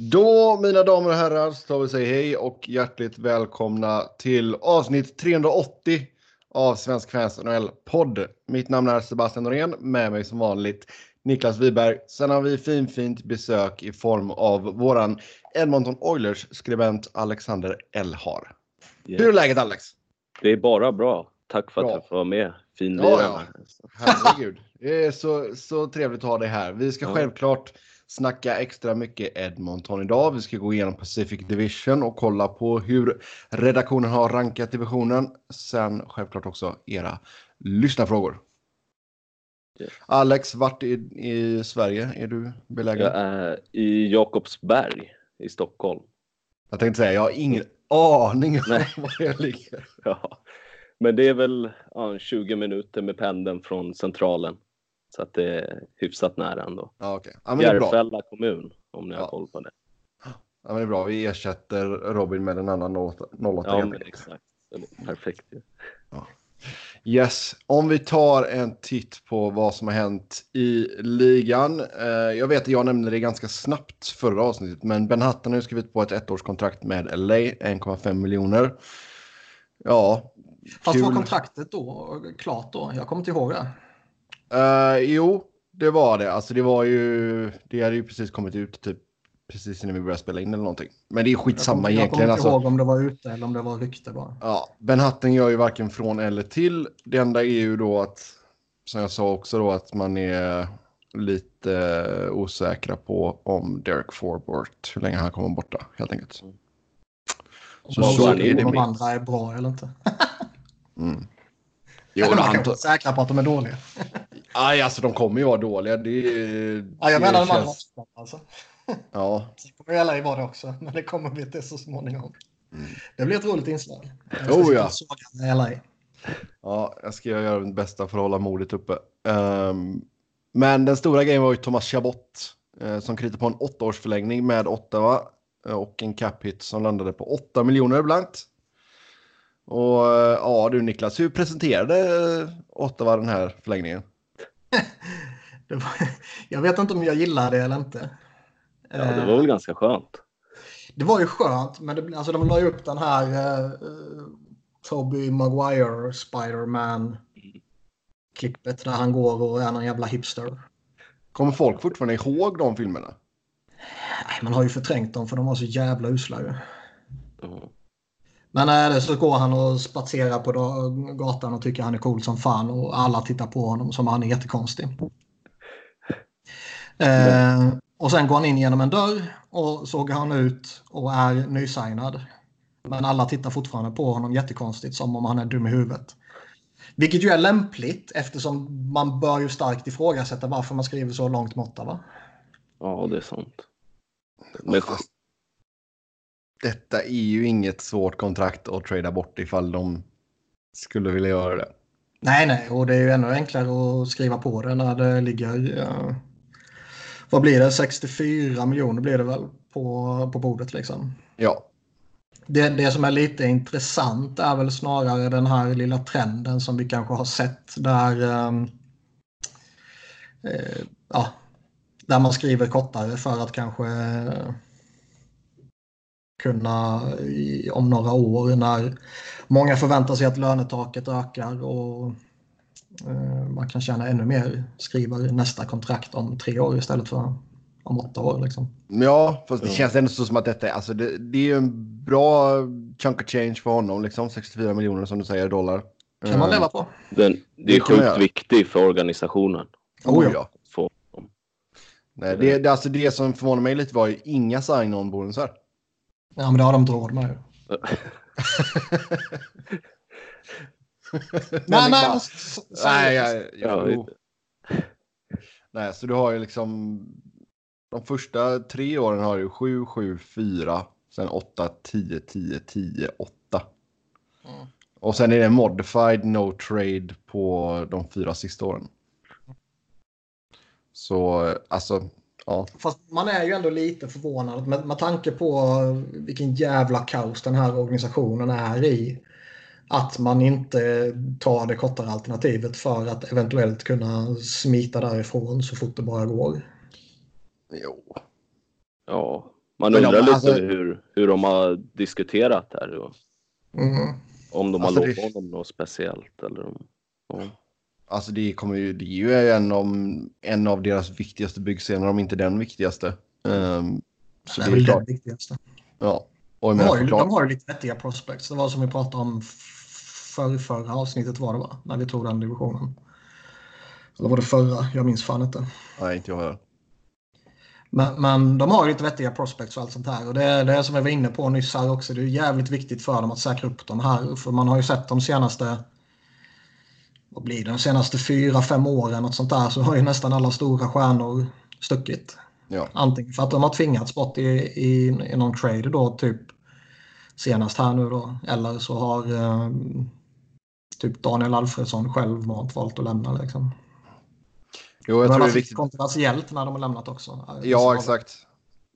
Då, mina damer och herrar, så tar vi säga hej och hjärtligt välkomna till avsnitt 380 av Svensk Fans NHL-podd. Mitt namn är Sebastian Norén, med mig som vanligt Niklas Wiberg. Sen har vi fin, fint besök i form av våran Edmonton Oilers-skribent Alexander Elhar. Yeah. Hur är läget Alex? Det är bara bra. Tack för Bra. att jag får vara med. Fin Ja, lirare. Herregud. Det är så, så trevligt att ha dig här. Vi ska Ja. självklart snacka extra mycket Edmonton idag. Vi ska gå igenom Pacific Division och kolla på hur redaktionen har rankat divisionen. Sen självklart också era lyssnarfrågor. Alex, vart i, i Sverige är du belägen? Jag är i Jakobsberg i Stockholm. Jag tänkte säga, jag har ingen aning om var jag ligger. Ja. Men det är väl ja, 20 minuter med pendeln från centralen. Så att det är hyfsat nära ändå. Ja, okej. Ja, men det är bra. Järfälla kommun, om ni har Ja. koll på det. Ja, men det är bra. Vi ersätter Robin med en annan 08 08 Ja, men exakt. Perfekt. ju. Yes, om vi tar en titt på vad som har hänt i ligan. Eh, jag vet att jag nämnde det ganska snabbt förra avsnittet, men Ben Hutton har ju skrivit på ett ettårskontrakt med LA, 1,5 miljoner. Ja, Fast kul. var kontraktet då klart då? Jag kommer inte ihåg det. Eh, jo, det var det. Alltså det var ju, det hade ju precis kommit ut typ precis innan vi började spela in eller någonting. Men det är Jag skitsamma jag egentligen. kommer inte Alltså. ihåg om det var ute eller om det var rykte bara. Ja, Ben Hutton gör ju varken från eller till. Det enda är ju då att, som jag sa också då, att man är lite osäkra på om Derek Forbort, hur länge han kommer borta helt enkelt. Om Så så är det på de andra är bra eller inte. Mm. Jo, eller man kan vara säkra på att de är dåliga. Aj, alltså de kommer ju vara dåliga. Det, Ja, jag det menar andra känns- också. Alltså. Ja, Sen kommer LA vara det också, men det kommer bli det så småningom. Mm. Det blir ett roligt inslag. Oh, ja. LA. ja, jag ska göra mitt bästa för att hålla modet uppe. Ehm, men den stora grejen var ju Thomas Chabot eh, som kritade på en åttaårsförlängning med Ottawa eh, och en cap hit som landade på 8 miljoner blankt. Och eh, ja du Niklas, hur presenterade Ottawa den här förlängningen? Det var, jag vet inte om jag gillar det eller inte. Ja, det var väl ganska skönt. Det var ju skönt, men det, alltså, de la ju upp den här uh, uh, Toby Maguire Spider-Man klippet där han går och är någon jävla hipster. Kommer folk fortfarande ihåg de filmerna? Nej, man har ju förträngt dem för de var så jävla usla ju. Ja. Men äh, så går han och spatserar på gatan och tycker han är cool som fan och alla tittar på honom som han är jättekonstig. Eh, och sen går han in genom en dörr och såg han ut och är nysignad. Men alla tittar fortfarande på honom jättekonstigt som om han är dum i huvudet. Vilket ju är lämpligt eftersom man bör ju starkt ifrågasätta varför man skriver så långt måtta va? ja, det är sant. Men, Detta är ju inget svårt kontrakt att trada bort ifall de skulle vilja göra det. Nej, nej, och det är ju ännu enklare att skriva på det när det ligger... eh, vad blir det? 64 miljoner blir det väl på, på bordet liksom. Ja, Det, det som är lite intressant är väl snarare den här lilla trenden som vi kanske har sett där... ehm, eh, ja, där man skriver kortare för att kanske eh, kunna i, om några år när många förväntar sig att lönetaket ökar och eh, man kan tjäna ännu mer skriver nästa kontrakt om tre år istället för om åtta år. Liksom. Ja, fast det känns ändå så som att detta är, alltså det, det är ju en bra chunk of change för honom, liksom 64 miljoner som du säger dollar. kan man Eh, leva på. den, det Det är göra. sjukt viktigt för organisationen. Oh, ja. Få dem. Nej, det, det, alltså det som förvånar mig lite var ju inga sign-on bonusar. Ja, men det har de inte råd med. ju. Nej, nej, bara- men s- s- nej, seriöst. ja, Ja, jo. nej, så du har ju liksom de första tre åren har du 7, 7, 4, sen 8, 10, 10, 10, 8. Mm. Och sen är det modified no trade på de fyra sista åren. Så alltså, ja. Fast man är ju ändå lite förvånad med, med tanke på vilken jävla kaos den här organisationen är i. Att man inte tar det kortare alternativet för att eventuellt kunna smita därifrån så fort det bara går. Jo. Ja, Man undrar de- lite alltså- hur, hur de har diskuterat där. Och Mm. om de Alltså, har det- lovat honom något speciellt. Eller om, ja. Alltså det, kommer ju, det är ju en av, en av deras viktigaste byggscener, om inte den viktigaste. Ehm, så Det det är väl klart. viktigaste. Ja. Och De har, ju, de har lite vettiga prospects. Det var som vi pratade om för förra avsnittet var det va? När vi tog den divisionen. Eller var det förra? Jag minns fan inte. Nej, inte jag heller. Men, men de har ju lite vettiga prospects och allt sånt här. Och det är det som jag var inne på nyss här också. Det är jävligt viktigt för dem att säkra upp de här. För man har ju sett de senaste vad blir det, de senaste fyra, fem åren och sånt där så har ju nästan alla stora stjärnor stuckit. Ja. Antingen för att de har tvingats bort i, i, i någon trade då, typ senast här nu då. Eller så har eh, typ Daniel Alfredsson självmant valt att lämna liksom. Jo, Det jag har tror det är viktigt. kontroversiellt när de har lämnat också. Ja, exakt.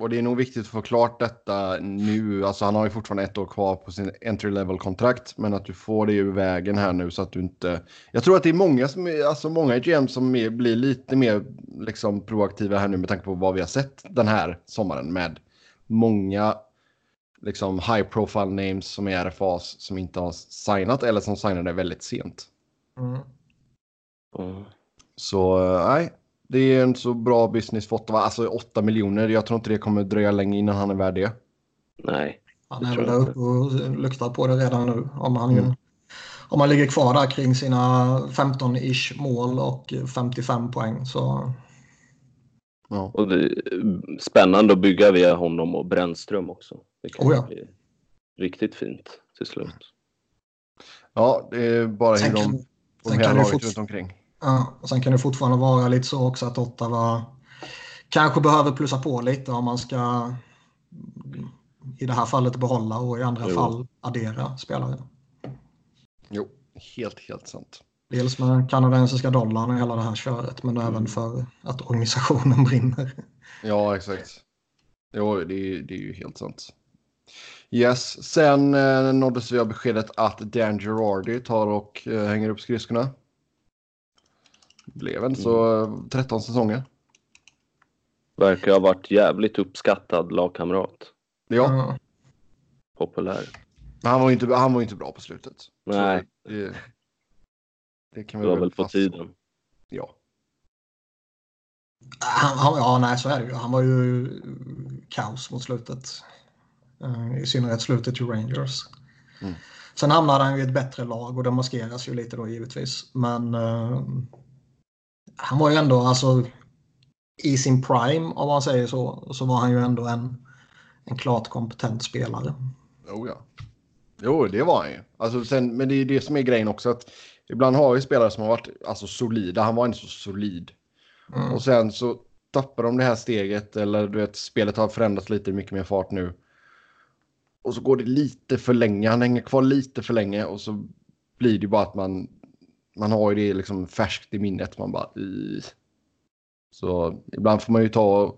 Och det är nog viktigt att få klart detta nu. Alltså han har ju fortfarande ett år kvar på sin entry level kontrakt. Men att du får det ur vägen här nu så att du inte... Jag tror att det är många, som är, alltså många GM som är, blir lite mer liksom, proaktiva här nu med tanke på vad vi har sett den här sommaren med många liksom, high profile names som är RFAs som inte har signat eller som signade väldigt sent. Mm. Ja. Så eh, nej, det är en så bra business för Ottawa. Alltså 8 miljoner. Jag tror inte det kommer dröja länge innan han är värd det. Nej. Han är väl där uppe och luktar på det redan nu. Om han, Mm. om han ligger kvar där kring sina 15-ish mål och 55 poäng så Ja. Och det är spännande att bygga via honom och Brännström också. Det kan Oh ja. bli riktigt fint till slut. ja, det är bara hur Sen de kan, hela laget runt omkring. Ja, och sen kan det fortfarande vara lite så också att Ottawa kanske behöver plussa på lite om man ska i det här fallet behålla och i andra Jo. fall addera spelare. Jo, helt, helt sant. Dels med kanadensiska dollarn och hela det här köret men även för att organisationen brinner. Ja, exakt. Jo, det är, det är ju helt sant. Yes, sen eh, nåddes vi av beskedet att Dan Girardi tar och eh, hänger upp skridskorna. Blev en så eh, 13 säsonger. Verkar ha varit jävligt uppskattad lagkamrat. Ja. Populär. men han var ju inte, han var ju inte bra på slutet. Nej, Så det, det kan det vi var väl på tiden. Ja. Han, han, ja, nej, så är det ju. Han var ju kaos mot slutet. Eh, I synnerhet slutet till Rangers. Mm. Sen hamnade han ju i ett bättre lag och det maskeras ju lite då givetvis. Men eh, han var ju ändå, alltså i sin prime om man säger så, så var han ju ändå en, en klart kompetent spelare. Jo, ja. Jo, det var han ju. Alltså, sen, men det är det som är grejen också. att Ibland har vi spelare som har varit alltså, solida. Han var inte så solid. Mm. Och sen så tappar de det här steget. Eller du vet, spelet har förändrats lite mycket mer fart nu. Och så går det lite för länge. Han hänger kvar lite för länge. Och så blir det bara att man... Man har ju det liksom färskt i minnet. Man bara... "Ih." Så ibland får man ju ta,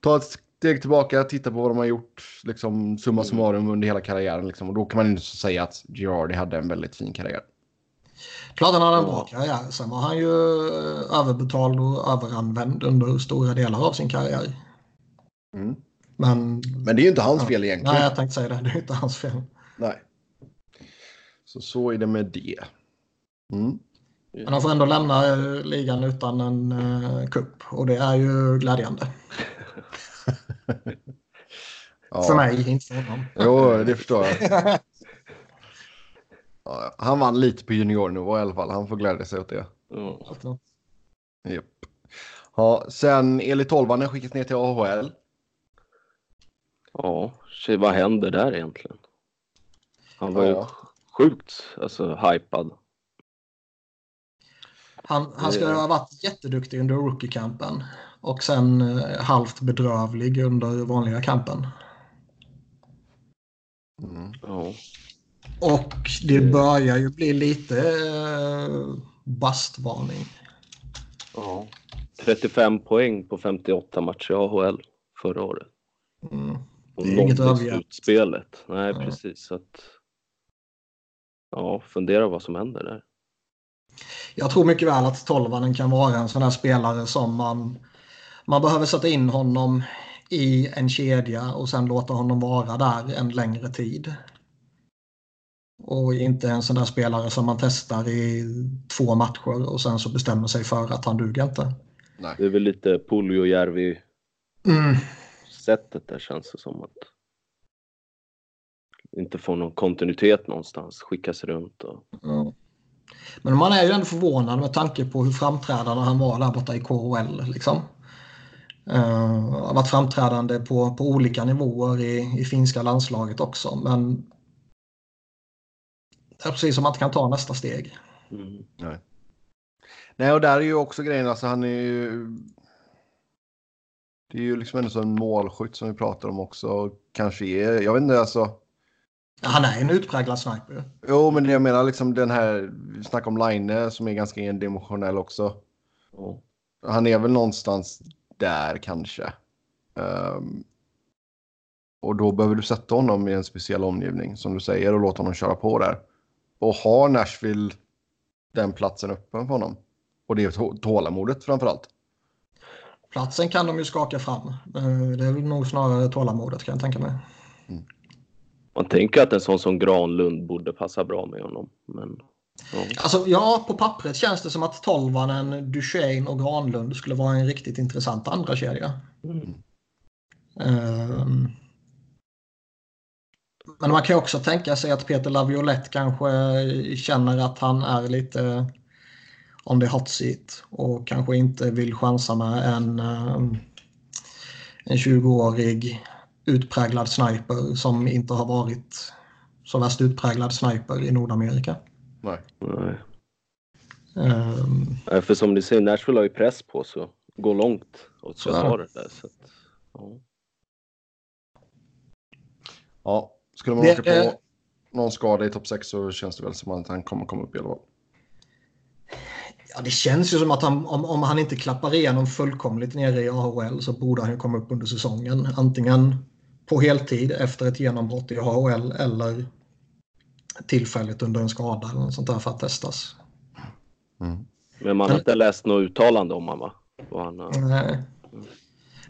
ta ett steg tillbaka, titta på vad de har gjort, liksom summa Mm. summarum under hela karriären. Liksom. Och då kan man inte säga att Girardi hade en väldigt fin karriär. Klart han hade en bra Ja. karriär. Sen var han ju eh, överbetald och överanvänd under stora delar av sin karriär. Mm. Men, Men det är ju inte hans Ja. fel egentligen. nej, jag tänkte säga det. Det är inte hans fel. Nej. Så så är det med det. Mm. Men han får ändå lämna eh, ligan utan en uh, kupp och det är ju glädjande. Ja. För mig, inte för honom. Jo, det förstår jag. Ja, han vann lite på juniornivå i alla fall. Han får glädja sig åt det. Ja. Japp. Ja, sen Eli Tolvanen skickas ner till AHL. ja, shit, vad händer där egentligen? Han var ju Ja. sjukt alltså, hypad. Han, han ska ha varit jätteduktig under rookie-campen och sen eh, halvt bedrövlig under vanliga campen. Mm. Ja. Och det börjar ju bli lite uh, bastvarning. ja. 35 poäng på 58 matcher i AHL förra året. Mm. Och Det är inget slutspelet. Nej, Ja. precis. Så att, ja, fundera vad som händer där. Jag tror mycket väl att Tolvanen kan vara en sån här spelare som man, man behöver sätta in honom i en kedja och sen låta honom vara där en längre tid. Och inte en sån där spelare som man testar i två matcher och sen så bestämmer sig för att han duger inte. Nej. Det är väl lite Puljujärvi mm. sättet där känns det som att inte få någon kontinuitet någonstans, skickas runt. Och... Ja. Men man är ju ändå förvånad med tanke på hur framträdande han var där borta i KHL. Liksom. Uh, har varit framträdande på, på olika nivåer i, i finska landslaget också. Men det är precis som att man inte kan ta nästa steg. Mm. Nej. Nej, och där är ju också grejen, alltså han är ju... Det är ju liksom ändå en målskytt som vi pratar om också. Kanske är, jag vet inte alltså. Han är en utpräglad sniper. Jo, men jag menar liksom den här, vi snackar om Line som är ganska endimensionell också. Mm. Han är väl någonstans där kanske. Um, och då behöver du sätta honom i en speciell omgivning som du säger och låta honom köra på där. Och har Nashville den platsen öppen för honom? Och det är tålamodet framför allt. Platsen kan de ju skaka fram. Eh, det är väl nog snarare tålamodet kan jag tänka mig. Mm. Man tänker att en sån som Granlund borde passa bra med honom. Men, ja. Alltså, ja, på pappret känns det som att Tolvanen, Duchene och Granlund skulle vara en riktigt intressant andra kedja. Mm. Um, men man kan också tänka sig att Peter Laviolette kanske känner att han är lite on the hot seat och kanske inte vill chansa med en, ehm, en 20-årig utpräglad sniper som inte har varit så värst utpräglad sniper i Nordamerika. Nej. Nej. Um, för som ni säger, Nashville har ju press på sig gå långt och så ta det där. Så att, ja. ja, skulle man det, åka på eh, någon skada i topp 6 så känns det väl som att han kommer komma upp i alla fall. Ja, det känns ju som att han, om, om han inte klappar igenom fullkomligt nere i AHL så borde han ju komma upp under säsongen. Antingen på heltid efter ett genombrott i AHL eller tillfälligt under en skada eller något sånt där för att testas. Mm. Men man har inte läst något uttalande om honom va? Han, nej.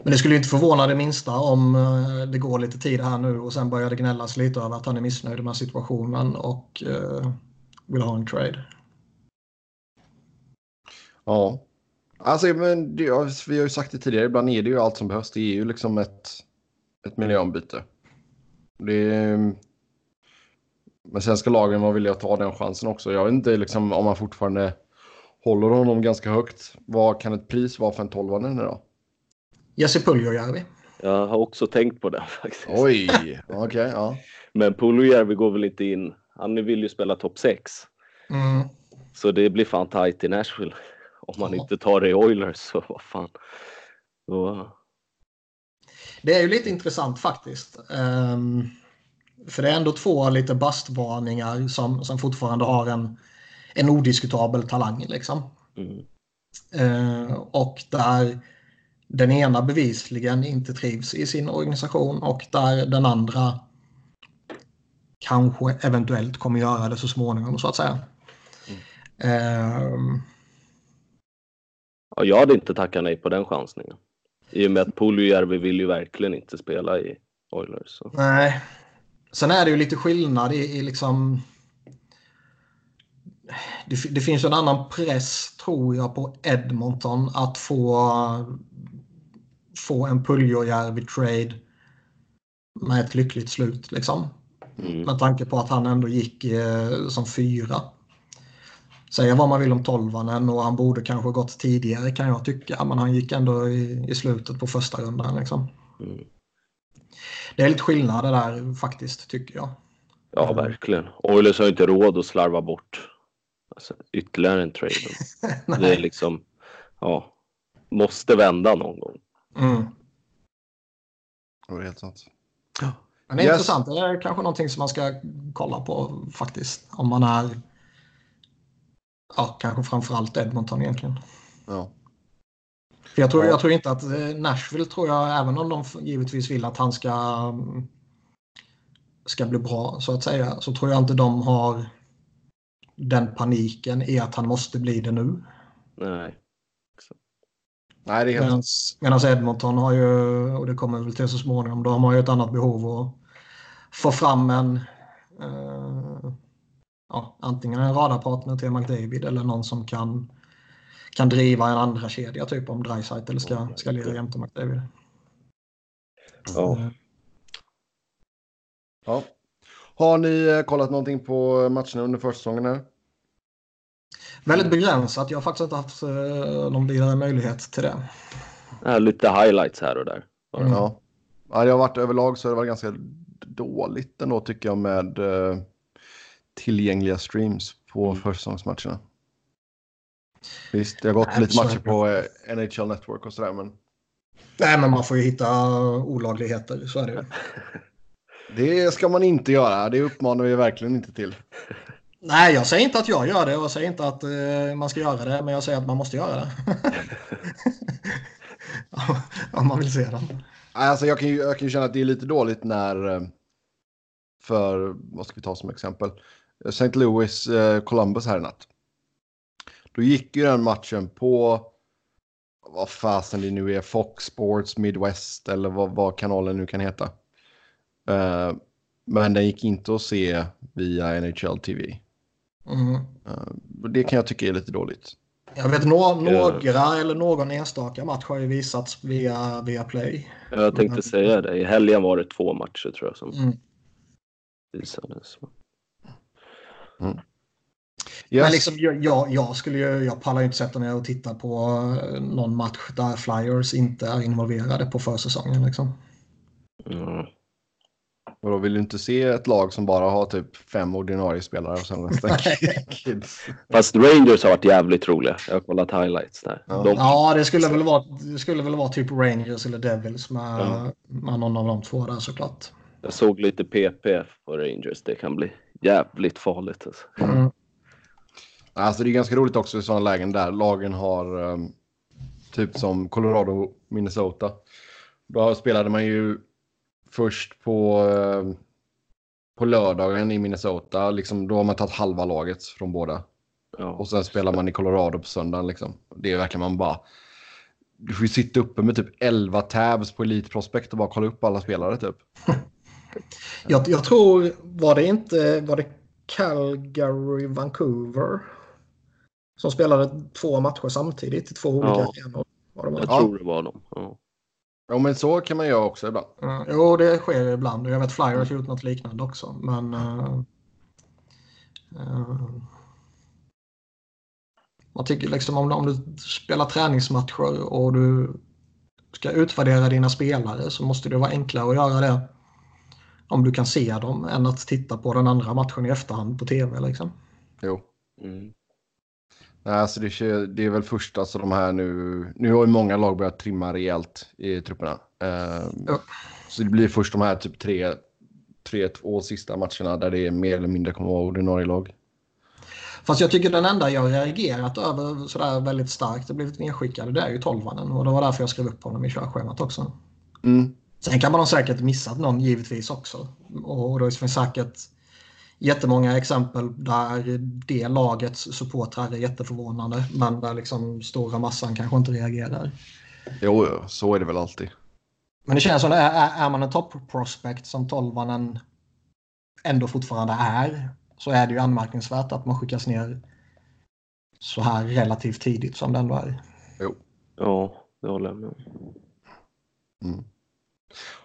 Men det skulle inte förvåna det minsta om eh, det går lite tid här nu och sen börjar det gnällas lite över att han är missnöjd med situationen och uh, vill ha en trade. Ja, alltså men det, vi har ju sagt det tidigare, ibland är det ju allt som behövs. Det är ju liksom ett ett miljöombyte. Det är... Men sen ska lagen vara villiga att ta den chansen också. Jag vet inte liksom, om man fortfarande håller honom ganska högt. Vad kan ett pris vara för en tolvande nu då? Jesse Puljujärvi. Jag har också tänkt på det faktiskt. Oj, okej. Okay, ja. Men Puljujärvi går väl inte in. Han vill ju spela topp 6. Mm. Så det blir fan tight i Nashville. Om man ja. inte tar det i Oilers så vad fan. Då, det är ju lite intressant faktiskt. Um, för det är ändå två lite bastvarningar som, som fortfarande har en, en odiskutabel talang. Liksom. Mm. Uh, och där den ena bevisligen inte trivs i sin organisation och där den andra kanske eventuellt kommer göra det så småningom så att säga. Mm. Uh, ja, jag hade inte tackat nej på den chansningen. I och med att Puljujärvi vill ju verkligen inte spela i Oilers. Så. Nej. Sen är det ju lite skillnad i, i liksom... Det, det, finns en annan press, tror jag, på Edmonton att få, få en Puljujärvi-trade med ett lyckligt slut. Liksom. Mm. Med tanke på att han ändå gick eh, som fyra. Säga vad man vill om tolvanen och han borde kanske gått tidigare kan jag tycka. Men han gick ändå i, i slutet på första rundan. Liksom. Mm. Det är lite skillnad det där faktiskt tycker jag. Ja, verkligen. Oilers har inte råd att slarva bort alltså, ytterligare en trade. det är liksom, ja, måste vända någon gång. Mm. Det är helt sant. Ja. Men det är yes. intressant. Det är kanske någonting som man ska kolla på faktiskt. Om man är ja, kanske framförallt Edmonton egentligen. Ja. För jag, tror, jag tror inte att eh, Nashville, tror jag, även om de givetvis vill att han ska, mm, ska bli bra så att säga, så tror jag inte de har den paniken i att han måste bli det nu. Nej. Nej, det är helt... Medan Edmonton har ju, och det kommer väl till så småningom, de har ju ett annat behov att få fram en uh, ja, antingen en radarpartner till McDavid eller någon som kan, kan driva en andra kedja typ om Dreisaitl ska, ska lira jämte McDavid. Ja. ja. Har ni eh, kollat någonting på matcherna under försäsongen här? Väldigt begränsat. Jag har faktiskt inte haft någon vidare möjlighet till det. Ja, lite highlights här och där. Mm. Ja. ja, det har varit överlag så har det varit ganska dåligt ändå tycker jag med uh, tillgängliga streams på mm. försäsongsmatcherna. Visst, det har gått Nej, lite matcher på uh, NHL Network och sådär men. Nej, men man får ju hitta olagligheter, så är det ju. Det ska man inte göra, det uppmanar vi verkligen inte till. Nej, jag säger inte att jag gör det och säger inte att uh, man ska göra det, men jag säger att man måste göra det. Om man vill se den. Alltså, jag, kan ju, jag kan ju känna att det är lite dåligt när, eh, för vad ska vi ta som exempel, St. Louis uh, Columbus här i natt. Då gick ju den matchen på, vad fasen det nu är, Fox Sports Midwest eller vad, vad kanalen nu kan heta. Uh, men den gick inte att se via NHL TV. Mm. Uh, det kan jag tycka är lite dåligt. Jag vet no några eller någon enstaka match har ju visats via, via Play. Jag tänkte säga det. I helgen var det två matcher tror jag som mm. visades. Mm. Yes. Men liksom, jag, jag, skulle ju, jag pallar ju inte sätta mig och titta på eh, någon match där Flyers inte är involverade på försäsongen. Liksom. Mm. Och då vill du inte se ett lag som bara har typ fem ordinarie spelare och sen resten kids. Fast Rangers har varit jävligt roliga. Jag har kollat highlights där. Ja, De... ja det, skulle väl vara, det skulle väl vara typ Rangers eller Devils med, ja. med någon av de två där såklart. Jag såg lite PP på Rangers. Det kan bli jävligt farligt. Alltså. Mm. Alltså det är ganska roligt också i sådana lägen där lagen har um, typ som Colorado, Minnesota. Då spelade man ju först på, uh, på lördagen i Minnesota. Liksom, då har man tagit halva laget från båda. Ja. Och sen spelar man i Colorado på söndagen. Liksom. Det är verkligen man bara... Du får ju sitta uppe med typ 11 tabs på Elite Prospect och bara kolla upp alla spelare typ. jag, jag tror, var det inte, var det Calgary, Vancouver? Som spelade två matcher samtidigt i två olika ja. arenor. Jag tror det var dem. Ja. ja, men så kan man göra också ibland. Ja, jo, det sker ibland. Jag vet Flyers har gjort något liknande också. Men... Uh, uh, man tycker liksom om, om du spelar träningsmatcher och du ska utvärdera dina spelare så måste det vara enklare att göra det om du kan se dem än att titta på den andra matchen i efterhand på tv. Liksom. Jo. Mm. Nej, alltså det, det, är väl först alltså de här nu. Nu har ju många lag börjat trimma rejält i trupperna. Uh, ja. Så det blir först de här typ tre, tre, två sista matcherna där det är mer eller mindre kommer att vara ordinarie lag. Fast jag tycker den enda jag reagerat över sådär väldigt starkt och blivit nedskickad det är ju tolvanen. Och det var därför jag skrev upp honom i körschemat också. Mm. Sen kan man ha säkert missat någon givetvis också. Och då finns säkert jättemånga exempel där det lagets supportrar är jätteförvånande men där liksom stora massan kanske inte reagerar. Jo, så är det väl alltid. Men det känns som att är, är man en top prospect som tolvanen ändå fortfarande är så är det ju anmärkningsvärt att man skickas ner så här relativt tidigt som det ändå är. Jo. Ja, det håller jag med mm.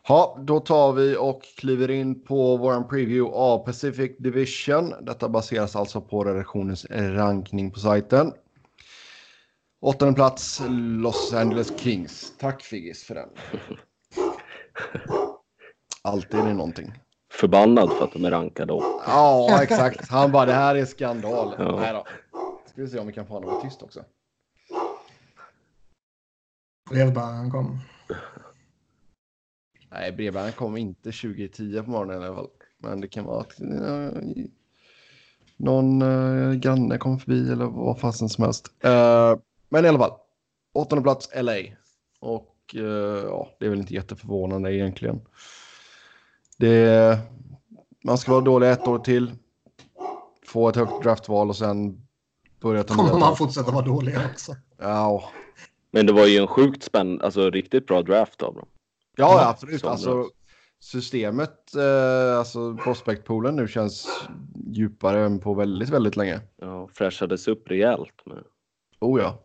Ja, då tar vi och kliver in på vår preview av Pacific Division. Detta baseras alltså på redaktionens rankning på sajten. Åttonde plats, Los Angeles Kings. Tack Figgis för den. Alltid är det någonting. Förbannad för att de är rankade då. Ja, exakt. Han bara, det här är skandal. Ja. Nej då. Ska vi se om vi kan få honom tyst också. Brevbäraren kom. Nej, brevbäraren kom inte 2010 på morgonen i alla fall. Men det kan vara att uh, någon uh, granne kom förbi eller vad fasen som helst. Uh, men i alla fall, åttonde plats LA. Och uh, ja, det är väl inte jätteförvånande egentligen. Det, man ska vara dålig ett år till. Få ett högt draftval och sen börja ta Kommer man fortsätta vara dålig också? Ja, Men det var ju en sjukt spännande, alltså riktigt bra draft av dem. Ja, ja absolut. Alltså, systemet, eh, alltså prospectpoolen nu känns djupare än på väldigt, väldigt länge. Ja, fräschades upp rejält. Med. Oh ja.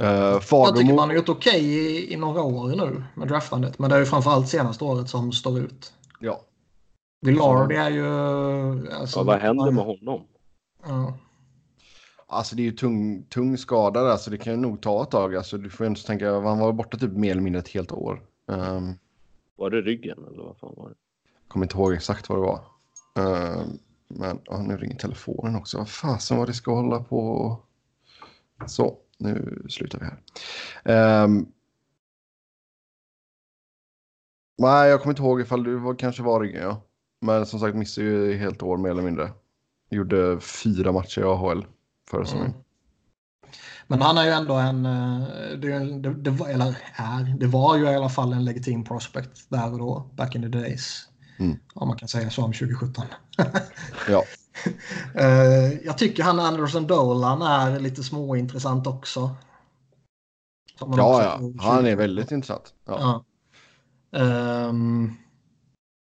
Uh, Fagermo... Jag tycker man har gjort okej okay i, i några år nu med draftandet. Men det är ju framförallt senaste året som står ut. Ja. Villard är ju... Alltså, ja, vad händer med honom? Ja. Alltså det är ju tung, tung skada där, så det kan ju nog ta ett tag. Alltså, du får ju inte tänka, han var borta typ mer eller mindre ett helt år. Um, var det ryggen eller vad fan var det? Kommer inte ihåg exakt vad det var. Um, men ja, nu ringer telefonen också. Vad fasen vad det ska hålla på. Så, nu slutar vi här. Um, nej, jag kommer inte ihåg ifall det var, kanske var ryggen, ja. Men som sagt missade ju helt år mer eller mindre. Gjorde fyra matcher i AHL säsongen. Mm. Men han är ju ändå en, eh, det, det, det, eller är, det var ju i alla fall en legitim prospect där och då, back in the days. Mm. Om man kan säga så om 2017. ja. Eh, jag tycker han Anderson Dolan är lite småintressant också. ja, ja. han är väldigt intressant. Ja. ja. Um,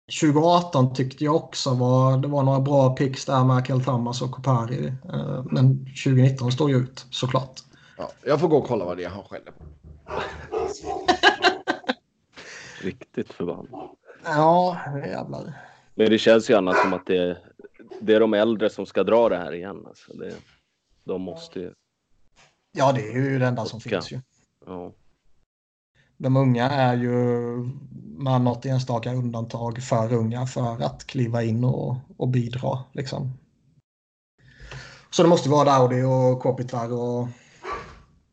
2018 tyckte jag också var, det var några bra picks där med Kel Thomas och Kopari. Uh, men 2019 står ju ut såklart. Ja, jag får gå och kolla vad det är han skäller på. Riktigt förbannad. Ja, jävlar. Men det känns ju annars som att det är, det är de äldre som ska dra det här igen. Alltså det, de måste ju. Ja, det är ju det enda som finns ju. Ja. De unga är ju med något enstaka undantag för unga för att kliva in och, och bidra. Liksom. Så det måste vara Daudi och Kopitar och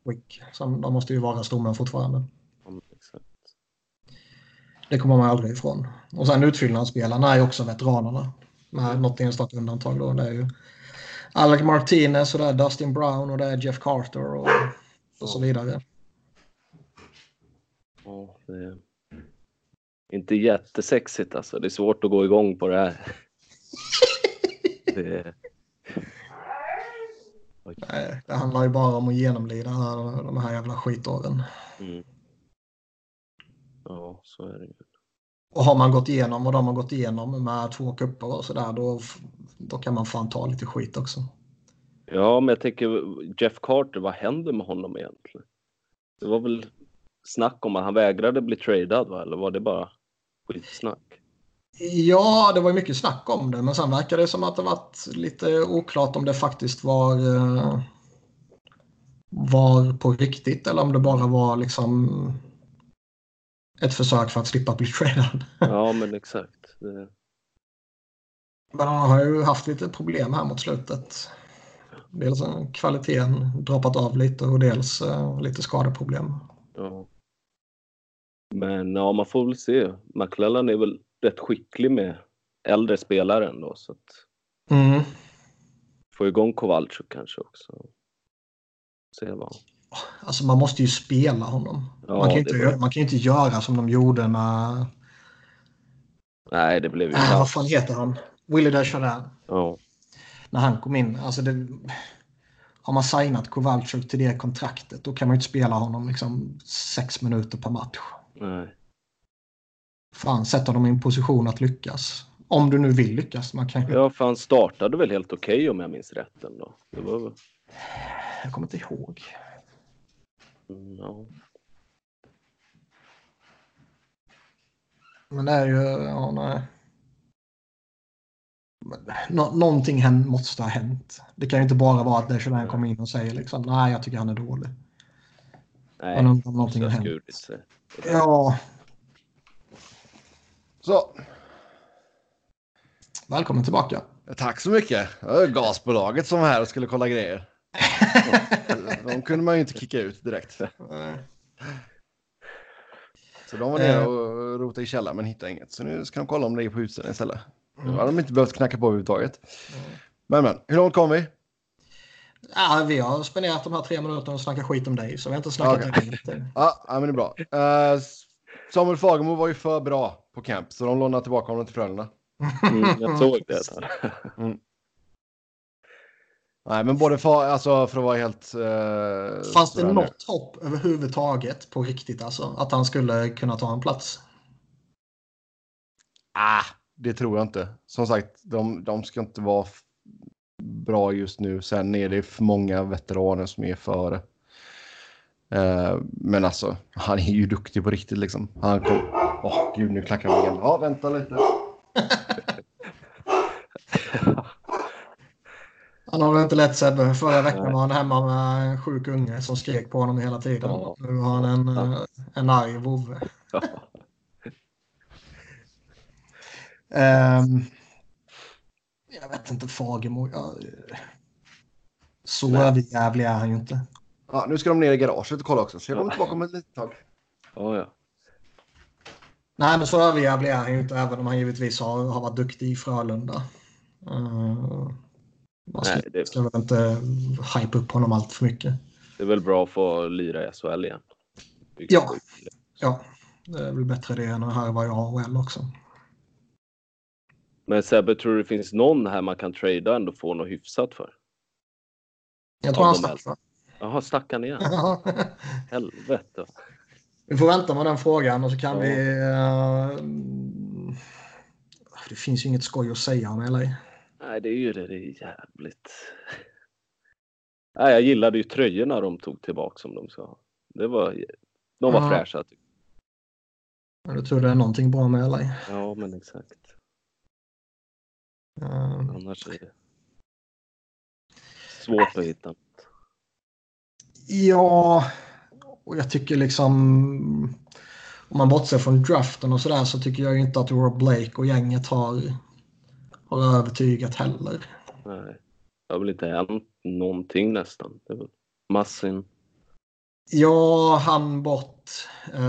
Wick. Som, de måste ju vara stommen fortfarande. Det kommer man aldrig ifrån. Och sen utfyllnadsspelarna är ju också veteranerna. Med något enstaka undantag då. Det är ju Alec Martinez och det är Dustin Brown och det är Jeff Carter och, och så vidare. Det är inte jättesexigt alltså. Det är svårt att gå igång på det här. det. Nej, det handlar ju bara om att genomlida de här jävla skitåren. Mm. Ja, så är det ju. Och har man gått igenom vad de har gått igenom med två kupper och sådär då, då kan man fan ta lite skit också. Ja, men jag tänker Jeff Carter, vad händer med honom egentligen? Det var väl snack om att han vägrade bli tradad, va? eller var det bara skitsnack? Ja, det var mycket snack om det, men sen verkar det som att det varit lite oklart om det faktiskt var eh, var på riktigt eller om det bara var liksom ett försök för att slippa bli tradad. Ja, men exakt. Det... Men han har ju haft lite problem här mot slutet. Dels kvaliteten droppat av lite och dels uh, lite skadeproblem. Ja. Men ja, man får väl se. McClellan är väl rätt skicklig med äldre spelare ändå. Så att... Mm. Få igång Kowalczyk kanske också. Se vad. Alltså man måste ju spela honom. Ja, man, kan inte, var... man kan ju inte göra som de gjorde med... Nej, det blev ju... Äh, vad fan heter han? Willie Desjardins. Ja. När han kom in. Alltså det... Har man signat Kowalczyk till det kontraktet då kan man ju inte spela honom liksom sex minuter per match. Nej. Fan, sätta dem i en position att lyckas. Om du nu vill lyckas. Man kan... Ja, för han startade väl helt okej okay, om jag minns rätt ändå. Det var... Jag kommer inte ihåg. Mm, ja. Men det är ju, ja nej. Nå någonting måste ha hänt. Det kan ju inte bara vara att Desjardins kommer in och säger liksom nej jag tycker han är dålig. Nej, Men någonting har hänt. Ja. Så. Välkommen tillbaka. Tack så mycket. Gasbolaget som var här och skulle kolla grejer. de kunde man ju inte kicka ut direkt. Så de var nere eh. och rotade i källaren men hittade inget. Så nu ska de kolla om det är på utsidan istället. Nu har de inte behövt knacka på överhuvudtaget. Men men, hur långt kom vi? Ja, vi har spenderat de här tre minuterna och snackat skit om dig, så vi har inte snackat okay. om ja, ja, men det är bra. Uh, Samuel Fagemo var ju för bra på camp, så de lånade tillbaka honom till Frölunda. Mm, jag såg det. Mm. Nej, men både för, alltså, för att vara helt... Uh, Fanns det något hopp överhuvudtaget på riktigt alltså? Att han skulle kunna ta en plats? Ah, det tror jag inte. Som sagt, de, de ska inte vara bra just nu. Sen är det för många veteraner som är före. Uh, men alltså, han är ju duktig på riktigt liksom. Han kom... Åh, oh, gud, nu klackar han igen. Ja, vänta lite. Han har väl inte lätt Sebbe. Förra veckan var han hemma med en sjuk unge som skrek på honom hela tiden. Ja. Nu har han en, ja. Eh, en arg vovve. Ja. um, jag vet inte, Fagemo. Jag, så överjävlig är han ju inte. Ja, nu ska de ner i garaget och kolla också. Så jag kommer tillbaka om ett litet tag. Oh, ja. Nej, men så överjävlig är han ju inte, även om han givetvis har, har varit duktig i Frölunda. Uh, man ska, Nej, det... ska väl inte hype upp honom allt för mycket. Det är väl bra att få lira i SHL igen. Ja. ja, det är väl bättre det än att harva i AHL också. Men Sebbe, tror du det finns någon här man kan trada och ändå få något hyfsat för? Jag tror han stack? Jaha, stack han igen? Helvete. Vi får vänta med den frågan och så kan ja. vi... Uh, det finns ju inget skoj att säga om LA. Nej, det är ju det. Det är jävligt. Nej, jag gillade ju tröjorna de tog tillbaka som de sa. Det var, de var ja. fräscha. Jag tror det är någonting bra med LA. Ja, men exakt. Um, Annars är det svårt att hitta. Ja, och jag tycker liksom om man bortser från draften och sådär så tycker jag inte att Rob Blake och gänget har har övertygat heller. Nej, det har väl inte hänt någonting nästan. Massin. Ja, han bort. Uh,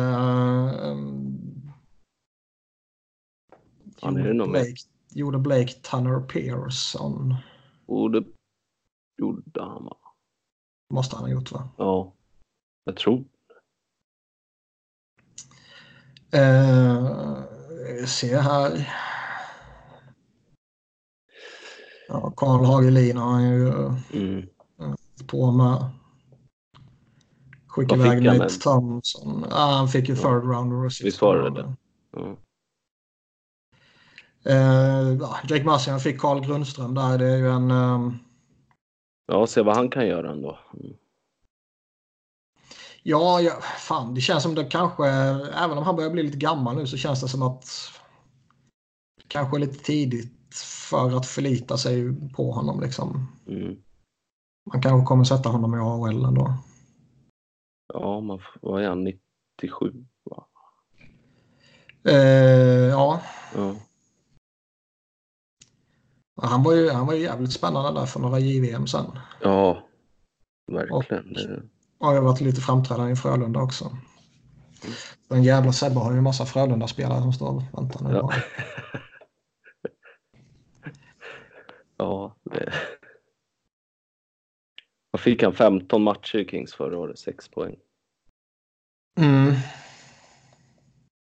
han är det Blake, gjorde Blake Tanner Pearson. Och det gjorde han va? Måste han ha gjort va? Ja, jag tror uh, Se här. Ja, Karl Hagelin har han ju mm. på med. Skickade iväg Nate Thompson. Han fick ju ja. third rounder. Visst var det det? Ja, Jake Massian fick Karl Grundström där. Det är ju en... Um... Ja, se vad han kan göra ändå. Mm. Ja, ja, fan det känns som det kanske, även om han börjar bli lite gammal nu så känns det som att kanske lite tidigt för att förlita sig på honom. Liksom. Mm. Man kanske kommer sätta honom i AHL ändå. Ja, man, vad är han? 97? Va? Eh, ja. ja. Han var, ju, han var ju jävligt spännande där för några JVM sen. Ja, verkligen. Och har varit lite framträdande i Frölunda också. Den jävla Sebbe har ju en massa Frölunda-spelare som står och väntar nu. Ja. Ja, det... Vad fick han? 15 matcher i Kings förra året, 6 poäng. Mm.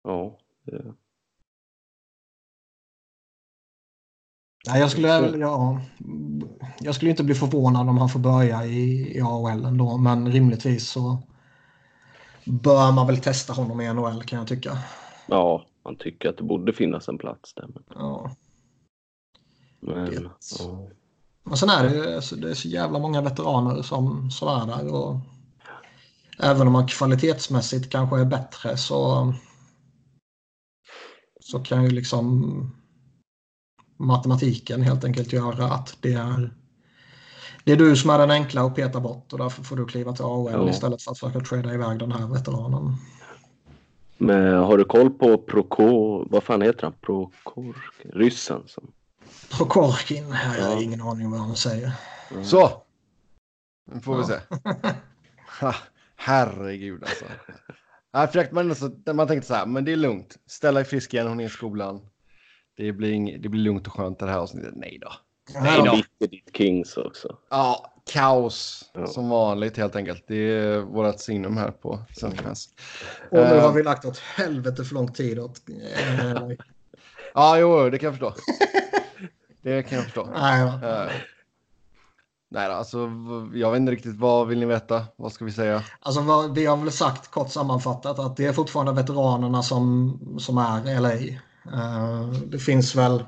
Ja. Det... Nej, jag skulle, ja, jag skulle inte bli förvånad om han får börja i, i AHL ändå, men rimligtvis så bör man väl testa honom i NHL kan jag tycka. Ja, man tycker att det borde finnas en plats där. Men... Ja. Men, ja. Men sen är det, alltså, det är så jävla många veteraner som, som är där. Och även om man kvalitetsmässigt kanske är bättre så, så kan ju liksom matematiken helt enkelt göra att det är det är du som är den enkla att peta bort och därför får du kliva till AHL ja. istället för att försöka trada iväg den här veteranen. Men har du koll på Prokor, vad fan heter han? Prokor, ryssen som Prokorkin. Jag har ingen aning vad han säger. Mm. Så. Nu får vi se. herregud alltså. Jag försökte man, alltså, man tänkte så här, men det är lugnt. Stella är frisk igen, hon är i skolan. Det blir, ing, det blir lugnt och skönt det här avsnittet. Nej då. Nej då. Bitter ditt Kings också. Ja, kaos ja. som vanligt helt enkelt. Det är vårt signum här på Svenska fans. Och nu har vi lagt åt helvete för lång tid åt... ja, jo, det kan jag förstå. Det kan jag förstå. Nej, uh, Nej, alltså jag vet inte riktigt. Vad vill ni veta? Vad ska vi säga? Alltså vad, vi har väl sagt kort sammanfattat att det är fortfarande veteranerna som, som är LA. Uh, det finns väl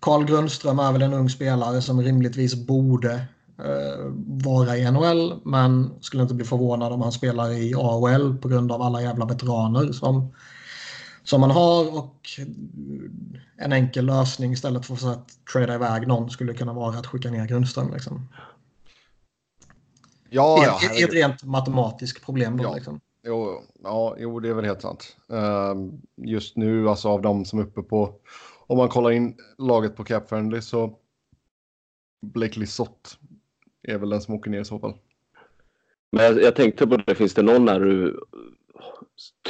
Carl Grundström är väl en ung spelare som rimligtvis borde uh, vara i NHL men skulle inte bli förvånad om han spelar i AHL på grund av alla jävla veteraner som som man har och en enkel lösning istället för att trada iväg någon skulle kunna vara att skicka ner Grundström. Liksom. Ja, ja, ett, ett rent matematiskt problem. Då, ja. liksom. Jo, ja, jo, det är väl helt sant. Uh, just nu, alltså av de som är uppe på, om man kollar in laget på Cap Friendly så Blake Lissott är väl den som åker ner i så fall. Men jag, jag tänkte på det, finns det någon där du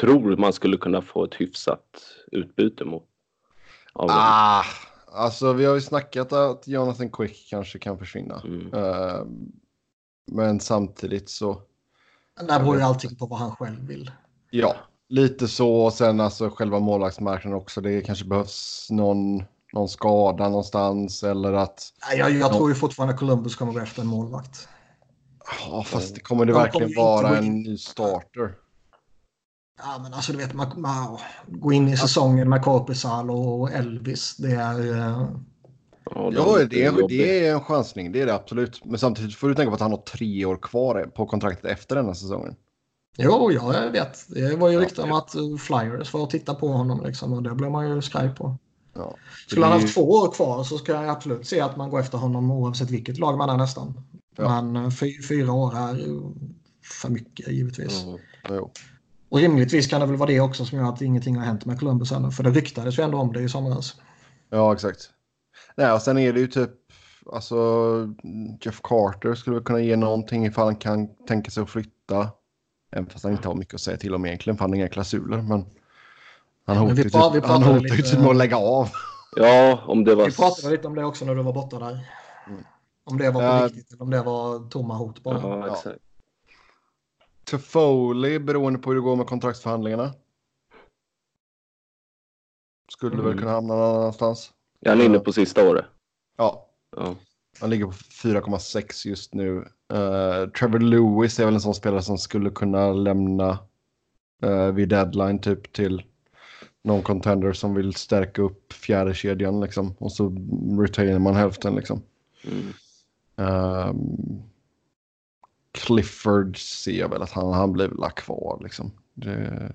tror man skulle kunna få ett hyfsat utbyte mot? Ah, alltså vi har ju snackat att Jonathan Quick kanske kan försvinna. Mm. Uh, men samtidigt så. Det beror ju allting på vad han själv vill. Ja, lite så. Och sen alltså själva målvaktsmarknaden också. Det kanske behövs någon, någon skada någonstans eller att. Jag, jag någon... tror ju fortfarande Columbus kommer gå efter en målvakt. Ja, fast det kommer det verkligen kommer vara en ny starter? Ja, men alltså du vet, man, man gå in i säsongen med Korpisal och Elvis. Det är... Uh... Ja, ja det, är, det är en chansning. Det är det absolut. Men samtidigt får du tänka på att han har tre år kvar på kontraktet efter denna säsongen. Jo, ja, jag vet. Det var ju rykten om att eh, Flyers var att titta på honom liksom, och det blev man ju skraj på. Ja, Skulle han haft två år kvar så ska jag absolut se att man går efter honom oavsett vilket lag man är nästan. Ja. Men eh, fyra år är för mycket givetvis. Mm. Jo. Och rimligtvis kan det väl vara det också som gör att ingenting har hänt med Columbus ännu. För det ryktades ju ändå om det i somras. Ja, exakt. Nej, och sen är det ju typ, alltså Jeff Carter skulle kunna ge någonting ifall han kan tänka sig att flytta. Även fast han inte har mycket att säga till om egentligen, för han har inga klausuler. Men han hotar ju typ, lite... typ med att lägga av. Ja, om det var... Vi pratade lite om det också när du var borta där. Mm. Om det var på uh, riktigt eller om det var tomma hot bara. Ja, exakt. Toffoli beroende på hur det går med kontraktsförhandlingarna. Skulle mm. väl kunna hamna någon annanstans. Är han inne på sista året? Ja. ja. Han ligger på 4,6 just nu. Uh, Trevor Lewis är väl en sån spelare som skulle kunna lämna uh, vid deadline typ till någon contender som vill stärka upp fjärde kedjan liksom. Och så retainar man hälften liksom. Mm. Um, Clifford ser jag väl att han, han blir väl kvar liksom. Det,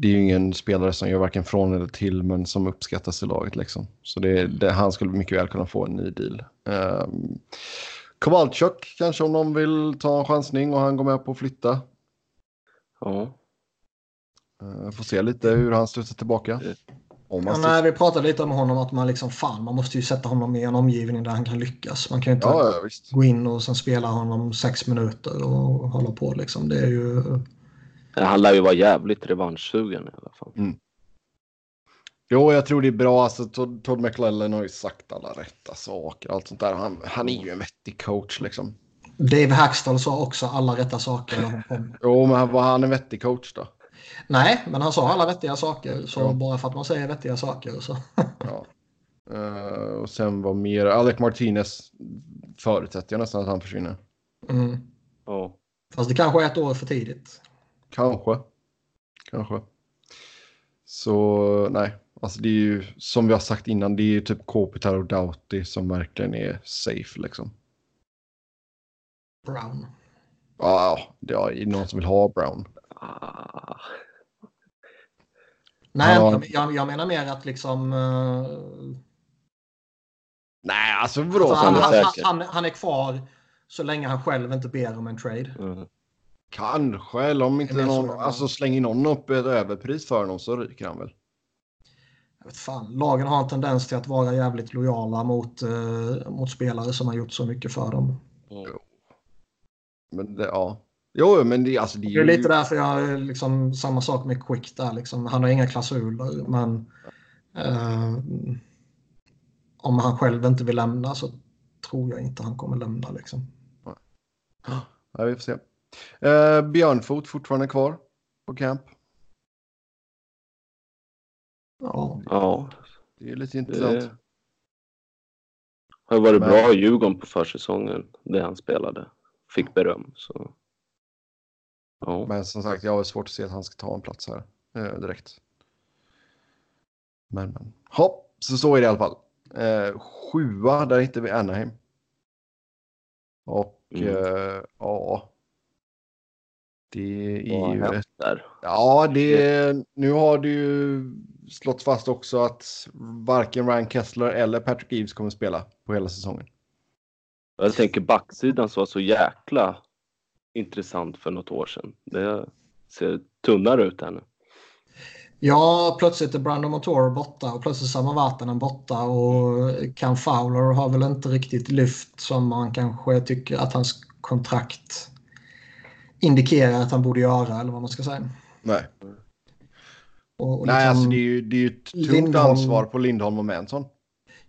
det är ju ingen spelare som gör varken från eller till men som uppskattas i laget liksom. Så det, det, han skulle mycket väl kunna få en ny deal. Um, Kowalczyk kanske om någon vill ta en chansning och han går med på att flytta. Ja. Uh, får se lite hur han stöter tillbaka. Om man ja, nej, vi pratade lite om honom att man liksom fan, man måste ju sätta honom i en omgivning där han kan lyckas. Man kan ju inte ja, ja, gå in och sen spela honom sex minuter och hålla på liksom. Det är ju... Han lär ju vara jävligt revanschsugen i alla fall. Mm. Jo, jag tror det är bra. Alltså, Todd, Todd McLellan har ju sagt alla rätta saker. Allt sånt där. Han, han är ju en vettig coach liksom. Dave Hackstall sa också alla rätta saker. jo, men var han en vettig coach då? Nej, men han sa alla vettiga saker. Så ja. bara för att man säger vettiga saker så. ja. Uh, och sen var mer Alec Martinez förutsätter jag nästan att han försvinner. Mm. Ja. Fast det kanske är ett år för tidigt. Kanske. Kanske. Så nej, alltså det är ju som vi har sagt innan, det är ju typ Kopitar och Doughty som verkligen är safe liksom. Brown. Ja, det är någon som vill ha Brown. Ah. Nej, ja. jag, jag, menar mer att liksom... Uh... Nej, alltså vadå? Alltså, han, han, han, han, är kvar så länge han själv inte ber om en trade. Mm. Kanske, eller om inte någon, alltså slänger någon upp ett överpris för honom så ryker han väl. Jag vet fan, lagen har en tendens till att vara jävligt lojala mot, uh, mot spelare som har gjort så mycket för dem. Mm. Men det, ja. Jo, men det, alltså, det, är, det är lite därför jag liksom samma sak med Quick där. Liksom. Han har inga klausuler, men eh, om han själv inte vill lämna så tror jag inte han kommer lämna. Liksom. Ja, vi får se. Eh, Björnfot fortfarande kvar på camp. Ja. ja. Det är lite intressant. Har varit Men... bra i Djurgården på försäsongen, det han spelade. Fick beröm. Så. Ja. Men som sagt, jag har svårt att se att han ska ta en plats här eh, direkt. Men, men. Hopp, så så är det i alla fall. Eh, sjua, där hittar vi Anaheim. Och mm. eh, ja. Det är ju... Ett... Där. Ja, det, nu har det ju slått fast också att varken Ryan Kessler eller Patrick Eves kommer spela på hela säsongen. Jag tänker backsidan som var så jäkla intressant för något år sedan. Det ser tunnare ut här nu. Ja, plötsligt är Brandon Motor borta och plötsligt Samma Vatanen borta och Cam Fowler har väl inte riktigt lyft som man kanske tycker att hans kontrakt indikerar att han borde göra eller vad man ska säga. Nej. Och, och Nej, liksom, alltså det är ju, det är ju ett tungt Lindholm, ansvar på Lindholm och Manson.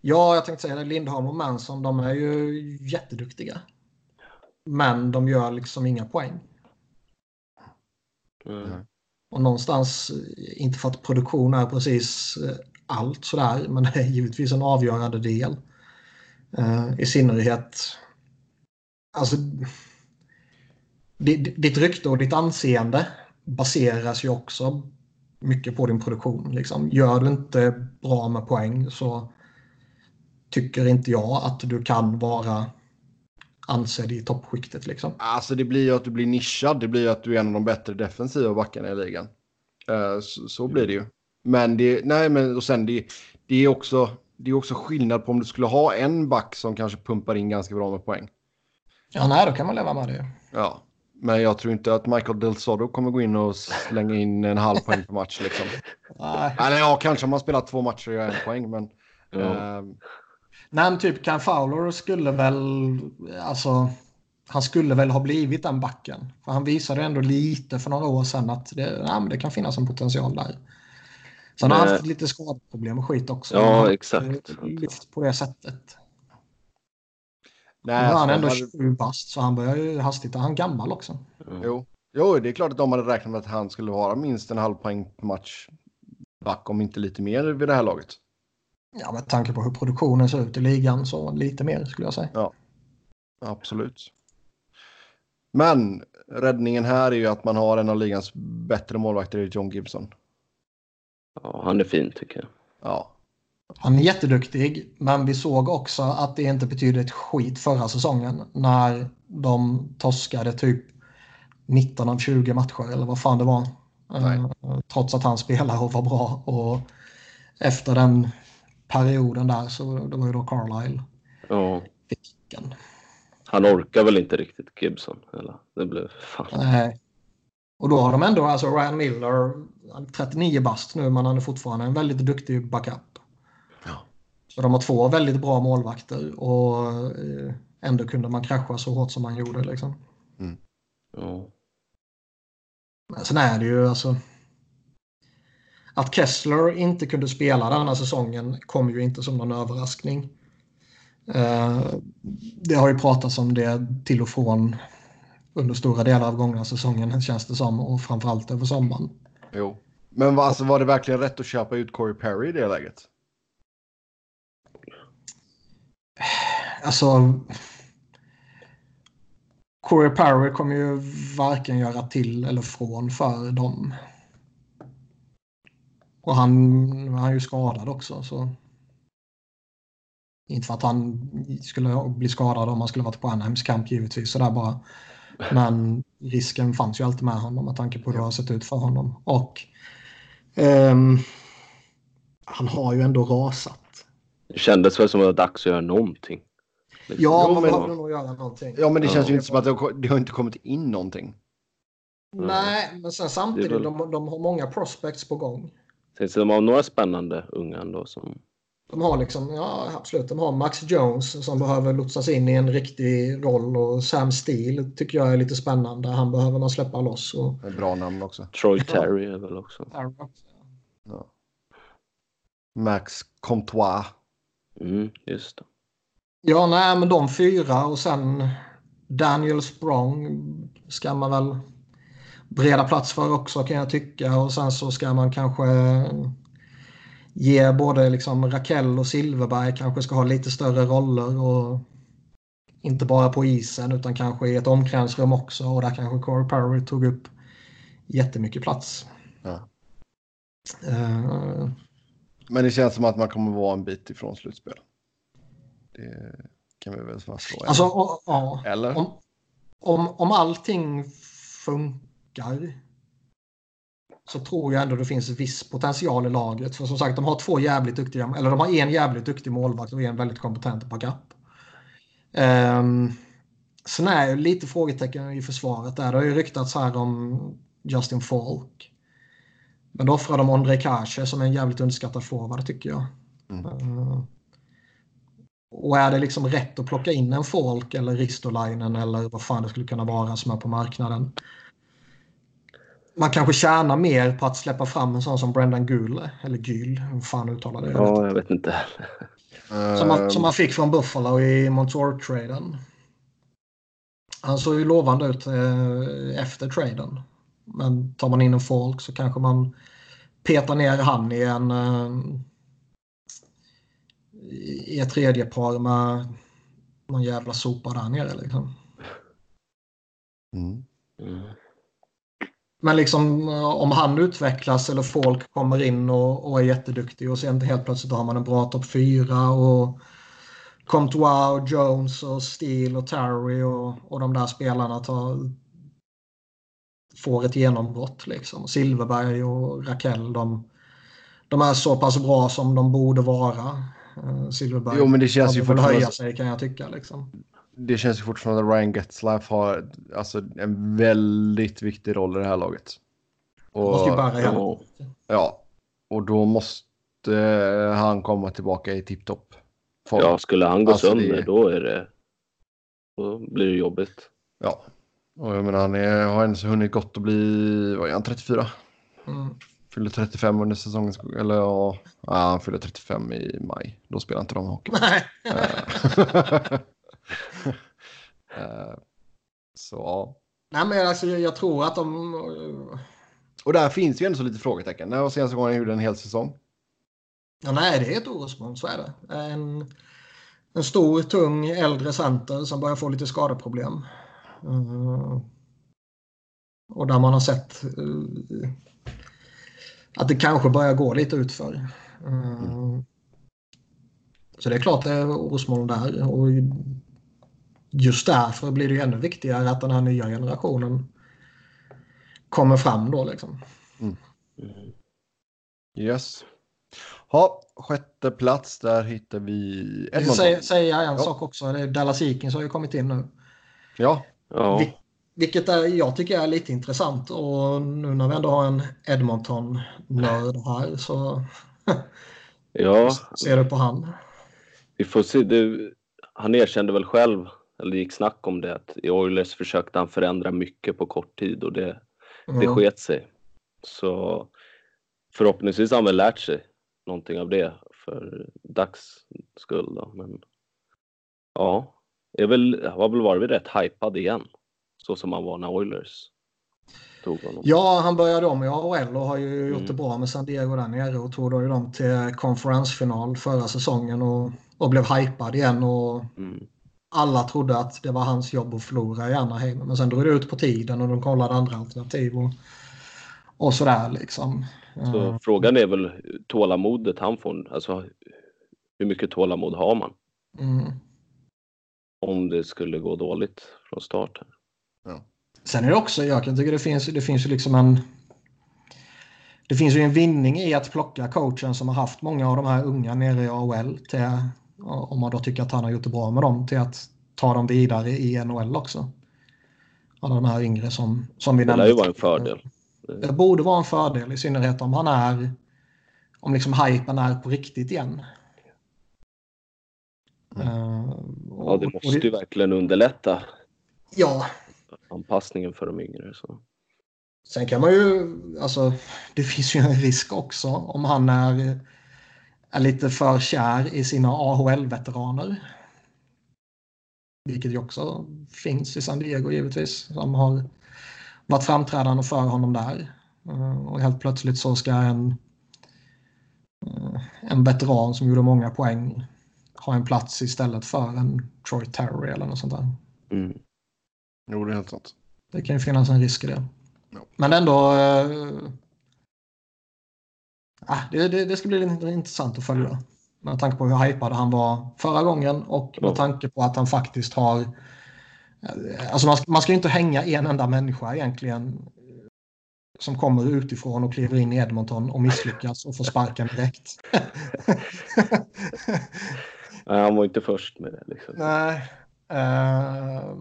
Ja, jag tänkte säga det. Lindholm och Manson, de är ju jätteduktiga. Men de gör liksom inga poäng. Mm. Och någonstans, inte för att produktion är precis eh, allt sådär, men det är givetvis en avgörande del. Uh, I synnerhet, alltså ditt rykte och ditt anseende baseras ju också mycket på din produktion. Liksom. Gör du inte bra med poäng så tycker inte jag att du kan vara ansedd i toppskiktet. Liksom. Alltså det blir ju att du blir nischad. Det blir ju att du är en av de bättre defensiva backarna i ligan. Så, så, blir det ju. Men det, nej men och sen det, det är också, det är också skillnad på om du skulle ha en back som kanske pumpar in ganska bra med poäng. Ja, nej, då kan man leva med det. Ja, men jag tror inte att Michael Del Soto kommer gå in och slänga in en halv poäng per match. Liksom. Nej. Eller ja, kanske om man spelar två matcher och gör en poäng. Men, mm. eh, Nej, men typ Ken Fowler skulle väl, alltså, han skulle väl ha blivit den backen. För han visade ändå lite för några år sedan att det, ja, men det kan finnas en potential där. Sen har han haft lite skadeproblem och skit också. Ja, exakt. Lyft på det sättet. Nej, han är ändå 27 bast så han börjar ju hastigt. Är han gammal också? Mm. Jo. jo, det är klart att de hade räknat med att han skulle vara minst en halv poäng på match back om inte lite mer vid det här laget. Ja, med tanke på hur produktionen ser ut i ligan så lite mer skulle jag säga. Ja, absolut. Men räddningen här är ju att man har en av ligans bättre målvakter, John Gibson. Ja, han är fin tycker jag. Ja. Han är jätteduktig, men vi såg också att det inte betydde ett skit förra säsongen när de torskade typ 19 av 20 matcher eller vad fan det var. Nej. Trots att han spelade och var bra. Och efter den perioden där så det var ju då Carlisle. Ja. Han orkar väl inte riktigt Gibson. Eller? Det blev fan. Nej. Och då har de ändå, alltså Ryan Miller, 39 bast nu men han är fortfarande en väldigt duktig backup. Så de har två väldigt bra målvakter och eh, ändå kunde man krascha så hårt som man gjorde. Liksom. Mm. Ja. Men sen är det ju alltså att Kessler inte kunde spela denna säsongen kom ju inte som någon överraskning. Eh, det har ju pratats om det till och från under stora delar av gångna säsongen känns det som och framförallt över sommaren. Jo, men var, alltså, var det verkligen rätt att köpa ut Corey Perry i det läget? Alltså. Corey Perry kommer ju varken göra till eller från för dem. Och han, han är ju skadad också. Så. Inte för att han skulle bli skadad om han skulle varit på Anaheims kamp givetvis. Sådär bara. Men risken fanns ju alltid med honom med tanke på hur det har sett ut för honom. Och um, han har ju ändå rasat. Det kändes väl som att det var dags att göra någonting. Liksom. Ja, man behöver nog göra någonting. Ja, men det känns ja. ju inte som att det har, det har inte kommit in någonting. Nej, men sen samtidigt, väl... de, de har många prospects på gång. Så de har några spännande unga ändå som... De har liksom, ja absolut, de har Max Jones som behöver lotsas in i en riktig roll och Sam Steele tycker jag är lite spännande. Han behöver man släppa loss. Och... Ett bra namn också. Troy Terry är väl också. Ja. Max Comtois. Mm, just det. Ja, nej, men de fyra och sen Daniel Sprong ska man väl breda plats för också kan jag tycka. Och sen så ska man kanske ge både liksom Raquel och Silverberg kanske ska ha lite större roller och inte bara på isen utan kanske i ett omklädningsrum också och där kanske Corey Perry tog upp jättemycket plats. Ja. Uh, Men det känns som att man kommer vara en bit ifrån slutspel. Det kan vi väl fastslå. Alltså, och, ja, Eller? Om, om, om allting funkar så tror jag ändå det finns viss potential i laget. För som sagt, de har två jävligt duktiga, eller de har en jävligt duktig målvakt och en väldigt kompetent backup. Um, sen är det lite frågetecken i försvaret där. Det har ju ryktats här om Justin Falk. Men då offrar de Andrei Kache som är en jävligt underskattad forward tycker jag. Mm. Uh, och är det liksom rätt att plocka in en Falk eller Ristolainen eller vad fan det skulle kunna vara som är på marknaden? Man kanske tjänar mer på att släppa fram en sån som Brendan Gule, eller Gyl, hur fan uttalar det? Ja, jag vet inte. Som man, som man fick från Buffalo i Montour-traden. Han såg ju lovande ut eh, efter traden. Men tar man in en folk så kanske man petar ner han i en i ett tredje par med någon jävla sopa där nere liksom. Mm. Mm. Men liksom om han utvecklas eller folk kommer in och, och är jätteduktig och sen helt plötsligt har man en bra topp fyra och Comtois och Jones och Steele och Terry och, och de där spelarna tar, får ett genombrott. Liksom. Silverberg och Raquel de, de är så pass bra som de borde vara. Eh, Silverberg jo, men det känns ju fortfarande... höja sig kan jag tycka. Liksom. Det känns ju fortfarande att Ryan Getzlaff har alltså, en väldigt viktig roll i det här laget. Och, måste ju bära hela. Ja, och då måste han komma tillbaka i tipptopp. Ja, skulle han gå alltså, sönder det... då är det... Då blir det jobbigt. Ja, och jag menar han är, har ens hunnit gott att bli, vad är han, 34? Mm. Fyller 35 under säsongen, eller ja, ja, han fyller 35 i maj. Då spelar inte de hockey. Nej. Eh, så ja. Nej men alltså jag tror att de... Och där finns ju ändå så lite frågetecken. När var senaste gången han gjorde en hel säsong? Ja, nej, det är ett orosmoln, så är det. En, en stor, tung, äldre center som börjar få lite skadeproblem. Uh, och där man har sett uh, att det kanske börjar gå lite utför. Uh, så det är klart det är orosmoln där. Och just därför blir det ju ännu viktigare att den här nya generationen kommer fram då liksom. Mm. Yes. Ja, sjätte plats, där hittar vi Edmonton. Säga, säga en ja. sak också, Dallas Eakins har ju kommit in nu. Ja. ja. Vil vilket är, jag tycker är lite intressant och nu när vi ändå har en Edmonton-nörd här så ja. ser du på han. Vi får se. Det, han erkände väl själv, eller gick snack om det, att i Oilers försökte han förändra mycket på kort tid och det, mm. det sket sig. Så förhoppningsvis har han väl lärt sig någonting av det för Dags skull. Då. Men ja, jag väl, har väl varit rätt hypad igen. Så som han var när Oilers tog honom. Ja, han började om i AHL och har ju gjort mm. det bra med San Diego där nere och tog då ju dem till konferensfinal förra säsongen och, och blev hypad igen. Och mm. Alla trodde att det var hans jobb att förlora i Anaheim. Men sen drog det ut på tiden och de kollade andra alternativ. Och, och sådär liksom. Så mm. frågan är väl tålamodet han får. Alltså hur mycket tålamod har man? Mm. Om det skulle gå dåligt från start. Ja. Sen är det också, jag kan tycka det finns, det finns ju liksom en det finns ju en vinning i att plocka coachen som har haft många av de här unga nere i AHL till, om man då tycker att han har gjort det bra med dem, till att ta dem vidare i NHL också. Alla de här yngre som, som vi nämnde. Det lär ju vara en fördel. Det borde vara en fördel i synnerhet om han är om liksom hypen är på riktigt igen. Mm. Uh, och, ja, det måste ju verkligen underlätta. Ja. Anpassningen för de yngre. Så. Sen kan man ju, alltså det finns ju en risk också om han är, är lite för kär i sina AHL-veteraner. Vilket ju också finns i San Diego givetvis. Som har varit framträdande för honom där. Eh, och helt plötsligt så ska en, eh, en veteran som gjorde många poäng ha en plats istället för en Troy Terry eller något sånt där. Mm. Jo, det är helt sant. Det kan ju finnas en risk i det. Ja. Men ändå... Äh, det, det, det ska bli intressant att följa. Med tanke på hur hypad han var förra gången och med tanke på att han faktiskt har... eh, Alltså man, ska- man ska ju inte hänga en enda människa egentligen som kommer utifrån och kliver in i Edmonton och misslyckas och får sparken direkt. Nej, han var inte först med det. Liksom. Nej. Eh,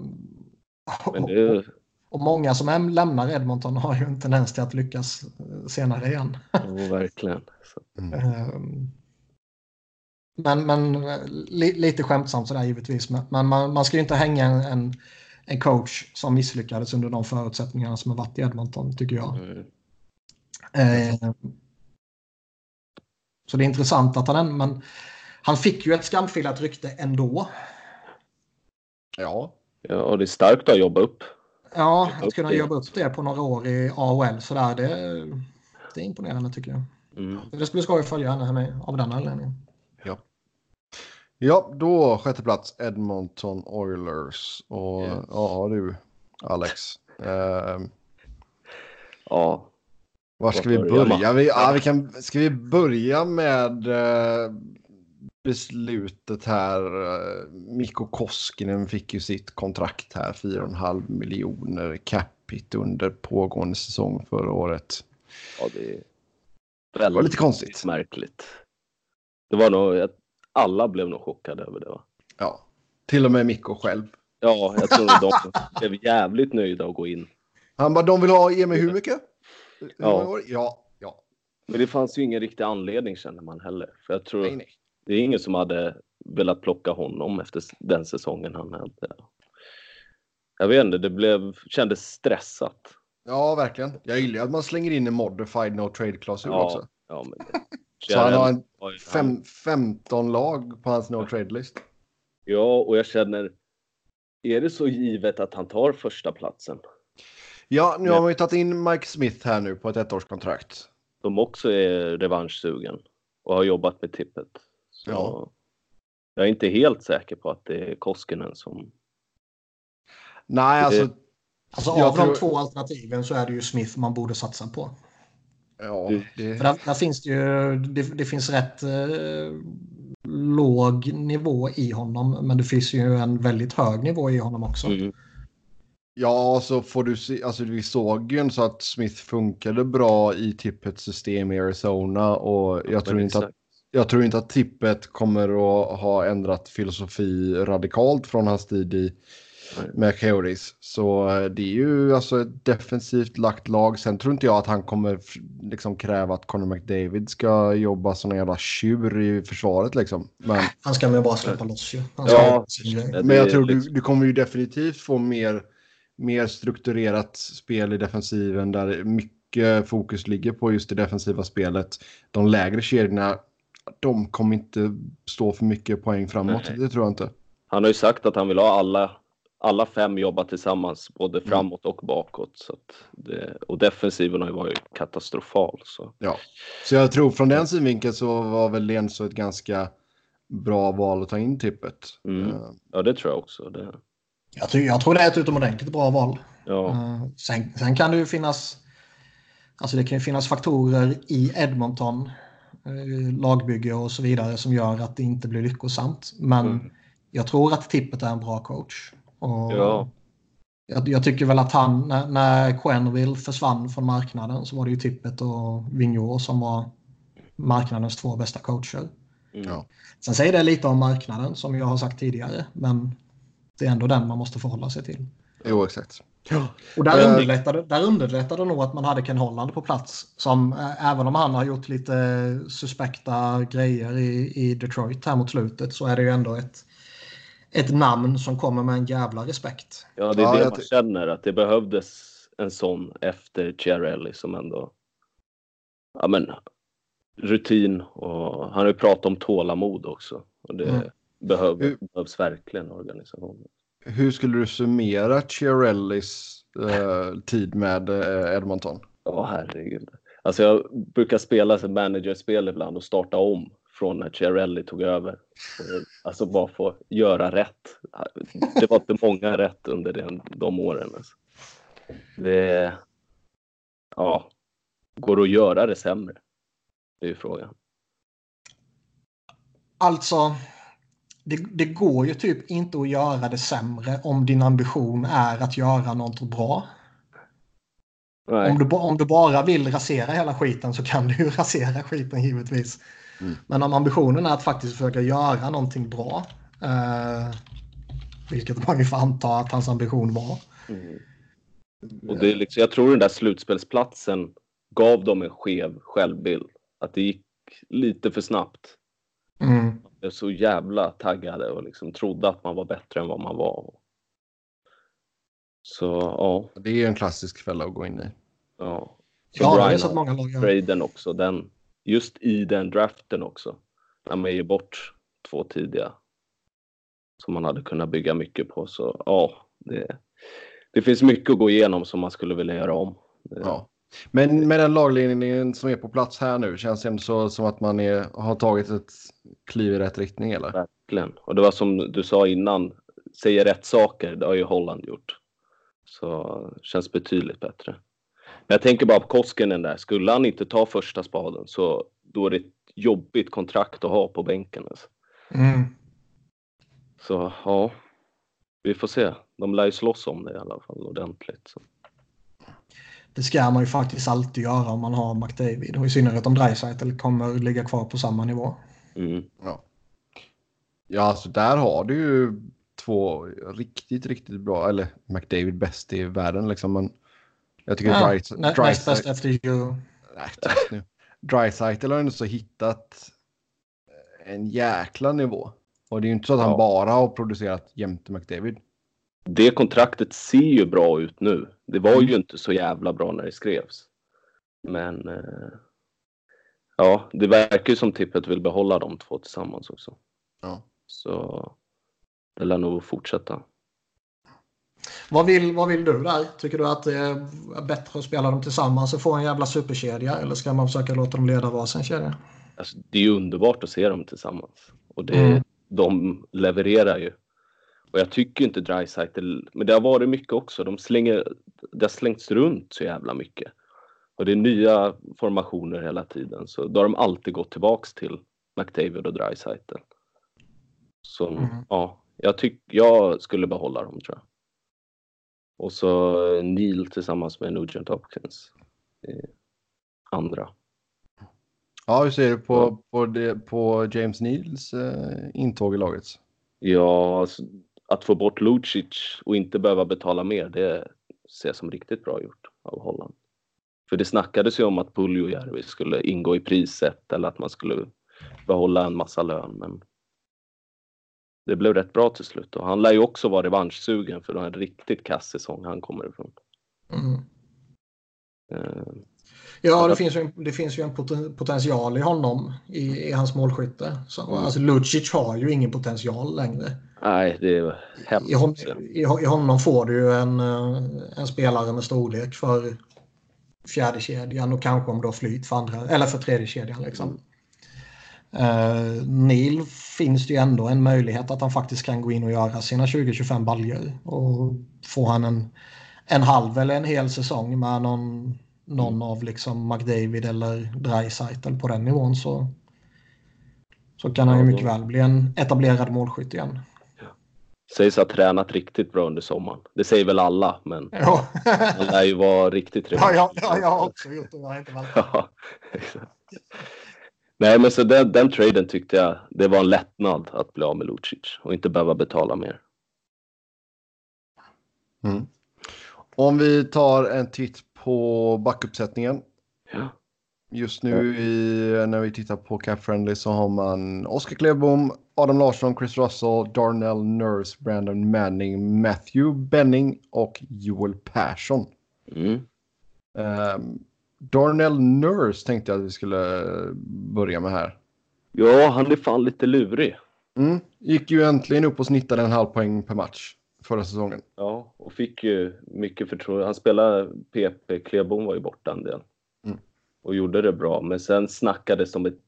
Men det Och många som äm- lämnar Edmonton har ju en tendens till att lyckas senare igen. jo, verkligen. Så, Ehm, Men, men li, lite skämtsamt sådär givetvis. Men men man, man ska ju inte hänga en, en, en coach som misslyckades under de förutsättningarna som har varit i Edmonton tycker jag. mm. Så det är intressant att han, men han fick ju ett skamfilat rykte ändå. Ja, Ja, och det är starkt att jobba upp. Ja, att kunna jobba upp det på några år i AHL sådär, det, det är imponerande tycker jag. Mm. Det skulle skoj att följa henne med, av den anledningen. ja då sjätte plats Edmonton Oilers. Och Yes. ja du, Alex. Eh, Ja, var ska vi börja? Vi, ja, vi kan, ska vi börja med eh, beslutet här? Eh, Mikko Koskinen fick ju sitt kontrakt här, 4,5 miljoner capita under pågående säsong förra året. ja det är Det var lite konstigt. märkligt. Det var nog, att alla blev nog chockade över det va? Ja, till och med Mikko själv. Ja, jag tror att de blev jävligt nöjda att gå in. Han bara, de vill ha, ge mig hur mycket? Hur Ja. Ja, ja. Men det fanns ju ingen riktig anledning känner man heller. För jag tror Nej, nej. Det är ingen som hade velat plocka honom efter den säsongen han hade. Jag vet inte, det blev, kändes stressat. Ja, verkligen. Jag gillar att man slänger in en modified no trade-klausul Ja, också. ja, men. Så han har en fem, 15 lag på hans no trade-list. Ja, och jag känner, är det så givet att han tar första platsen? Ja, nu har man ju tagit in Mike Smith här nu på ett ettårskontrakt. De också är revanschsugen och har jobbat med tippet. Så Ja. Jag är inte helt säker på att det är Koskinen som... Nej, Det- alltså. Alltså av de tror- två alternativen så är det ju Smith man borde satsa på. Ja, Det- För där, där finns det ju, det, det finns rätt eh, låg nivå i honom. Men det finns ju en väldigt hög nivå i honom också. Mm. ja, så får du se. Alltså, vi såg ju en så att Smith funkade bra i tippets system i Arizona och jag tror Men inte att. Jag tror inte att tippet kommer att ha ändrat filosofi radikalt från hans tid i med Coyotes. Så eh, det är ju alltså ett defensivt lagt lag. Sen tror inte jag att han kommer liksom kräva att Conor McDavid ska jobba som en jävla tjur i försvaret liksom. Men, Han ska ju bara släppa loss ju. Ja. men jag tror du, liksom- du kommer ju definitivt få mer, mer strukturerat spel i defensiven där mycket fokus ligger på just det defensiva spelet. De lägre kedjorna, de kommer inte stå för mycket poäng framåt. Nej. Det tror jag inte. Han har ju sagt att han vill ha alla, alla fem jobba tillsammans, både Mm. framåt och bakåt. Så att det, och defensiven har ju varit katastrofal. Så. Så jag tror från den synvinkeln så var väl Lenso ett ganska bra val att ta in tippet. Mm. Eh, Ja, det tror jag också. Det, Jag, tror, jag tror det är ett utomordentligt bra val. ja. Eh, sen, sen kan det ju finnas Alltså det kan ju finnas faktorer i Edmonton, lagbygge och så vidare som gör att det inte blir lyckosamt. Men Mm. jag tror att Tippet är en bra coach. Och Ja. jag, jag tycker väl att han, när, när Quenneville försvann från marknaden så var det ju Tippet och Vigneault som var marknadens två bästa coacher. Ja. Sen säger det lite om marknaden som jag har sagt tidigare, men det är ändå den man måste förhålla sig till. Jo, exakt. Och där Eh, underlättade, där underlättade nog att man hade Ken Holland på plats. Som eh, även om han har gjort lite suspekta grejer i, i Detroit här mot slutet så är det ju ändå ett, ett namn som kommer med en jävla respekt. ja, det är Ja, det jag man känner, att det behövdes en sån efter Chiarelli som ändå... Ja, men rutin och han har ju pratat om tålamod också. Och det Mm. behöv, Hur- behövs verkligen i organisationen. Hur skulle du summera Chiarellis eh, tid med eh, Edmonton? Ja, herregud. Alltså jag brukar spela som managerspel ibland och starta om från när Chiarelli tog över. Alltså bara få göra rätt. Det var inte många rätt under den, de åren. Alltså. Det, ja, går det att göra det sämre? Det är ju frågan. Alltså, det, det, går ju typ inte att göra det sämre om din ambition är att göra något bra. Om du, om du, bara vill rasera hela skiten så kan du ju rasera skiten givetvis. Mm. Men om ambitionen är att faktiskt försöka göra någonting bra. Eh, vilket man ju får anta att hans ambition var. Mm. Och det är liksom, jag tror den där slutspelsplatsen gav dem en skev självbild. Att det gick lite för snabbt. Mm. Blev så jävla taggade och liksom trodde att man var bättre än vad man var. Så ja. Det är en klassisk fälla att gå in i. Ja. Så ja, det är så att många lag Traden också, den, just i den draften också. När man ger bort två tidiga. Som man hade kunnat bygga mycket på. Så ja, det, det finns mycket att gå igenom som man skulle vilja göra om. Ja. Men med den lagledningen som är på plats här nu känns det ändå så som att man är, har tagit ett kliv i rätt riktning eller? Verkligen. Och det var som du sa innan, säger rätt saker, det har ju Holland gjort. Så känns betydligt bättre. Men jag tänker bara på Koskinen där, skulle han inte ta första spaden så då är det ett jobbigt kontrakt att ha på bänken. Alltså. Mm. Så ja, vi får se. De lär ju slåss om det i alla fall ordentligt. Så. Det ska man ju faktiskt alltid göra om man har McDavid och i synnerhet om Dreisaitl kommer ligga kvar på samma nivå. Mm. Ja. ja, alltså där har du ju två riktigt, riktigt bra, eller McDavid bäst i världen liksom. Men jag tycker ja, Dry näst bäst efter you. Nej, Dreisaitl har ändå så hittat en jäkla nivå. Och det är ju inte så att han bara har producerat jämte McDavid. Det kontraktet ser ju bra ut nu. Det var ju mm. inte så jävla bra när det skrevs. Men eh, ja, det verkar ju som Tippet vill behålla de två tillsammans också. Ja. Så det lär nog fortsätta. Vad vill, vad vill du där? Tycker du att det är bättre att spela dem tillsammans och få en jävla superkedja? Eller ska man försöka låta dem leda varsin kedja? Alltså, det är ju underbart att se dem tillsammans. Och det, mm. de levererar ju. Och jag tycker inte Dreisaitl, men det har varit mycket också. De slänger, det har slängts runt så jävla mycket. Och det är nya formationer hela tiden. Så då har de alltid gått tillbaks till McDavid och Dreisaitl. Så mm. ja, jag, tyck, jag skulle behålla dem tror jag. Och så Neil tillsammans med Nugent Hopkins. Andra. Ja, hur ser du på, på, det, på James Neils eh, intåg i laget? Ja, alltså, att få bort Lucic och inte behöva betala mer, det ser jag som riktigt bra gjort av Holland. För det snackades ju om att Puljujärvi skulle ingå i priset eller att man skulle behålla en massa lön, men det blev rätt bra till slut. Och han lär ju också vara revanschsugen för den riktigt kass säsong han kommer ifrån. Mm. Ja, det finns, ju en, det finns ju en potential i honom i, i hans målskytte. Så, mm. Alltså Lucic har ju ingen potential längre. Nej, det är hemskt. I, hon, i, I honom får du ju en, eh, en spelare med storlek för fjärde kedjan och kanske om du har flyt för, andra, eller för tredje kedjan. Liksom. Uh, Neil finns det ju ändå en möjlighet att han faktiskt kan gå in och göra sina 20-25 baljor. Och får han en, en halv eller en hel säsong med någon, någon mm. av liksom McDavid eller Dreisaitl på den nivån så, så kan han ju mycket väl bli en etablerad målskytt igen. Sägs ha tränat riktigt bra under sommaren. Det säger väl alla, men ja. han lär ju vara riktigt trevlig. Ja, ja, ja, jag har också gjort det. Jag inte ja, Nej, men så den, den traden tyckte jag det var en lättnad att bli av med Lucic och inte behöva betala mer. Mm. Om vi tar en titt på backuppsättningen. Ja. Just nu i, när vi tittar på Cap Friendly så har man Oskar Klebom, Adam Larsson, Chris Russell, Darnell Nurse, Brandon Manning, Matthew Benning och Joel Persson. Mm. Um, Darnell Nurse tänkte jag att vi skulle börja med här. Ja, han är fan lite lurig. Mm. Gick ju äntligen upp och snittade en halv poäng per match förra säsongen. Ja, och fick ju mycket förtroende. Han spelade PP, Klebom var ju borta en del. Mm. Och gjorde det bra, men sen snackades om ett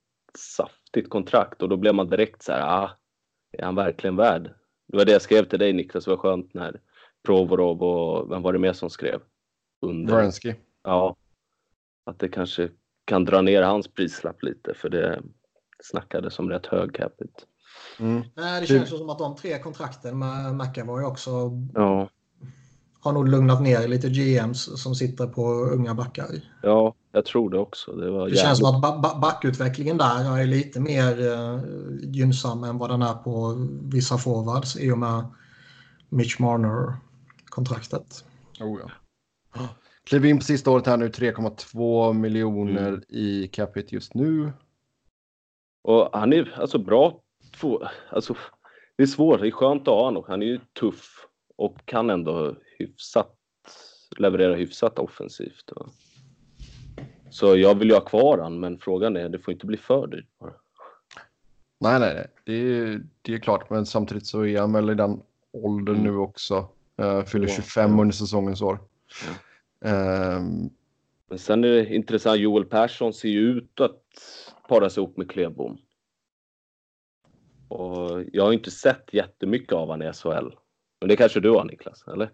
häftigt kontrakt och då blev man direkt så här, ah, är han verkligen värd? Det var det jag skrev till dig Niklas, det var skönt när Provorov och vem var det mer som skrev? Under. Vrensky. Ja. Att det kanske kan dra ner hans prislapp lite för det snackades om rätt hög capita. Mm. Nej, det känns som att de tre kontrakten med McAvoy också ja. har nog lugnat ner lite GMs som sitter på unga backar. Ja, jag tror det också. Det, var det känns som att ba backutvecklingen där är lite mer uh, gynnsam än vad den är på vissa forwards i och med Mitch Marner-kontraktet. Oh, ja. Kliver in på sista året här nu, 3,2 miljoner mm. i capita just nu. Och han är alltså bra. Två, alltså, det är svårt, det är skönt att ha honom. Han är ju tuff och kan ändå hyfsat leverera hyfsat offensivt. Så jag vill ju ha kvar han, men frågan är, det får inte bli för dyrt bara. Nej, nej, nej. Det är, det är klart, men samtidigt så är han väl i den åldern mm. nu också. Uh, fyller 25 under säsongens år. Mm. Um, men sen är det intressant, Joel Persson ser ju ut att paras ihop med Klebom. Och jag har inte sett jättemycket av honom i SHL. Men det kanske du har Niklas, eller?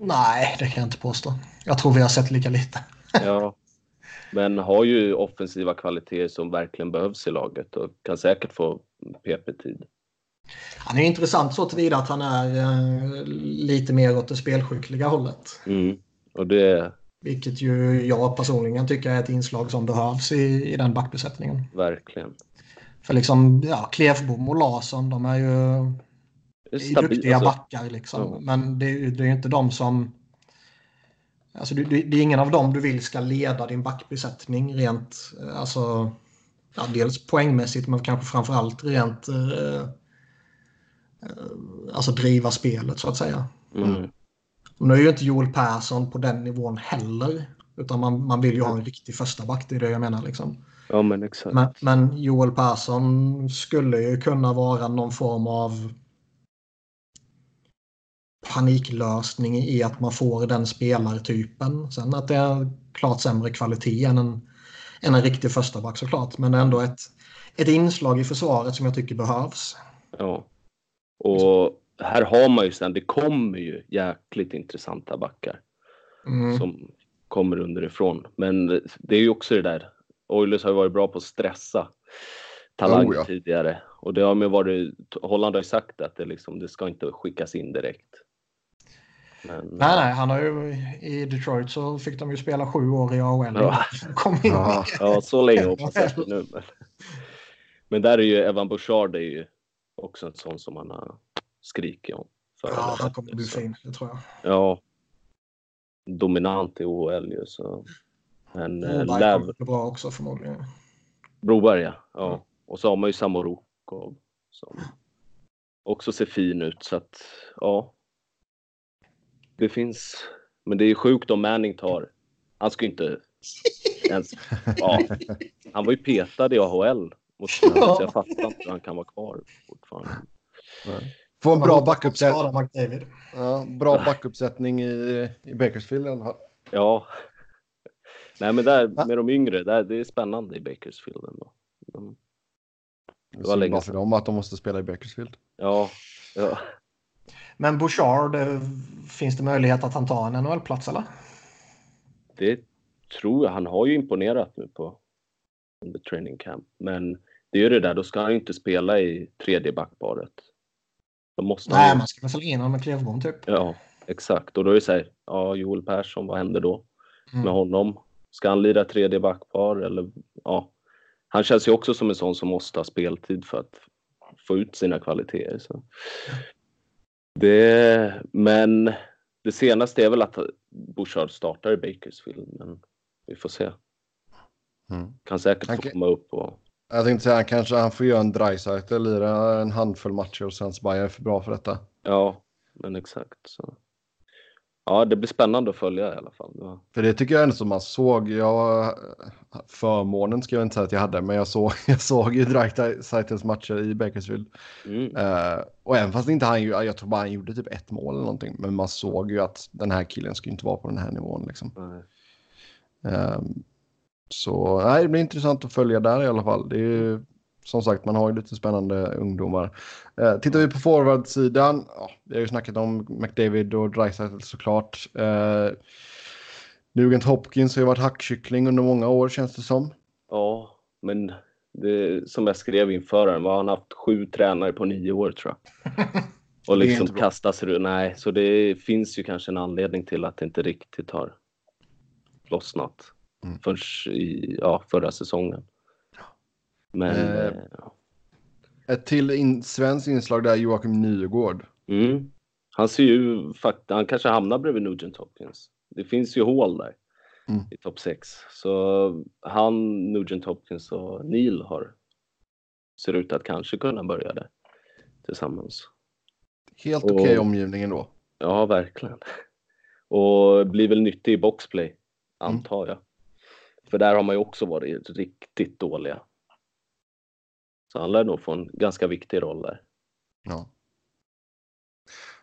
Nej, det kan jag inte påstå. Jag tror vi har sett lika lite. ja, men har ju offensiva kvaliteter som verkligen behövs i laget och kan säkert få PP-tid. Han är intressant så tillvida att han är eh, lite mer åt det spelskickliga hållet. Mm. Och det... Vilket ju jag personligen tycker är ett inslag som behövs i, i den backbesättningen. Verkligen. För liksom, ja, Klevbom och Larsson, de är ju är duktiga alltså, backar liksom. Ja. Men det, det är ju inte de som Alltså, det, det är ingen av dem du vill ska leda din backbesättning rent, alltså, ja, dels poängmässigt men kanske framförallt rent, eh, eh, alltså driva spelet så att säga. Mm. Nu är ju inte Joel Persson på den nivån heller, utan man, man vill ju ha en riktig första back, det är det jag menar liksom. Ja men exakt. Men, men Joel Persson skulle ju kunna vara någon form av paniklösning i att man får den spelartypen. Sen att det är klart sämre kvalitet än en, än en riktig första back såklart. Men ändå ett, ett inslag i försvaret som jag tycker behövs. Ja. Och här har man ju sen, det kommer ju jäkligt intressanta backar. Mm. Som kommer underifrån. Men det är ju också det där, Oilers har ju varit bra på att stressa talang oh, ja. tidigare. Och det har man varit, Holland har ju sagt att det, liksom, det ska inte skickas in direkt. Men, nej, nej, han har ju i Detroit så fick de ju spela sju år i AHL. Ja, Kom in. ja, ja så länge hoppas jag nu. Men, men där är ju Evan Bouchard är ju också en sån som man har skrikit om. Ja, han kommer bli fin, det tror jag. Ja. Dominant i OHL ju så. Men Broberg kommer bra också förmodligen. Broberg ja. ja. Mm. Och så har man ju Samorukov som också ser fin ut så att ja det finns, men det är sjukt om Manning tar, han ska inte ens, ja, han var ju petad i AHL mot så jag fattar inte hur han kan vara kvar fortfarande. Få en bra backuppsättning. Ja, bra backuppsättning i, i Bakersfield i alla fall. Ja. Nej, men där med de yngre, där, det är spännande i Bakersfield ändå. De, det var länge för dem att de måste spela i Bakersfield. Ja, ja. Men Bouchard, eh, finns det möjlighet att han tar en NHL-plats eller? Det tror jag. Han har ju imponerat nu på under training camp. Men det är ju det där, då ska han ju inte spela i tredje backparet. Då måste Nej, han... man ska väl slänga in honom med Klevbom typ. Ja, exakt. Och då är det så här, ja, Joel Persson, vad händer då mm. med honom? Ska han lira tredje backpar eller ja? Han känns ju också som en sån som måste ha speltid för att få ut sina kvaliteter. Så. Det, men det senaste är väl att Bouchard startar i Bakersfield, men vi får se. Mm. Kan säkert han få komma upp och... Jag tänkte säga, kanske han får göra en drycycle, lira en handfull matcher och sen så bara, jag är för bra för detta. Ja, men exakt. Så. Ja, det blir spännande att följa i alla fall. Ja. För det tycker jag ändå som man såg. Jag, förmånen ska jag inte säga att jag hade, men jag såg, jag såg ju Dragtitles matcher i Bakersfield. Mm. Uh, och även fast inte han, jag tror bara han gjorde typ ett mål eller någonting, men man såg ju att den här killen skulle inte vara på den här nivån liksom. Uh, så nej, det blir intressant att följa där i alla fall. Det är, som sagt, man har ju lite spännande ungdomar. Eh, tittar vi på forwardsidan, ja, vi har ju snackat om McDavid och Dreisaitl såklart. Eh, Nugent Hopkins har ju varit hackkyckling under många år känns det som. Ja, men det, som jag skrev inför den, har han haft sju tränare på nio år tror jag. Och liksom kastas runt. Nej, så det finns ju kanske en anledning till att det inte riktigt har lossnat. Mm. Förrän i ja, förra säsongen. Men... Eh, ja. Ett till in, svenskt inslag där, Joakim Nygård. Mm. Han ser ju faktiskt, han kanske hamnar bredvid Nugent Hopkins. Det finns ju hål där mm. i topp 6. Så han, Nugent Hopkins och Neil har ser ut att kanske kunna börja där tillsammans. Helt okej okay omgivningen då. Ja, verkligen. Och blir väl nyttig i boxplay, mm. antar jag. För där har man ju också varit riktigt dåliga. Så han lär nog få en ganska viktig roll där. Ja.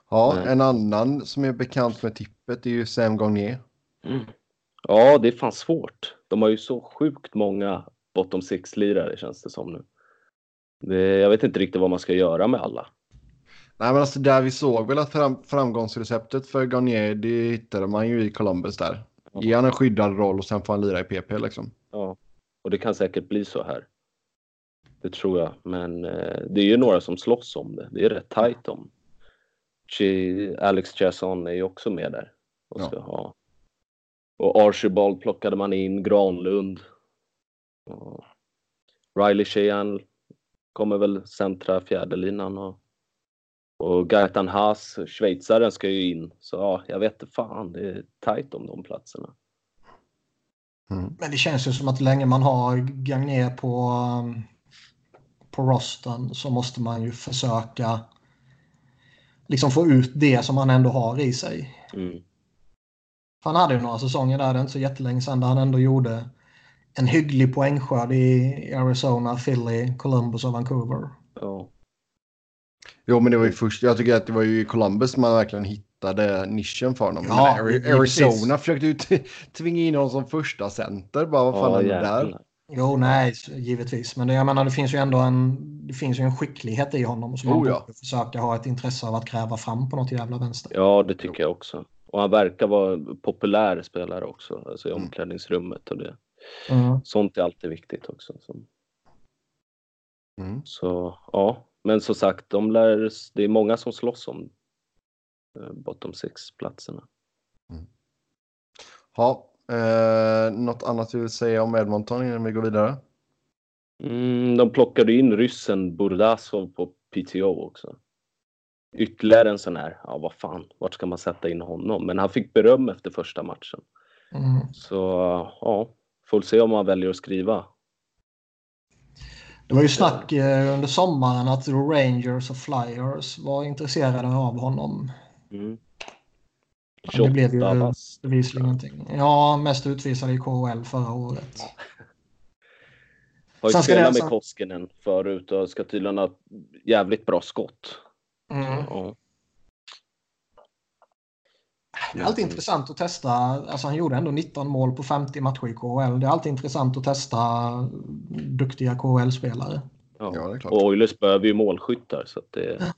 Ja, Men... en annan som är bekant med tippet är ju Sam Gagné. Mm. Ja, det är fan svårt. De har ju så sjukt många bottom six-lirare känns det som nu. Det, jag vet inte riktigt vad man ska göra med alla. Nej, men alltså där vi såg väl att fram, framgångsreceptet för Garnier, det hittade man ju i Columbus där. Ja. Ge han en skyddad roll och sen får han lira i PP liksom. Ja, och det kan säkert bli så här. Det tror jag, men eh, det är ju några som slåss om det. Det är rätt tajt om. Alex Chasson är ju också med där. Och, ska ja. ha. och Archibald plockade man in, Granlund. Och Riley Sheehan kommer väl centra fjärdelinan och och Gaetan Haas, schweizaren, ska ju in. Så ja, jag vet inte fan, det är tajt om de platserna. Mm. Men det känns ju som att länge man har Gagné på, på rosten så måste man ju försöka liksom få ut det som han ändå har i sig. Mm. Han hade ju några säsonger där, det är inte så jättelänge sedan, där han ändå gjorde en hygglig poängskörd i Arizona, Philly, Columbus och Vancouver. Ja. Jo, men det var ju först. Jag tycker att det var ju i Columbus man verkligen hittade nischen för honom. Ja, Arizona försökte ju tvinga in honom som första center. Bara vad fan ja, är det där? Jo, nej, givetvis. Men det, jag menar, det finns ju ändå en, det finns ju en skicklighet i honom som oh, man ja. försöka ha ett intresse av att kräva fram på något jävla vänster. Ja, det tycker jag också. Och han verkar vara populär spelare också, alltså i mm. omklädningsrummet och det. Mm. Sånt är alltid viktigt också. Så, mm. så ja, men som sagt, de lär, det är många som slåss om eh, bottom six-platserna. Mm. Ja, eh, något annat du vill säga om Edmonton innan vi går vidare? Mm, de plockade in ryssen Burdasov på PTO också. Ytterligare en sån här, ja vad fan, vart ska man sätta in honom? Men han fick beröm efter första matchen. Mm. Så ja, får se om man väljer att skriva det var ju snack eh, under sommaren att Rangers och Flyers var intresserade av honom. Mm. Det blev ju bevisligen ingenting. Ja, mest utvisad i KHL förra året. Har ju spelat med Koskinen förut och ska tydligen ha jävligt bra skott. Mm. Ja. Det är alltid intressant att testa. Alltså han gjorde ändå 19 mål på 50 matcher i KHL. Det är alltid intressant att testa duktiga KHL-spelare. Ja, ja, det är klart. Och Oilers behöver ju målskyttar så att det,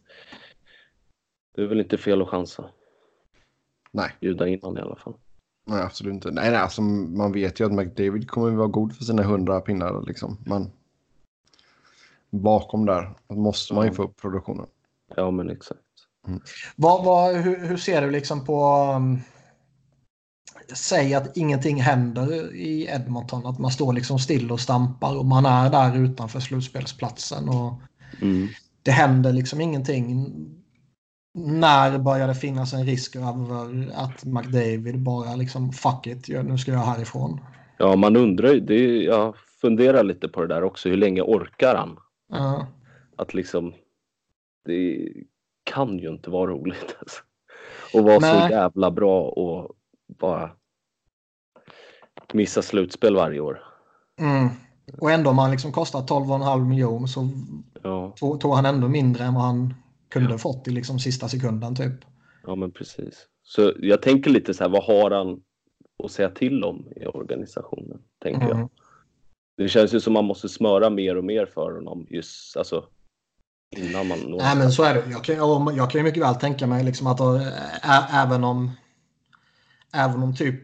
det är väl inte fel att chansa. Nej. Bjuda in honom i alla fall. Nej, absolut inte. Nej, nej alltså, man vet ju att McDavid kommer att vara god för sina 100 pinnar. Liksom. Men bakom där måste man ju få upp produktionen. Ja, men exakt. Mm. Vad, vad, hur, hur, ser du liksom på... Um, säg att ingenting händer i Edmonton. Att man står liksom still och stampar och man är där utanför slutspelsplatsen. Och mm. Det händer liksom ingenting. När börjar det finnas en risk över att McDavid bara liksom fuck it, nu ska jag härifrån? Ja, man undrar ju. Jag funderar lite på det där också. Hur länge orkar han? Uh. Att liksom... Det kan ju inte vara roligt. Alltså. Och vara så jävla bra och bara missa slutspel varje år. Mm. Och ändå om han liksom kostar 12,5 miljoner så ja. tog, han ändå mindre än vad han kunde fått i liksom sista sekunden typ. Ja men precis. Så jag tänker lite så här, vad har han att säga till om i organisationen? Tänker mm. jag. Det känns ju som man måste smöra mer och mer för honom just alltså innan man når. Nej men så är det. Jag kan, jag kan ju mycket väl tänka mig liksom att äh, även om även om typ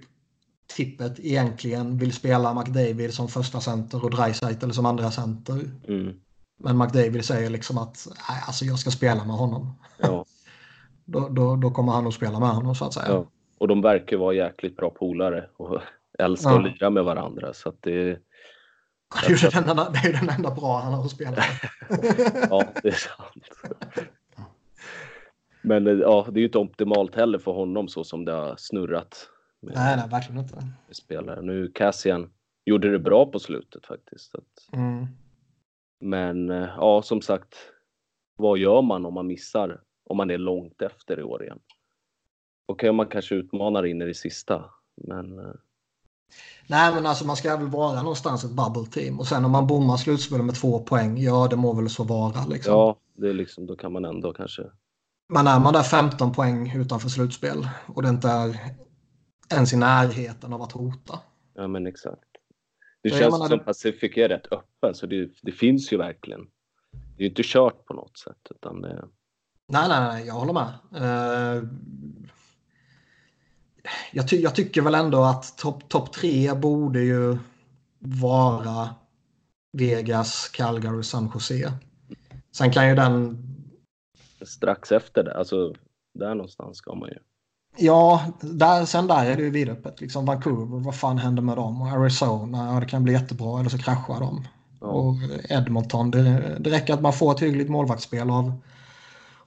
tippet egentligen vill spela McDavid som första center och Dreisaitl som andra center. Mm. Men McDavid säger liksom att nej, alltså jag ska spela med honom. Ja. då, då, då kommer han att spela med honom så att säga. Ja. Och de verkar vara jäkligt bra polare och älskar Ja. att lira med varandra. Så det, Det är ju den enda, det är den enda bra han har att spela med. ja, det är sant. Men eh, ja, det är ju inte optimalt heller för honom så som det har snurrat med, nej, nej, verkligen inte. spelare. Nu Cassian gjorde det bra på slutet faktiskt. Att, Mm. Men eh, ja, som sagt, vad gör man om man missar? Om man är långt efter i år igen? Okej, man kanske utmanar in i det sista, men eh, Nej, men alltså man ska väl vara någonstans ett bubble team. Och sen om man bommar slutspelet med två poäng, ja det må väl så vara. Liksom. ja, det är liksom, då kan man ändå kanske Men är man där 15 poäng utanför slutspel och det inte är ens i närheten av att hota. Ja, men exakt. Det känns menar, som Pacific är rätt öppen, så det, det finns ju verkligen. Det är ju inte kört på något sätt, utan det, Nej, nej, nej, jag håller med. Eh, jag, ty jag tycker väl ändå att topp top tre borde ju vara Vegas, Calgary, San Jose. Sen kan ju den... strax efter det, alltså där någonstans ska man ju. Ja, där, sen där är det ju vidöppet. Liksom Vancouver, vad fan händer med dem? Och Arizona, ja, det kan bli jättebra eller så kraschar de. Ja, Och Edmonton, det, det räcker att man får ett hyggligt målvaktsspel av,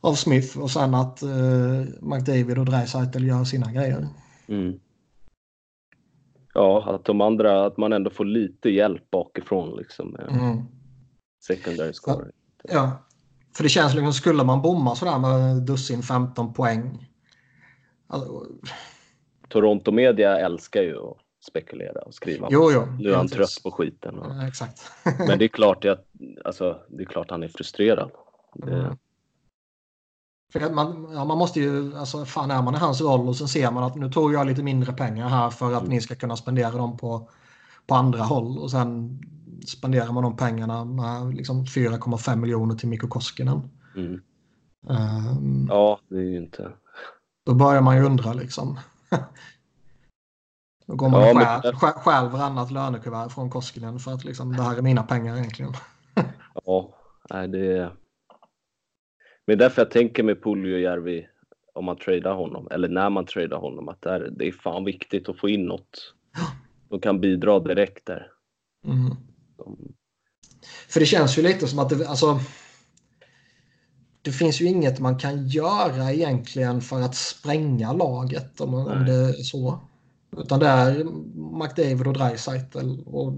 av Smith och sen att eh, McDavid och Dreisaitl gör sina grejer. mm. ja, att de andra, att man ändå får lite hjälp bakifrån liksom med Mm. secondary scoring. Ja, för det känns liksom, skulle man bomma sådär med dussin 15 poäng. Alltså, Toronto media älskar ju att spekulera och skriva. jo, jo. Nu är han givetvis. trött på skiten. Och, Ja, exakt. men det är klart att, alltså, det är klart han är frustrerad. Det, Mm. För man, ja, man måste ju, alltså fan är man i hans roll och sen ser man att nu tog jag lite mindre pengar här för att Mm. ni ska kunna spendera dem på, på andra håll och sen spenderar man de pengarna med liksom 4,5 miljoner till Mikko Koskinen. mm. Ehm, Ja, det är ju inte... Då börjar man ju undra liksom. Då går man Ja, och men- stjäl, stjäl, stjäl varannat lönekuvert från Koskinen för att liksom, det här är mina pengar egentligen. Ja, nej, det är... Men därför jag tänker med Puljujärvi om man tradar honom, eller när man tradar honom, att det är, det är fan viktigt att få in något. De kan bidra direkt där. Mm. De, För det känns ju lite som att det, alltså, det finns ju inget man kan göra egentligen för att spränga laget om, om Nej. det är så. Utan det är McDavid och Dreisaitl och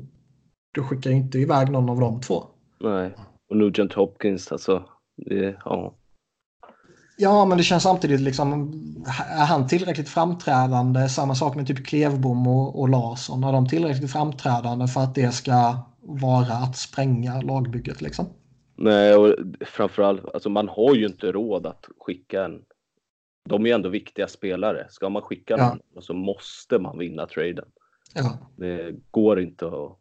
du skickar ju inte iväg någon av de två. nej, och Nugent Hopkins, alltså, det, ja. Ja, men det känns samtidigt liksom, är han tillräckligt framträdande? Samma sak med typ Klevbom och, och Larsson. Är de tillräckligt framträdande för att det ska vara att spränga lagbygget liksom? Nej, och framförallt, alltså man har ju inte råd att skicka en... De är ju ändå viktiga spelare. Ska man skicka Ja. någon så måste man vinna traden. Ja, Det går inte att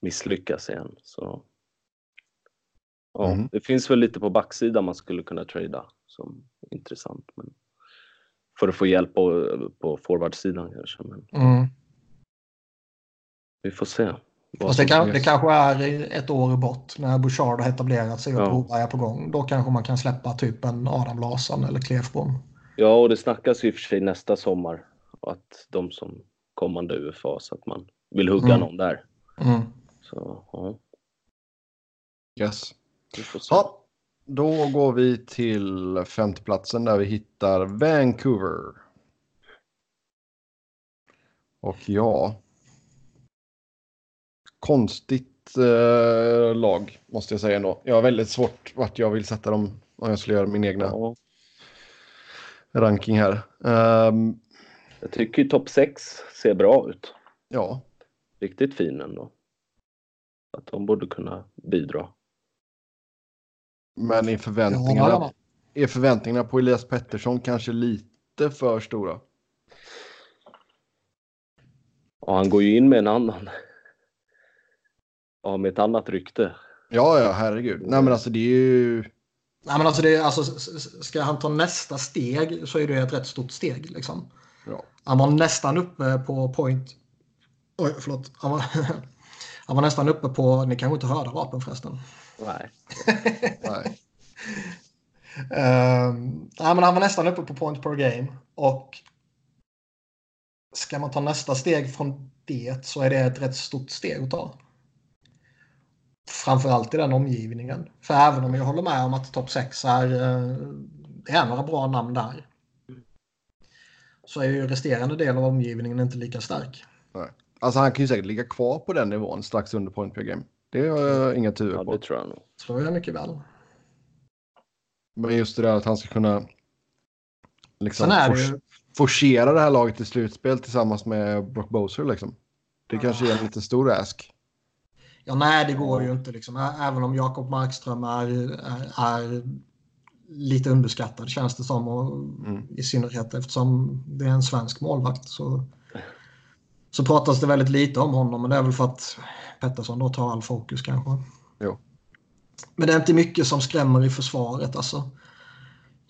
misslyckas igen. Så. Ja, Mm. Det finns väl lite på backsidan man skulle kunna trada som intressant. Men för att få hjälp på, på forwardsidan kanske. Men mm. vi får se. Fast det, kan, det kanske är ett år bort när Bouchard har etablerat sig och Ja. Broberg är på gång. Då kanske man kan släppa typ en Adam Larsson eller Klefbom. Ja, och det snackas ju i och för sig nästa sommar att de som kommande UFA så att man vill hugga Mm. någon där. Mm. Så ja, Yes. Ja, då går vi till femteplatsen där vi hittar Vancouver. Och ja. Konstigt eh, lag måste jag säga ändå. Jag har väldigt svårt vart jag vill sätta dem om jag skulle göra min egna Ja, ranking här. Ehm, jag tycker ju topp 6 ser bra ut. ja, Riktigt fin ändå. Att de borde kunna bidra. men är Ja, förväntningarna, ja. är förväntningarna på Elias Pettersson kanske lite för stora? Och han går ju in med en annan Ja, med ett annat rykte. Ja, ja, herregud. Nej, men alltså det är ju... Nej, men alltså, det, alltså, ska han ta nästa steg så är det ett rätt stort steg. Liksom. Ja. Han var nästan uppe på point... Oj, förlåt. Han var, han var nästan uppe på... Ni kanske inte hörde rapen förresten? Nej. Nej. Um, nej, men han var nästan uppe på point per game. Och ska man ta nästa steg från det så är det ett rätt stort steg att ta. Framförallt i den omgivningen. För även om jag håller med om att topp 6 är, eh, är några bra namn där. Så är ju resterande del av omgivningen inte lika stark. Nej. Alltså han kan ju säkert ligga kvar på den nivån strax under point per game. Det har jag inga turer Ja, på. det tror jag nog. Tror jag mycket väl. Men just det där att han ska kunna liksom fors- ju... forcera det här laget till slutspel tillsammans med Brock Boser liksom. Det kanske är en lite stor ask. Ja, nej, det går ju inte. Liksom. Även om Jakob Markström är, är, är lite underskattad känns det som. Och Mm. I synnerhet eftersom det är en svensk målvakt så, så pratas det väldigt lite om honom. Men det är väl för att Pettersson då tar all fokus kanske. Jo. Men det är inte mycket som skrämmer i försvaret. Alltså.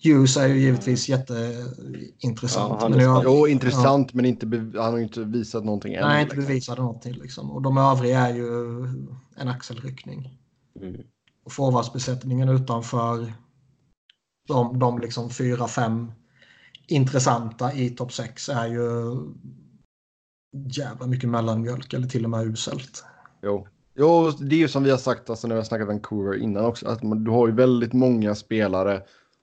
Hughes är ju givetvis jätteintressant. Ja, han är men jag, Jo, intressant men inte han har ju inte visat någonting än. nej, inte liksom. bevisade någonting. Liksom. Och de övriga är ju en axelryckning. Mm. Och forwardsbesättningen utanför de, de liksom fyra, fem intressanta i topp 6 är ju jävla mycket mellanmjölk eller till och med uselt. Jo. jo, det är ju som vi har sagt alltså, när vi har snackat Vancouver innan också. Att man, du har ju väldigt många spelare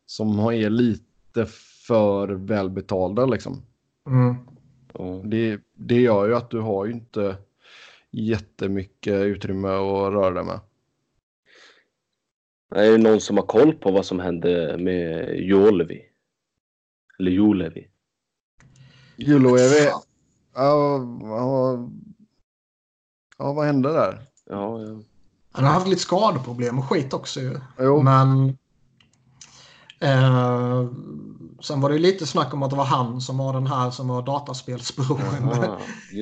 som har- är lite för välbetalda liksom. Mm. Det, det gör ju att du har ju inte jättemycket utrymme att röra dig med. Är det någon som har koll på vad som hände med Jolevi? Eller Jolevi? Juloevi, ja, ja, ja, vad hände där? Ja, ja. Han har haft lite skadeproblem och skit också ju. Jo, Men eh, sen var det lite snack om att det var han som var den här som var dataspelsberoende.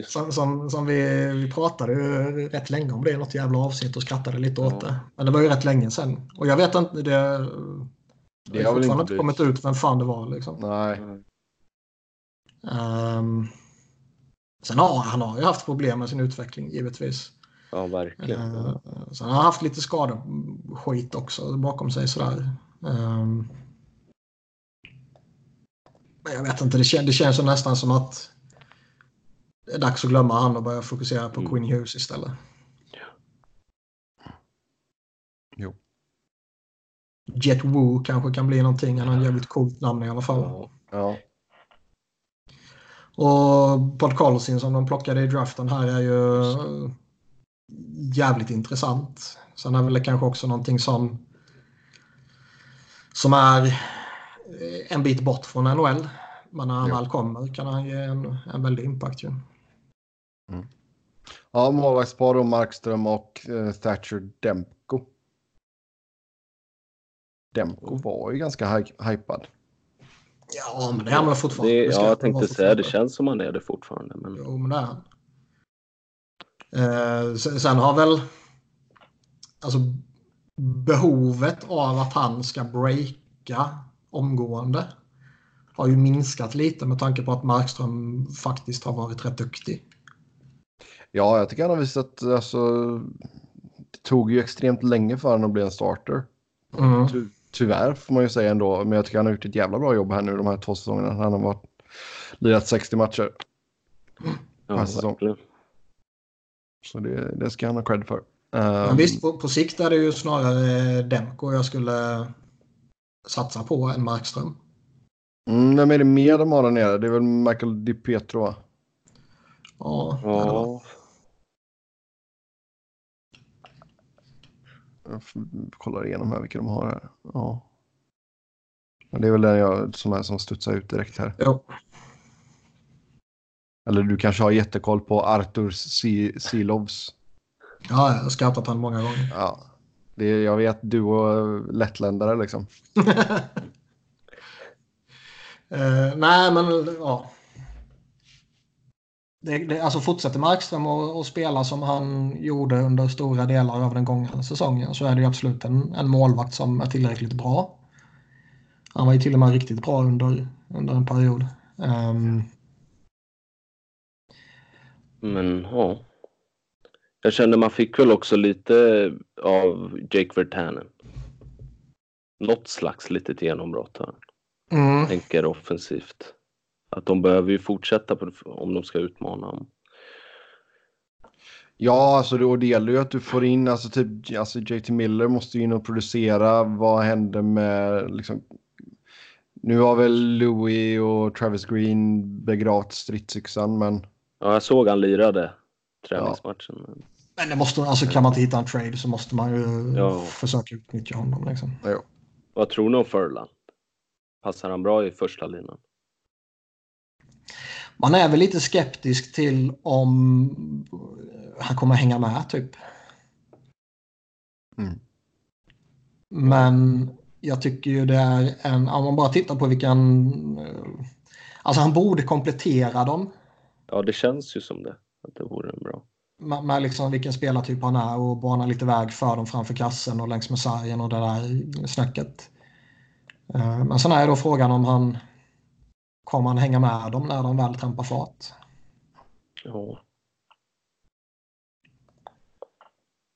Som, som, som vi, vi pratade ju rätt länge om det i något jävla avsnitt och skrattade lite åt Ja. det. Men det var ju rätt länge sedan. Och jag vet inte, det, det det har fortfarande inte kommit ut vem fan det var. Liksom. Nej, Ehm, sen har han har ju haft problem med sin utveckling givetvis. Ja, verkligen. Uh, sen har han haft lite skadeskit också bakom sig sådär. Men jag vet inte, det, kän, det känns ju nästan som att det är dags att glömma han och börja fokusera på Mm. Quinn Hughes istället. Jo. Jet Woo kanske kan bli någonting. Han har en jävligt coolt namn i alla fall. Ja. Och Pod Colson som de plockade i draften här är ju jävligt intressant. Sen är väl det kanske också någonting som som är en bit bort från NHL. Men när han väl kommer kan han ge en, en väldig impact ju. ja målvaktspar då Markström och eh, Thatcher Demko. Demko var ju ganska hy- hypad. Ja, men det är han väl fortfarande. Det, ja, jag tänkte säga det känns som han är det fortfarande. Men Jo, men det är han. Eh, sen, sen har väl alltså behovet av att han ska breaka omgående har ju minskat lite med tanke på att Markström faktiskt har varit rätt duktig. Ja, jag tycker han har visat, alltså, det tog ju extremt länge för honom att bli en starter. Mm. Ty, tyvärr får man ju säga ändå, men jag tycker han har gjort ett jävla bra jobb här nu de här två säsongerna. Han har varit, lirat 60 matcher, ja, Per säsong. så det, det ska han ha cred för. Men Um, visst, på, på sikt är det ju snarare Demko jag skulle satsa på än Markström. mm, vem är det mer de har där nere? Det är väl Michael DiPietro va? Ja, ja. Ja, Jag kollar igenom här vilka de har här. Ja. Men det är väl den jag, som, är, som studsar ut direkt här. Jo. Eller du kanske har jättekoll på Artur Si- Silovs. ja, jag har scoutat han många gånger. Ja. Det är, jag vet du och lettländare liksom. Eh, nej, men ja. det, det, alltså fortsätter Markström att spela som han gjorde under stora delar av den gångna säsongen så är det absolut en, en målvakt som är tillräckligt bra. Han var ju till och med riktigt bra under, under en period. Um... Men ja. Jag kände man fick väl också lite av Jake Vertanen. Något slags litet genombrott här. Mm. Tänker offensivt. Att de behöver ju fortsätta på, om de ska utmana. Ja, alltså det, det gäller ju att du får in, alltså typ, alltså JT Miller måste ju in och producera. Vad händer med, liksom, nu har väl Louis och Travis Green begravt stridsyxan, men. Ja, jag såg han lirade träningsmatchen. Ja. Men det måste, alltså kan man inte hitta en trade så måste man ju ja. försöka utnyttja honom. Liksom. Ja. Vad tror ni om Furlan? Passar han bra i första linan? Man är väl lite skeptisk till om han kommer hänga med typ. Mm. Men jag tycker ju det är en, om man bara tittar på vilken, alltså han borde komplettera dem. Ja det känns ju som det, att det vore en bra. Med, med liksom vilken spelartyp han är och bana lite väg för dem framför kassen och längs med sargen och det där snacket. Eh, men sen är då frågan om han kommer han hänga med dem när de väl trampar fart. Ja.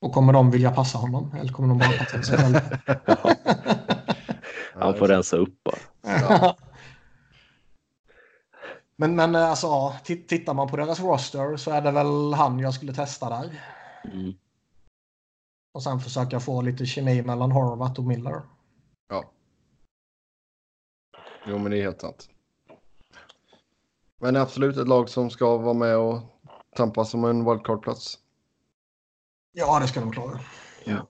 Och kommer de vilja passa honom eller kommer de bara passa sig själva? Han får rensa upp bara. Ja. Men, men eh, alltså, tittar man på deras roster så är det väl han jag skulle testa där. Mm. Och sen försöka få lite kemi mellan Horvath och Miller. Ja. Jo, men det är helt sant. Men absolut ett lag som ska vara med och tampas om en wildcard-plats. Ja, det ska de klara. Ja.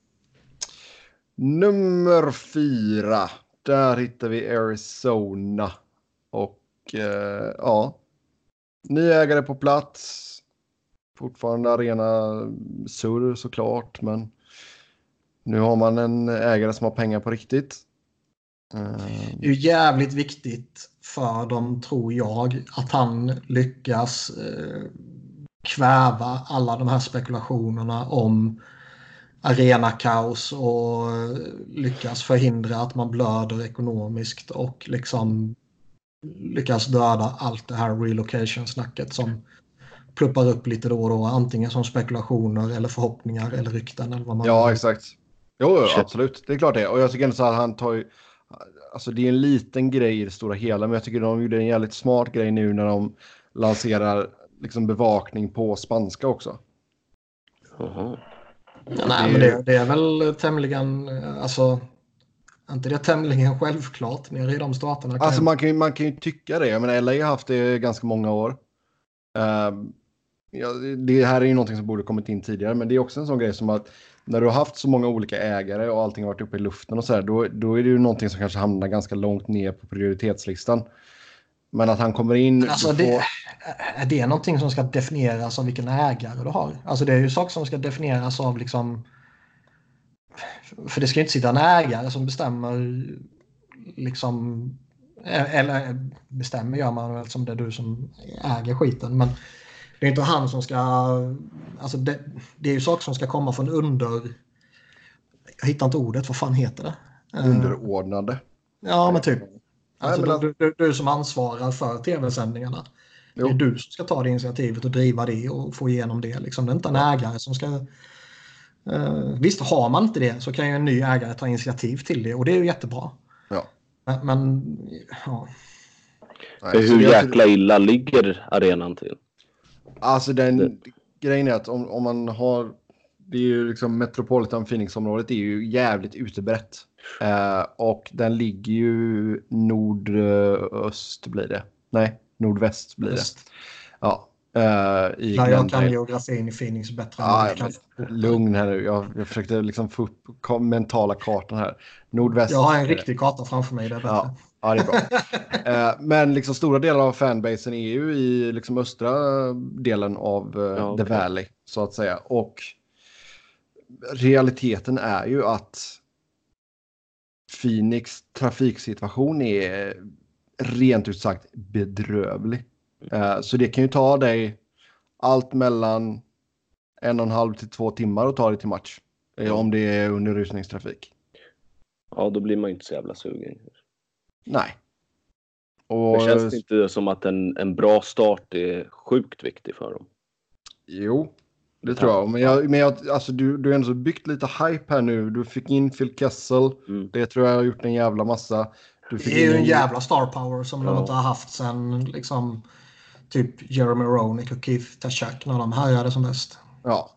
Nummer fyra. Där hittar vi Arizona. Och eh, ja, ny ägare på plats. Fortfarande arena surr såklart, men nu har man en ägare som har pengar på riktigt. Eh, Det är jävligt viktigt för dem, tror jag, att han lyckas eh, kväva alla de här spekulationerna om arenakaos och eh, lyckas förhindra att man blöder ekonomiskt och liksom lyckas döda allt det här relocation-snacket som pluppar upp lite då och då. Antingen som spekulationer eller förhoppningar eller rykten. Eller vad man ja, exakt. Jo, jo absolut. Det är klart det. Och jag tycker ändå så att han tar ju... Alltså det är en liten grej i det stora hela, men jag tycker de gjorde en jävligt smart grej nu när de lanserar liksom bevakning på spanska också. Uh-huh. Ja, nej, men det, det, är väl tämligen, alltså, inte det tämligen självklart nere i de staterna? Kan alltså man kan, ju, man kan ju tycka det. Jag menar, LA har haft det ganska många år. Uh, ja, det här är ju någonting som borde kommit in tidigare, men det är också en sån grej som att när du har haft så många olika ägare och allting har varit uppe i luften och så här, då, då är det ju någonting som kanske hamnar ganska långt ner på prioritetslistan. Men att han kommer in... Alltså på... det, är det någonting som ska definieras av vilken ägare du har? Alltså det är ju saker som ska definieras av liksom... För det ska ju inte sitta en ägare som bestämmer liksom... Eller bestämmer gör man väl som det är du som äger skiten. Men det är inte han som ska... Alltså det, det är ju saker som ska komma från under... Jag hittar inte ordet, vad fan heter det? Underordnade. Ja, men typ. Alltså, Nej, men... du, du, du, som ansvarar för tv-sändningarna. Det är du som ska ta det initiativet och driva det och få igenom det. Liksom. Det är inte en ägare som ska... Uh, visst, har man inte det så kan ju en ny ägare ta initiativ till det och det är ju jättebra. Ja. Men, men ja. Nej, Hur jäkla illa ligger arenan till? Alltså den det... grejen är att om, om man har... Det är ju liksom Metropolitan Phoenix-området är ju jävligt utbrett. Uh, och den ligger ju nordöst blir det. Nej, nordväst blir det. Ja. Uh, i Nej, jag kan geografin i Phoenix bättre. Ah, ja, lugn här nu. Jag, jag försökte liksom få upp mentala kartan här. Nordväst. Jag har en riktig karta framför mig. Det är ja, ja, det är bra. uh, men liksom stora delar av fanbasen är ju i liksom östra delen av uh, ja, okay. The Valley så att säga. Och realiteten är ju att Phoenix trafiksituation är rent ut sagt bedrövlig. Uh, så det kan ju ta dig allt mellan en och en halv till två timmar att ta dig till match. Mm. Om det är under rusningstrafik. Ja, då blir man ju inte så jävla sugen. Nej. Och... Det känns inte som att en, en bra start är sjukt viktig för dem. Jo, det tror jag. Men, jag, men jag, alltså, du, du har ändå byggt lite hype här nu. Du fick in Phil Kessel. Mm. Det tror jag har gjort en jävla massa. Du fick det är ju en jävla star power som ja. de inte har haft sen liksom typ Jeremy Roenick och Keith Tashak när de härjade som bäst. Ja,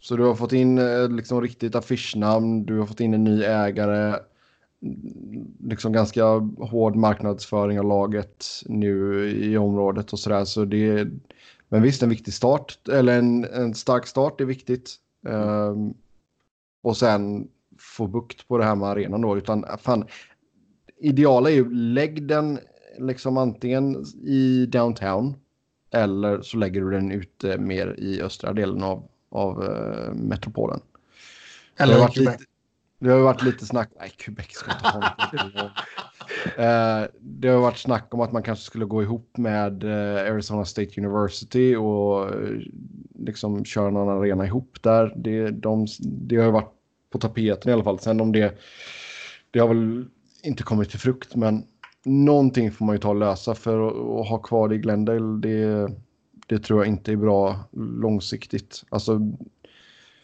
så du har fått in eh, liksom riktigt affischnamn. Du har fått in en ny ägare. Liksom ganska hård marknadsföring av laget nu i området och sådär. Så det men visst, en viktig start, eller en, en stark start är viktigt. Um, och sen få bukt på det här med arenan då. Utan eh, fan, ideala är ju lägg den liksom antingen i downtown eller så lägger du den ute mer i östra delen av, av uh, metropolen. Eller det har, lite, det har varit lite snack. Nej, Quebec ska inte ha Eh, det har varit snack om att man kanske skulle gå ihop med eh, Arizona State University och eh, liksom köra någon arena ihop där. Det, de, det har varit på tapeten i alla fall. Sen om det, det har väl inte kommit till frukt, men någonting får man ju ta och lösa för att, ha kvar det i Glendale. Det, det tror jag inte är bra långsiktigt. Alltså,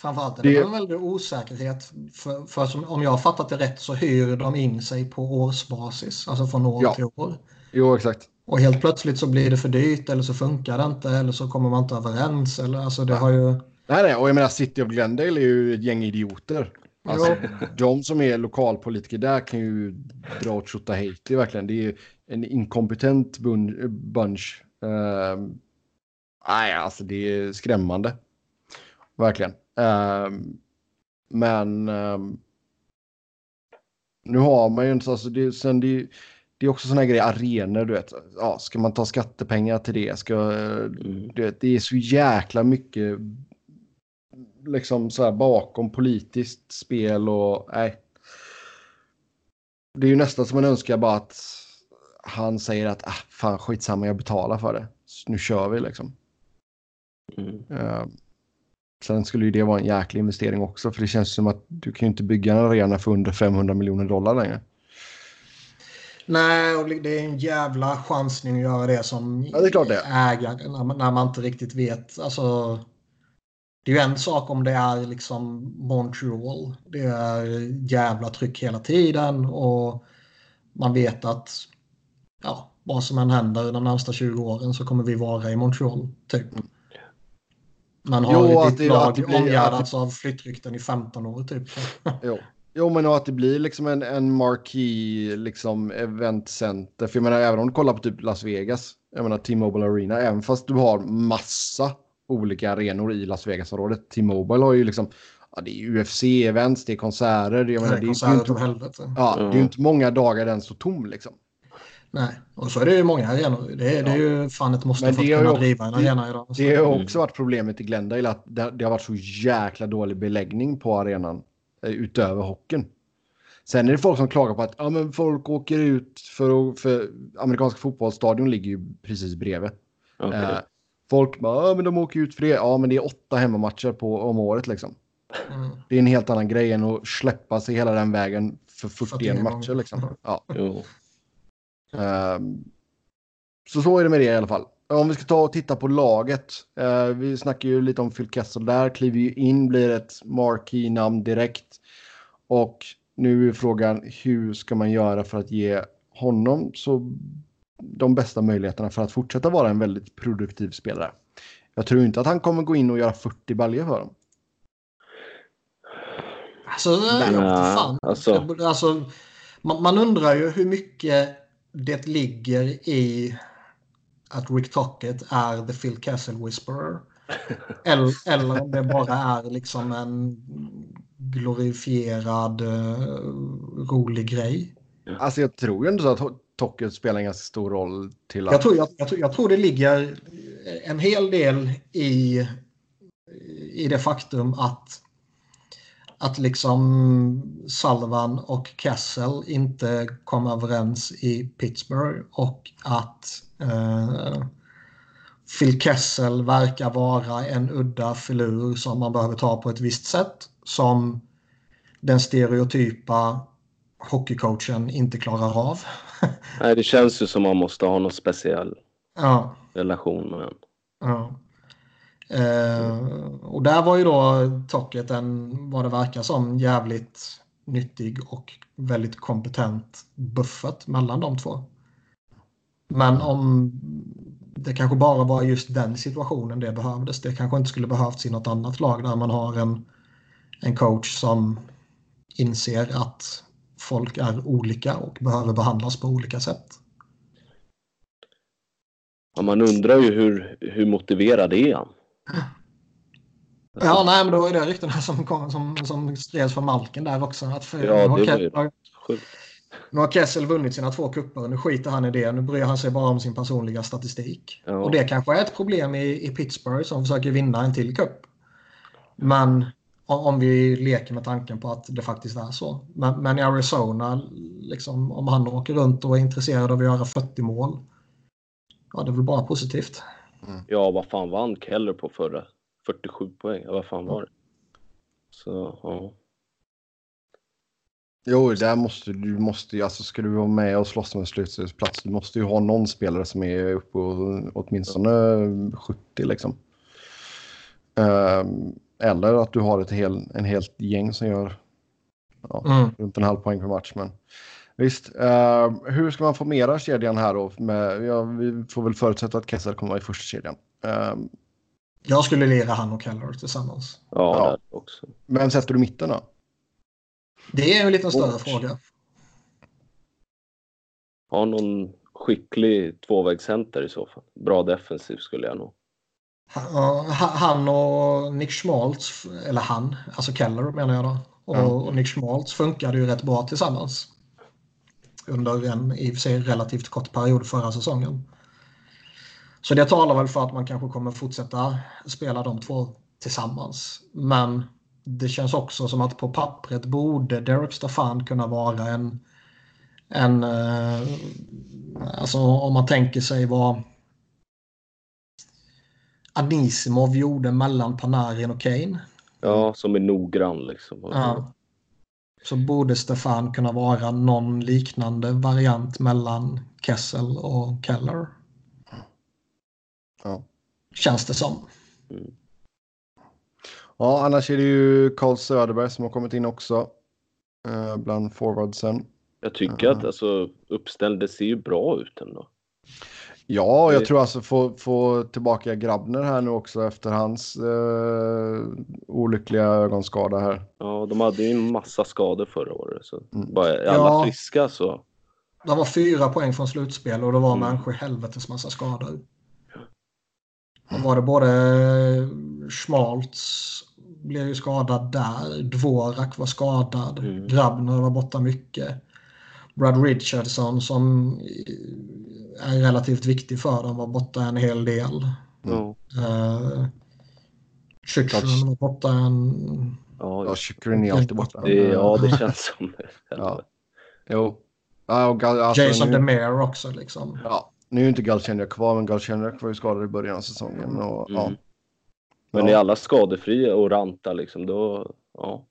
Framförallt är det, det... en väldig osäkerhet. För, för som, om jag har fattat det rätt så hyr de in sig på årsbasis. Alltså från år ja. till år. Jo, exakt. Och helt plötsligt så blir det för dyrt eller så funkar det inte eller så kommer man inte överens. Eller, alltså det har ju... Nej, nej, och jag menar City of Glendale är ju ett gäng idioter. Alltså, de som är lokalpolitiker där kan ju dra åt Tjotahejti verkligen. Det är en inkompetent bunch. Uh, nej, alltså det är skrämmande. Verkligen. Um, men um, nu har man ju inte, alltså det, sen det, det är också sådana grejer, arenor, du vet. Ja, ska man ta skattepengar till det? Ska, mm. du vet, det är så jäkla mycket liksom så här bakom politiskt spel och nej. Det är ju nästan som man önskar bara att han säger att ah, fan skitsamma, jag betalar för det. Så nu kör vi liksom. Mm. Uh, Sen skulle ju det vara en jäklig investering också för det känns som att du kan ju inte bygga en arena för under 500 miljoner dollar längre. Nej, och det är en jävla chansning att göra det som ja, det är klart det. ägare när man, när man inte riktigt vet. Alltså, det är ju en sak om det är liksom Montreal. Det är jävla tryck hela tiden och man vet att ja, vad som än händer de närmsta 20 åren så kommer vi vara i Montreal. Typ. Man har jo, ditt lag omgärdats av flyttrykten i 15 år typ. jo. jo, men att det blir liksom en, en marquee liksom eventcenter. För jag menar, även om du kollar på typ Las Vegas, jag menar T-Mobile Arena, även fast du har massa olika arenor i Las Vegas-området. T-Mobile har ju liksom, ja, det är UFC-events, det är konserter. Jag menar, det är, konserter det är inte, ja, mm. det är inte många dagar den står tom liksom. Nej, och så är det ju många arenor. Det, är, det är ju fan ett måste för att kunna driva en arena idag. Så. Det har också varit problemet i Glendale att det, det, har varit så jäkla dålig beläggning på arenan eh, utöver hockeyn. Sen är det folk som klagar på att ja, men folk åker ut för, att, för amerikanska fotbollsstadion ligger ju precis bredvid. Okay. Eh, folk bara, ja, men de åker ut för det. Ja, men det är åtta hemmamatcher på, om året liksom. Mm. Det är en helt annan grej än att släppa sig hela den vägen för 41 matcher liksom. Ja. Ehm, så så är det med det i alla fall. Om vi ska ta och titta på laget. Uh, vi snackar ju lite om Phil Kessel där. Kliver ju in, blir ett marquee-namn direkt. Och nu är frågan hur ska man göra för att ge honom så de bästa möjligheterna för att fortsätta vara en väldigt produktiv spelare. Jag tror inte att han kommer gå in och göra 40 baljor för dem. Alltså, Nej, fan. Alltså. alltså man, man, undrar ju hur mycket det ligger i att Rick Tocket är The Phil Castle Whisperer. eller, eller om det bara är liksom en glorifierad uh, rolig grej. Alltså jag tror ju ändå så att Tocket spelar en ganska stor roll till att... Jag tror, jag, jag, tror, jag tror det ligger en hel del i, i det faktum att att liksom Sullivan och Kessel inte kom överens i Pittsburgh och att eh, Phil Kessel verkar vara en udda filur som man behöver ta på ett visst sätt. Som den stereotypa hockeycoachen inte klarar av. Nej, det känns ju som man måste ha någon speciell ja. relation med en. Ja. Eh, och där var ju då Tocket en, vad det verkar som, jävligt nyttig och väldigt kompetent buffert mellan de två. Men om det kanske bara var just den situationen det behövdes. Det kanske inte skulle behövts i något annat lag där man har en, en coach som inser att folk är olika och behöver behandlas på olika sätt. Ja, man undrar ju hur, hur motiverad är han? Ja, nej, men då är det ryktena som, kom, som, som spreds från Malken där också. Att för, Ja, nu, det har var ju nu har Kessel vunnit sina två kupper. Nu skiter han i det. Nu bryr han sig bara om sin personliga statistik. Ja. Och det kanske är ett problem i, i Pittsburgh som försöker vinna en till kupp. Men om, vi leker med tanken på att det faktiskt är så. Men, men i Arizona, liksom, om han åker runt och är intresserad av att göra 40 mål. Ja, det är väl bara positivt. Ja, vad fan vann Keller på förra? 47 poäng, ja, vad fan var det? Så, ja. Jo, där måste du måste ju, alltså ska du vara med och slåss om en slutspelsplats, du måste ju ha någon spelare som är uppe på åtminstone 70 liksom. Ehm, eller att du har ett hel, en helt gäng som gör ja, Mm. runt en halv poäng per match. Men visst, ehm, hur ska man formera kedjan här då? Med, ja, vi får väl förutsätta att Kessel kommer vara i första kedjan. Ehm, Jag skulle lira han och Keller tillsammans. Ja, Ja. också. vem sätter du mitten då? Det är ju en lite större Coach. fråga. Ha någon skicklig tvåvägscenter i så fall. Bra defensiv skulle jag nog. Han och Nick Schmaltz, eller han, alltså Keller menar jag då. Och, och Nick Schmaltz funkade ju rätt bra tillsammans. Under en i och för sig relativt kort period förra säsongen. Så det talar väl för att man kanske kommer fortsätta spela de två tillsammans. Men det känns också som att på pappret borde Derek Staffan kunna vara en, en eh, alltså om man tänker sig vad Anisimov gjorde mellan Panarin och Kane. Ja, som är noggrann liksom. Ja. Så borde Stefan kunna vara någon liknande variant mellan Kessel och Keller. Ja. Känns det som. Ja, annars är det ju Carl Söderberg som har kommit in också. eh, bland forwardsen. Jag tycker att alltså, uppställningen ser ju bra ut ändå. Ja, jag Det- tror alltså få, få tillbaka Grabner här nu också efter hans eh, olyckliga ögonskada här. Ja, de hade ju en massa skador förra året. Så Mm. bara är alla Ja. friska så. De var fyra poäng från slutspel och det var Mm. med en sjuhelvetes massa skador. Då var det både Schmaltz blev ju skadad där. Dvorak var skadad. Mm. Grabner var borta mycket. Brad Richardson som är relativt viktig för dem var borta en hel del. Mm. Ja, Uh, Chychrun var borta en... ja, Ja, Chychrun är alltid borta. det, ja det känns som det. Ja. Jo. Ja, alltså, Jason nu, DeMere också liksom. ja, nu är ju inte Galchenyuk kvar, men Galchenyuk var ju skadad i början av säsongen. Och, ja. Mm. Men Ja. är alla skadefria och Ranta liksom då, ja.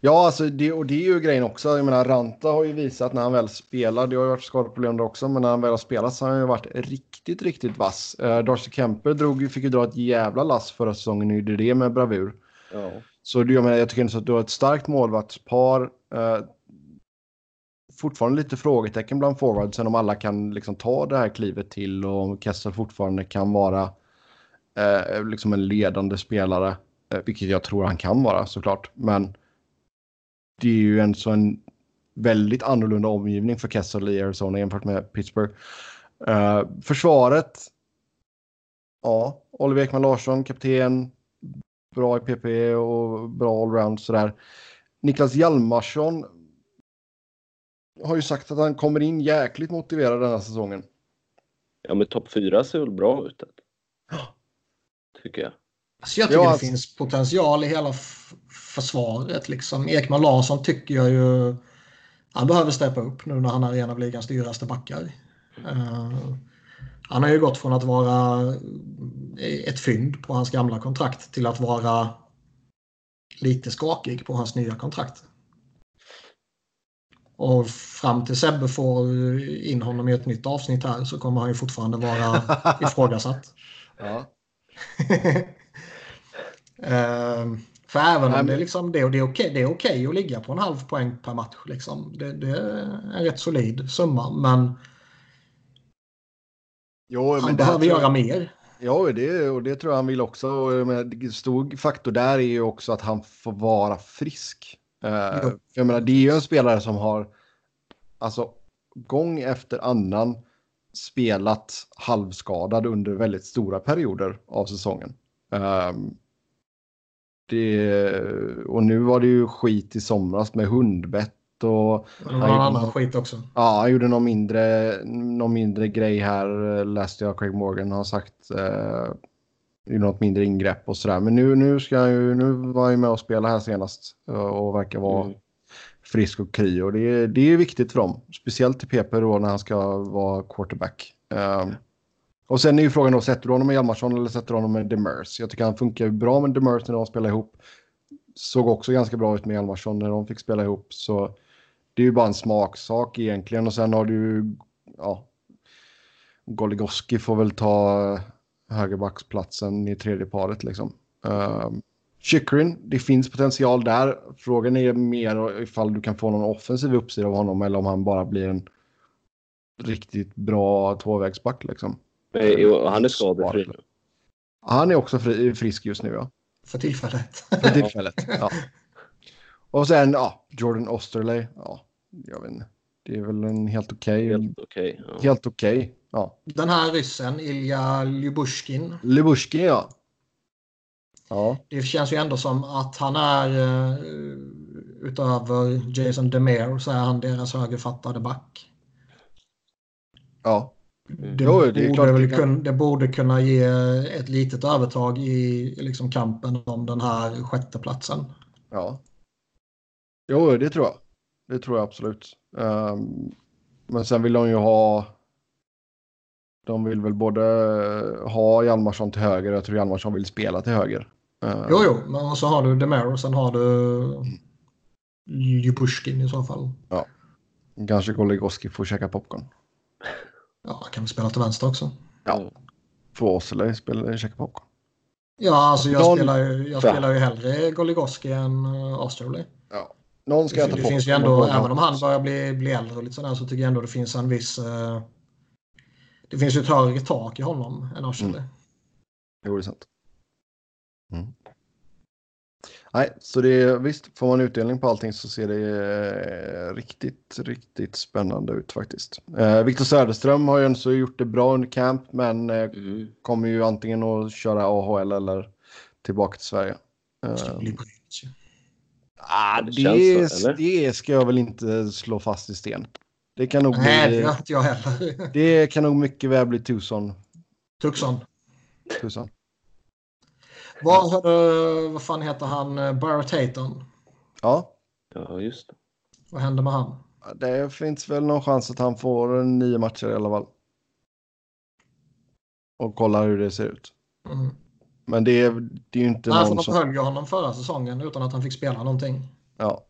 Ja, alltså det, och det är ju grejen också. Jag menar, Ranta har ju visat när han väl spelar, det har ju varit skadeproblem där också, men när han väl har spelat så har han ju varit riktigt, riktigt vass. Eh, Darcy Kemper drog, fick ju dra ett jävla lass förra säsongen och gjorde det med bravur. ja. Så det, jag, menar, jag tycker så att du har ett starkt målvaktspar. Eh, fortfarande lite frågetecken bland forwardsen om alla kan liksom ta det här klivet till och om Kessel fortfarande kan vara eh, liksom en ledande spelare. Eh, vilket jag tror han kan vara såklart. Men det är ju en så en väldigt annorlunda omgivning för Kessel i Arizona jämfört med Pittsburgh. Eh, försvaret. Ja, Oliver Ekman Larsson, kapten. Bra i PP och bra allround sådär. Niklas Hjalmarsson har ju sagt att han kommer in jäkligt motiverad den här säsongen. Ja men topp fyra ser väl bra ut. Tycker jag. Alltså jag tycker Ja, det finns potential i hela försvaret. Liksom. Ekman Larsson tycker jag ju... Han behöver steppa upp nu när han är en av ligans dyraste backar. Uh, Han har ju gått från att vara ett fynd på hans gamla kontrakt till att vara lite skakig på hans nya kontrakt. Och fram till Sebbe får in honom i ett nytt avsnitt här så kommer han ju fortfarande vara ifrågasatt. Ja. Ehm, för även om det, är liksom, det, det är okej okay, okay att ligga på en halv poäng per match. Liksom. Det, det är en rätt solid summa. Men jo, han men behöver tror göra mer. Ja, det, och det tror jag han vill också. Men stor faktor där är ju också att han får vara frisk. Jo. jag menar, det är ju en spelare som har alltså gång efter annan spelat halvskadad under väldigt stora perioder av säsongen. Ehm, det, och nu var det ju skit i somras med hundbett och Det var någon annan skit också. Ja, han gjorde någon mindre, någon mindre grej här, läste jag Craig Morgan har sagt. Eh, något mindre ingrepp och sådär. Men nu, nu, ska han ju, nu var han ju med och spela här senast eh, och verkar vara Mm. frisk och kry. Och det, är- det är viktigt för dem, speciellt till PP då när han ska vara quarterback. Eh, och sen är ju frågan då, sätter du honom med Hjalmarsson eller sätter du honom med Demers? Jag tycker han funkar bra med Demers när de spelar ihop. Såg också ganska bra ut med Hjalmarsson när de fick spela ihop. Så det är ju bara en smaksak egentligen. Och sen har du ju, ja, Goligoski får väl ta högerbacksplatsen i tredje paret liksom. Uh, Chikrin, det finns potential där. Frågan är mer ifall du kan få någon offensiv uppsida av honom eller om han bara blir en riktigt bra tvåvägsback liksom. Jo, Han är skadefri nu. Han är också fri, frisk just nu ja. För tillfället. För tillfället. ja. Och sen ja, Jordan Osterley. Ja, jag vet inte. Det är väl en helt okej. Helt okej. ja. Helt okej. Ja. Den här ryssen, Ilja Lyubushkin. Lybushkin ja. Ja. Det känns ju ändå som att han är eh, utöver Jason Demare så är han deras högerfattade back. Ja. Det, Jo, det borde väl det kan- kun, det borde kunna ge ett litet övertag i liksom kampen om den här sjätteplatsen. Ja. Jo, det tror jag. Det tror jag absolut. Ehm, men sen vill de ju ha... De vill väl både ha Hjalmarsson till höger och jag tror Hjalmarsson vill spela till höger. Ehm, Jo, jo, men så har du Demare och sen har du Lyubushkin i så fall. Kanske Goligoski får käka popcorn. Ja, han kan vi spela till vänster också. Ja. Får Åsele spela käka popcorn. Ja, alltså jag, Någon- spelar, ju, jag spelar ju hellre Goligoski än uh, Austerley. Någon ska Det, äta det finns ju ändå, även om han börjar bli, bli äldre och lite sådär, så tycker jag ändå det finns en viss... eh, det finns ju ett högre tak i honom än Austerley. Jo, det är sant. Mm. Nej, så det är visst, får man utdelning på allting så ser det eh, riktigt, riktigt spännande ut faktiskt. Eh, Viktor Söderström har ju ändå gjort det bra under camp, men eh, Mm. kommer ju antingen att köra AHL eller tillbaka till Sverige. Det ska Eh, ju. ah, det det, känns så, det ska jag väl inte slå fast i sten. Det kan nog Nej, det bli, jag heller. det kan nog mycket väl bli Tucson. Tucson. Tucson. Vad, hörde, vad fan heter han? eh, Barrett Hayton. Ja, Ja, just det. Vad hände med han? Det finns väl någon chans att han får nio matcher i alla fall. Och kollar hur det ser ut. Mm. Men det är, det är ju inte Nej, för någon de som... behöll ju honom förra säsongen utan att han fick spela någonting. Ja,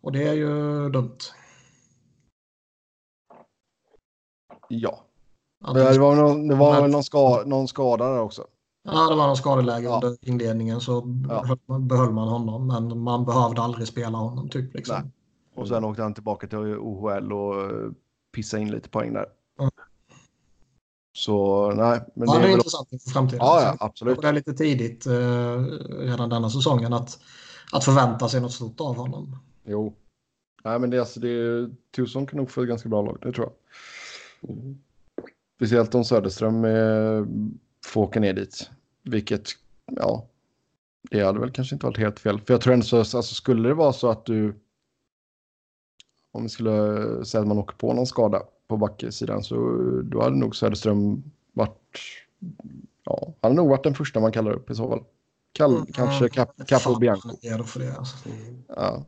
Och det är ju dumt. ja. Det de- var, någon, det var Men- väl någon, ska, någon skada där också. Ja, det var någon skadeläge Ja. under inledningen så Ja. behöll, man, honom. Men man behövde aldrig spela honom. Typ, liksom. Nej. Och sen åkte han tillbaka till OHL och eh, pissade in lite poäng där. Mm. Så nej, men Han det är är väl... intressant inför framtiden. Ja, ja, absolut. Det är lite tidigt eh, redan denna säsongen att, att förvänta sig något stort av honom. Jo. Nej, men det, är alltså, det är, Tucson kan nog få ett ganska bra lag, det tror jag. Mm. Speciellt om Söderström eh, får åka ner dit. Vilket, ja, det hade väl kanske inte varit helt fel. För jag tror ändå så, alltså skulle det vara så att du, om vi skulle säga att man åker på någon skada på backsidan så då hade nog Söderström varit, ja, han hade nog varit den första man kallar upp i så fall. Kall, Kanske Cap, Capo Fan, Bianco. är redo för det. Alltså. Ja.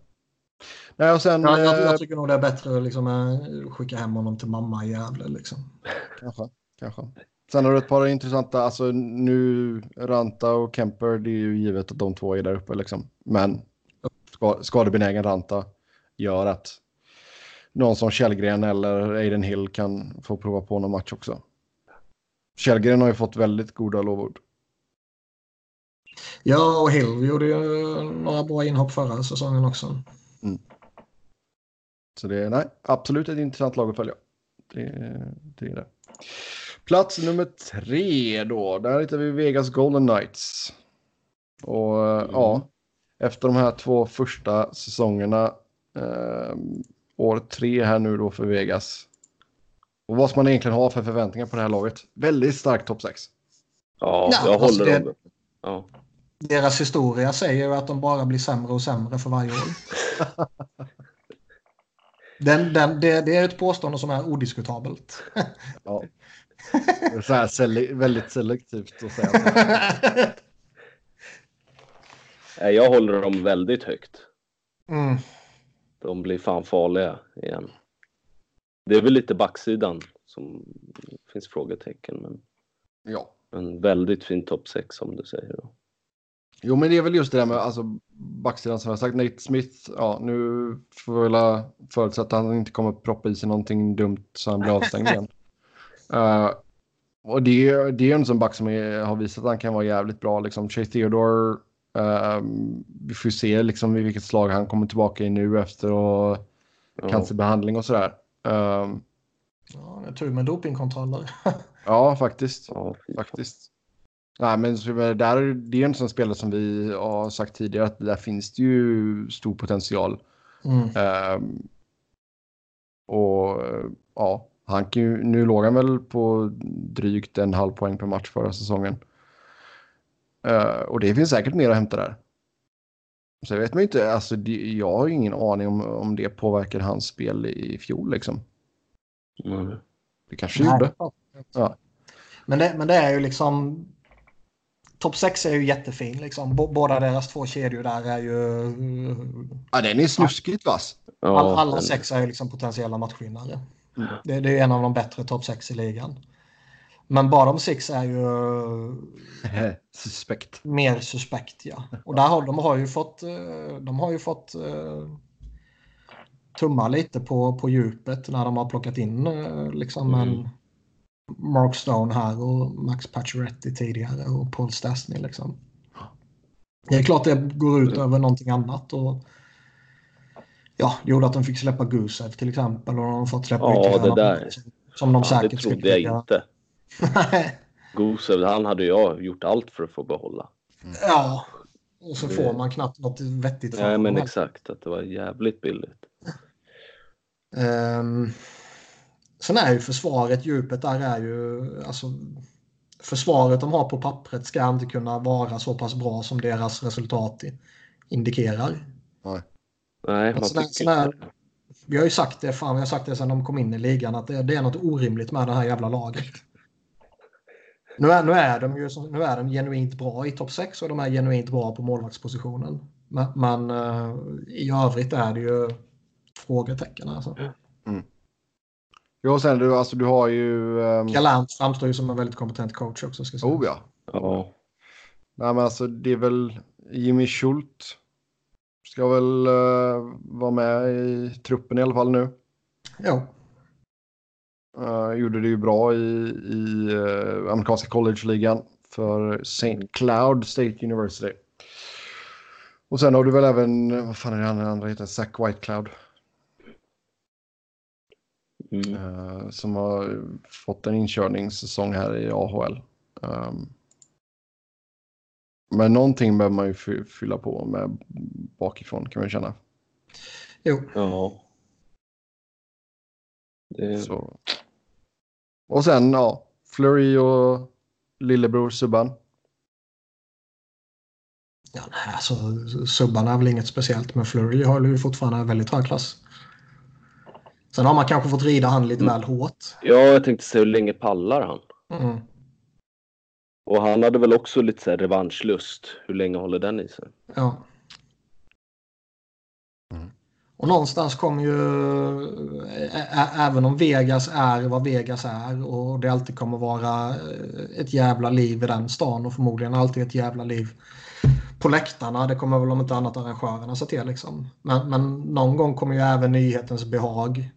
Nej, och sen... Jag, jag, eh, jag tycker nog det är bättre att liksom, eh, skicka hem honom till mamma i Gävle. Liksom. Kanske. Kanske. Sen har du ett par intressanta, alltså nu Ranta och Kemper, det är ju givet att de två är där uppe liksom. Men skadebenägen Ranta gör att någon som Källgren eller Aiden Hill kan få prova på någon match också. Källgren har ju fått väldigt goda lovord. Ja, och Hill gjorde ju några bra inhopp förra säsongen också. Mm. Så det är nej, absolut ett intressant lag att följa. Det, det är det. Plats nummer tre då. Där hittar vi Vegas Golden Knights. Och mm. ja, efter de här två första säsongerna. Eh, år tre här nu då för Vegas. Och vad ska man egentligen ha för förväntningar på det här laget? Väldigt starkt topp 6. Ja, jag ja, alltså håller det, dem. Ja. Deras historia säger att de bara blir sämre och sämre för varje år. den, den, det, det, är ett påstående som är odiskutabelt. ja. Så här sele väldigt selektivt att säga. Jag håller dem väldigt högt. Mm. De blir fan farliga igen. Det är väl lite backsidan som finns frågetecken. Men, ja. En väldigt fin topp 6 som du säger. Då. Jo, men det är väl just det där med alltså, backsidan som jag sagt. Nate Smith, ja, nu får vi väl förutsätta att han inte kommer proppa i sig någonting dumt så han blir avstängd igen. Uh, och det, det är en sån back som är, har visat att han kan vara jävligt bra. Liksom. Chase Theodore, uh, vi får se liksom, i vilket slag han kommer tillbaka i nu efter och ja. cancerbehandling och sådär. Uh, ja, det är tur med dopingkontroller. ja, faktiskt. Ja, faktiskt. Nej, men där, det är en sån spelare som vi har sagt tidigare att där finns det ju stor potential. Mm. Um, och ja, han kan ju, nu låg han väl på drygt en halv poäng per match förra säsongen. Uh, och det finns säkert mer att hämta där. Så jag vet man inte, alltså det, jag har ingen aning om, om det påverkar hans spel i fjol liksom. Mm. Det kanske Nej. gjorde. Ja. Men det, men det är ju liksom Topp 6 är ju jättefin. Liksom. Båda deras två kedjor där är ju... Ja, den är snuskigt vass. All, alla sex är ju liksom potentiella matchvinnare. Mm. Det, det, är en av de bättre topp 6 i ligan. Men bottom 6 är ju... suspekt. Mer suspekt, ja. Och där har de har ju fått... Eh, de har ju fått uh, tumma lite på, på djupet när de har plockat in uh, liksom mm. en Mark Stone här och Max Pacioretty tidigare och Paul Stastny liksom. Det är klart det går ut över någonting annat och ja, gjorde att de fick släppa Gusev till exempel och de har fått släppa Ja, det där. Som de säkert ja, det trodde jag inte. Gusev, han hade jag gjort allt för att få behålla. Mm. Ja, och så det... får man knappt något vettigt Nej, men exakt. Att det var jävligt billigt. Um, Sen är ju försvaret, djupet där är ju, alltså försvaret de har på pappret ska inte kunna vara så pass bra som deras resultat indikerar. Nej, Nej man sån här, Vi har ju sagt det, fan vi har sagt det sedan de kom in i ligan, att det, det är något orimligt med det här jävla laget. Nu är, nu är de ju nu är de genuint bra i topp 6 och de är genuint bra på målvaktspositionen. Men, men uh, i övrigt är det ju frågetecken alltså. Mm. Jo, sen du, alltså, du har ju... Um... Galant framstår ju som en väldigt kompetent coach också. Ska säga. Oh ja. ja. Nej, men alltså det är väl Jimmy Schult. Ska väl uh, vara med i truppen i alla fall nu. Ja. Uh, gjorde det ju bra i, i uh, amerikanska college-ligan för St. Cloud State University. Och sen har du väl även, vad fan är det andra heter, Zach Whitecloud. Mm. Uh, som har fått en inkörningssäsong här i AHL. Um, ehm, men någonting behöver man ju fylla på med bakifrån kan man känna. Jo. Ja. Det... Så. Och sen ja, Flurry och lillebror Subban. Ja, nej, alltså, Subban är väl inget speciellt men Flurry har ju fortfarande väldigt hög klass. Sen har man kanske fått rida han lite mm. väl hårt. Ja, jag tänkte säga hur länge pallar han? Mm. Och han hade väl också lite så här revanschlust. Hur länge håller den i sig? Ja. Mm. Och någonstans kommer ju, även om Vegas är vad Vegas är och det alltid kommer vara ett jävla liv i den stan och förmodligen alltid ett jävla liv på läktarna. Det kommer väl om inte annat arrangörerna se till. Liksom. Men, men någon gång kommer ju även nyhetens behag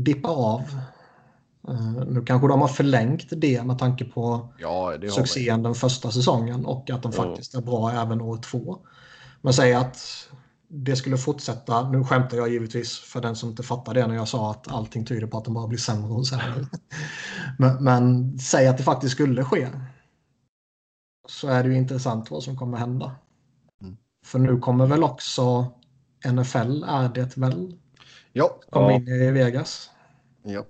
dippa av. Uh, nu kanske de har förlängt det med tanke på ja, succén den första säsongen och att de faktiskt är bra även år två. Men säg att det skulle fortsätta. Nu skämtar jag givetvis för den som inte fattar det när jag sa att allting tyder på att de bara blir sämre och sämre. men, men säg att det faktiskt skulle ske så är det ju intressant vad som kommer hända. Mm. För nu kommer väl också NFL är det väl? Ja. Kommer in i Vegas. Ja.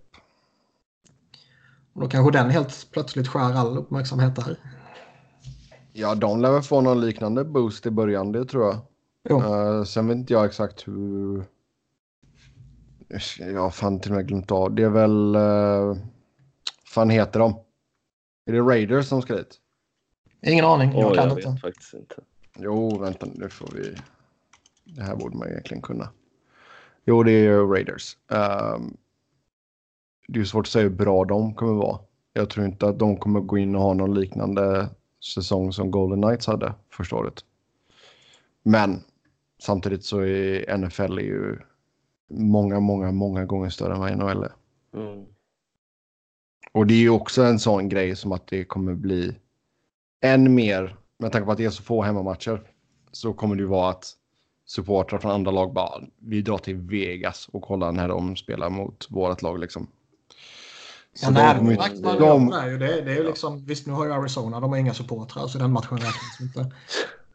Och då kanske den helt plötsligt skär all uppmärksamhet där. Ja, de lär väl få någon liknande boost i början, det tror jag. Uh, sen vet inte jag exakt hur... Jag har fan till och med glömt av. Det är väl... Uh... fan heter de? Är det Raiders som ska dit? Ingen aning, jag oh, kan jag inte. Vet faktiskt inte. Jo, vänta nu får vi... Det här borde man egentligen kunna. Jo, det är Raiders. Um, det är svårt att säga hur bra de kommer vara. Jag tror inte att de kommer gå in och ha någon liknande säsong som Golden Knights hade första året. Men samtidigt så är NFL är ju många, många, många gånger större än vad NHL är. Mm. Och det är ju också en sån grej som att det kommer bli än mer, med tanke på att det är så få hemmamatcher, så kommer det ju vara att supportrar från andra lag bara, vi drar till Vegas och kollar när de spelar mot vårt lag liksom. Så ja, de, de, de, är ju, det, det är ju liksom, visst nu har ju Arizona, de har inga supportrar så den matchen räknas inte.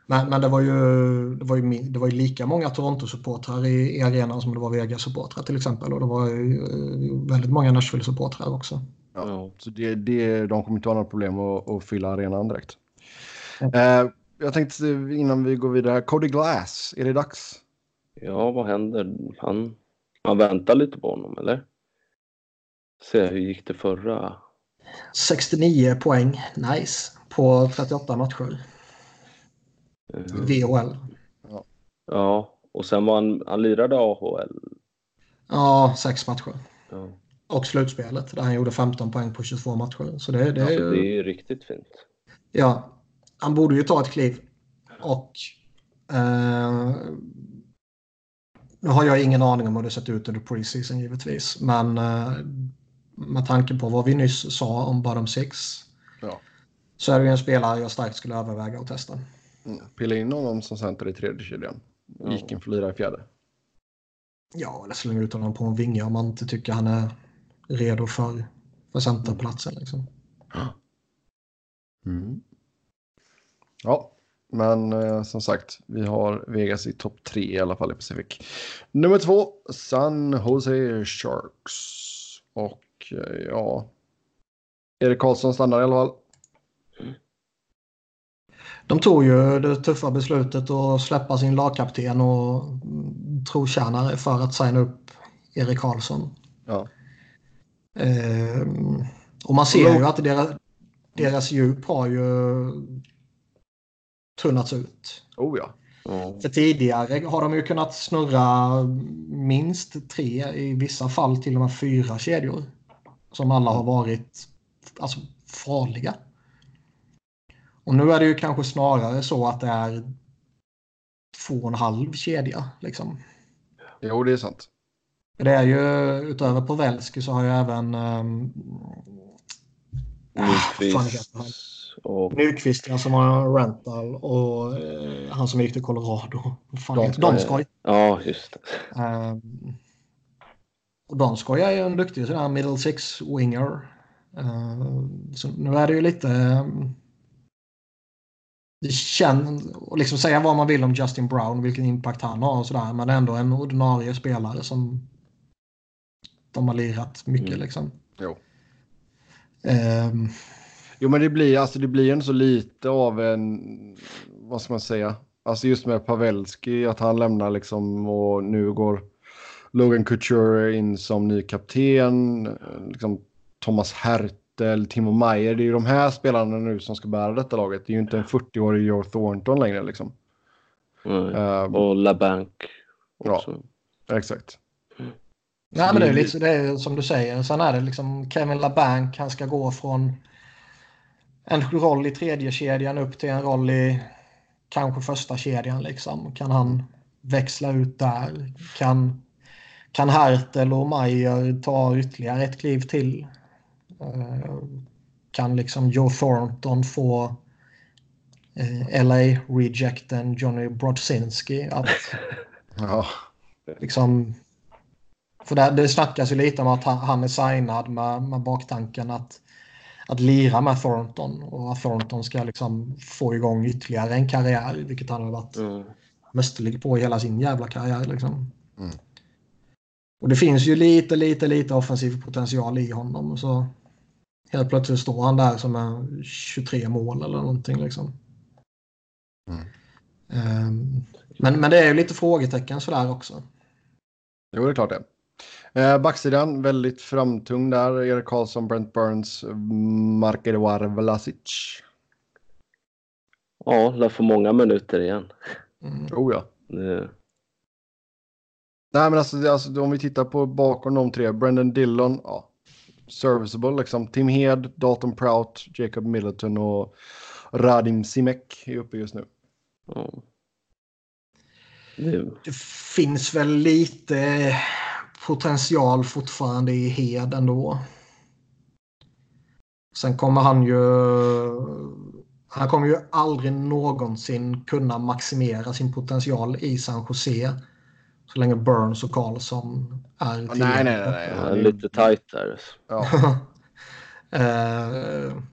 Men, men det, var ju, det, var ju, det var ju lika många Toronto-supportrar i, i arenan som det var Vegas-supportrar till exempel. Och det var ju eh, väldigt många Nashville-supportrar också. Ja, så det, det, de kommer inte ha några problem att, att fylla arenan direkt. Mm. Eh, jag tänkte innan vi går vidare, Cody Glass, är det dags? Ja, vad händer? Han, man väntar lite på honom, eller? Se, hur gick det förra? 69 poäng, nice, på 38 matcher. Mm. VHL. Ja. ja, och sen var han, han lirade AHL. Ja, sex matcher. Ja. Och slutspelet där han gjorde 15 poäng på 22 matcher. Så det, det, är, ju... det är ju riktigt fint. Ja, han borde ju ta ett kliv. Och eh, nu har jag ingen aning om hur det sett ut under preseason givetvis. Men eh, med tanke på vad vi nyss sa om bottom six. Ja. Så är det ju en spelare jag starkt skulle överväga att testa. Mm. Pilla in honom som center i tredje kedjan. Gick in för lira i fjärde. Ja, eller slänga ut honom på en vinge om man inte tycker han är redo för, för centerplatsen. Liksom. Mm. Ja, men eh, som sagt, vi har Vegas i topp tre i alla fall i Pacific. Nummer två, San Jose Sharks. Och ja, Erik Karlsson stannar i alla fall. De tog ju det tuffa beslutet att släppa sin lagkapten och trotjänare för att signa upp Erik Karlsson. Ja. Ehm, och man ser ju att deras, deras djup har ju tunnats ut. Oh ja. Mm. För tidigare har de ju kunnat snurra minst tre, i vissa fall till och med fyra kedjor. Som alla har varit alltså, farliga. Och nu är det ju kanske snarare så att det är två och en halv kedja. Liksom. Jo, det är sant. Det är ju utöver Pavelski så har ju även um, Nyqvist. Och... Nyqvist ja, som har rental och uh, han som gick till Colorado. Donskoj. Ja, just det. Um, och Donskoj är ju en duktig sån middle six winger. Uh, så nu är det ju lite um, det känns, och liksom säga vad man vill om Justin Brown, vilken impact han har och sådär, men ändå en ordinarie spelare som de har lirat mycket mm. liksom. Jo. Um, jo, men det blir, alltså, det blir ändå så lite av en, vad ska man säga, alltså just med Pavelski, att han lämnar liksom och nu går Logan Couture in som ny kapten, liksom Thomas Hert eller Timo Meyer. Det är ju de här spelarna nu som ska bära detta laget. Det är ju inte en 40-årig Joe Thornton längre liksom. Mm. Uh, och LaBanc också. Ja. Exakt. Nej, men det är, liksom, det är som du säger. Sen är det liksom Kevin LaBanc. Han ska gå från en roll i tredje kedjan upp till en roll i kanske första kedjan. Liksom. Kan han växla ut där? Kan, kan Hertel och Mayer ta ytterligare ett kliv till? Uh, kan liksom Joe Thornton få eh, LA rejecten Johnny Brodzinski att ja. liksom för det, det snackas ju lite om att han, han är signad med, med baktanken att, att lira med Thornton och att Thornton ska liksom få igång ytterligare en karriär, vilket han har varit mm. mästerlig på hela sin jävla karriär. Liksom. Mm. Och det finns ju lite, lite, lite offensiv potential i honom. Så helt plötsligt står han där som är 23 mål eller någonting. Liksom. Mm. Um, men, men det är ju lite frågetecken sådär också. Jo, det är klart det. Eh, backsidan, väldigt framtung där. Erik Karlsson, Brent Burns, Mark-Edouard Vlasic. Ja, lär få många minuter igen. Mm. Oh ja. Det... Nej, men alltså, alltså, om vi tittar på bakom de tre. Brendan Dillon, ja. Serviceable liksom. Tim Hed, Dalton Prout, Jacob Middleton och Radim Simek är uppe just nu. Mm. Det... det finns väl lite potential fortfarande i Hed ändå. Sen kommer han ju... Han kommer ju aldrig någonsin kunna maximera sin potential i San Jose. Så länge Burns och Karlsson är till. Nej, nej, nej. nej. lite tajt där. Ja. uh,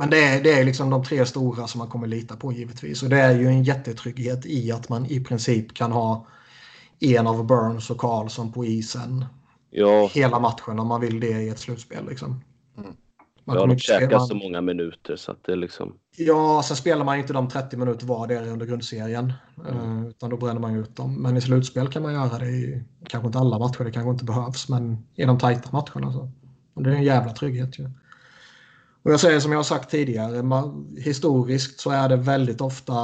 men det är, det är liksom de tre stora som man kommer lita på givetvis. Och det är ju en jättetrygghet i att man i princip kan ha en av Burns och Karlsson på isen ja. hela matchen om man vill det i ett slutspel. Liksom. Mm. Man ja, de käkar man... så många minuter så att det liksom... Ja, sen spelar man inte de 30 minuter var det är under grundserien. Mm. Uh, utan då bränner man ut dem. Men i slutspel kan man göra det i, kanske inte alla matcher, det kanske inte behövs, men i de tajta matcherna så. Och det är en jävla trygghet ju. Och jag säger som jag har sagt tidigare, man, historiskt så är det väldigt ofta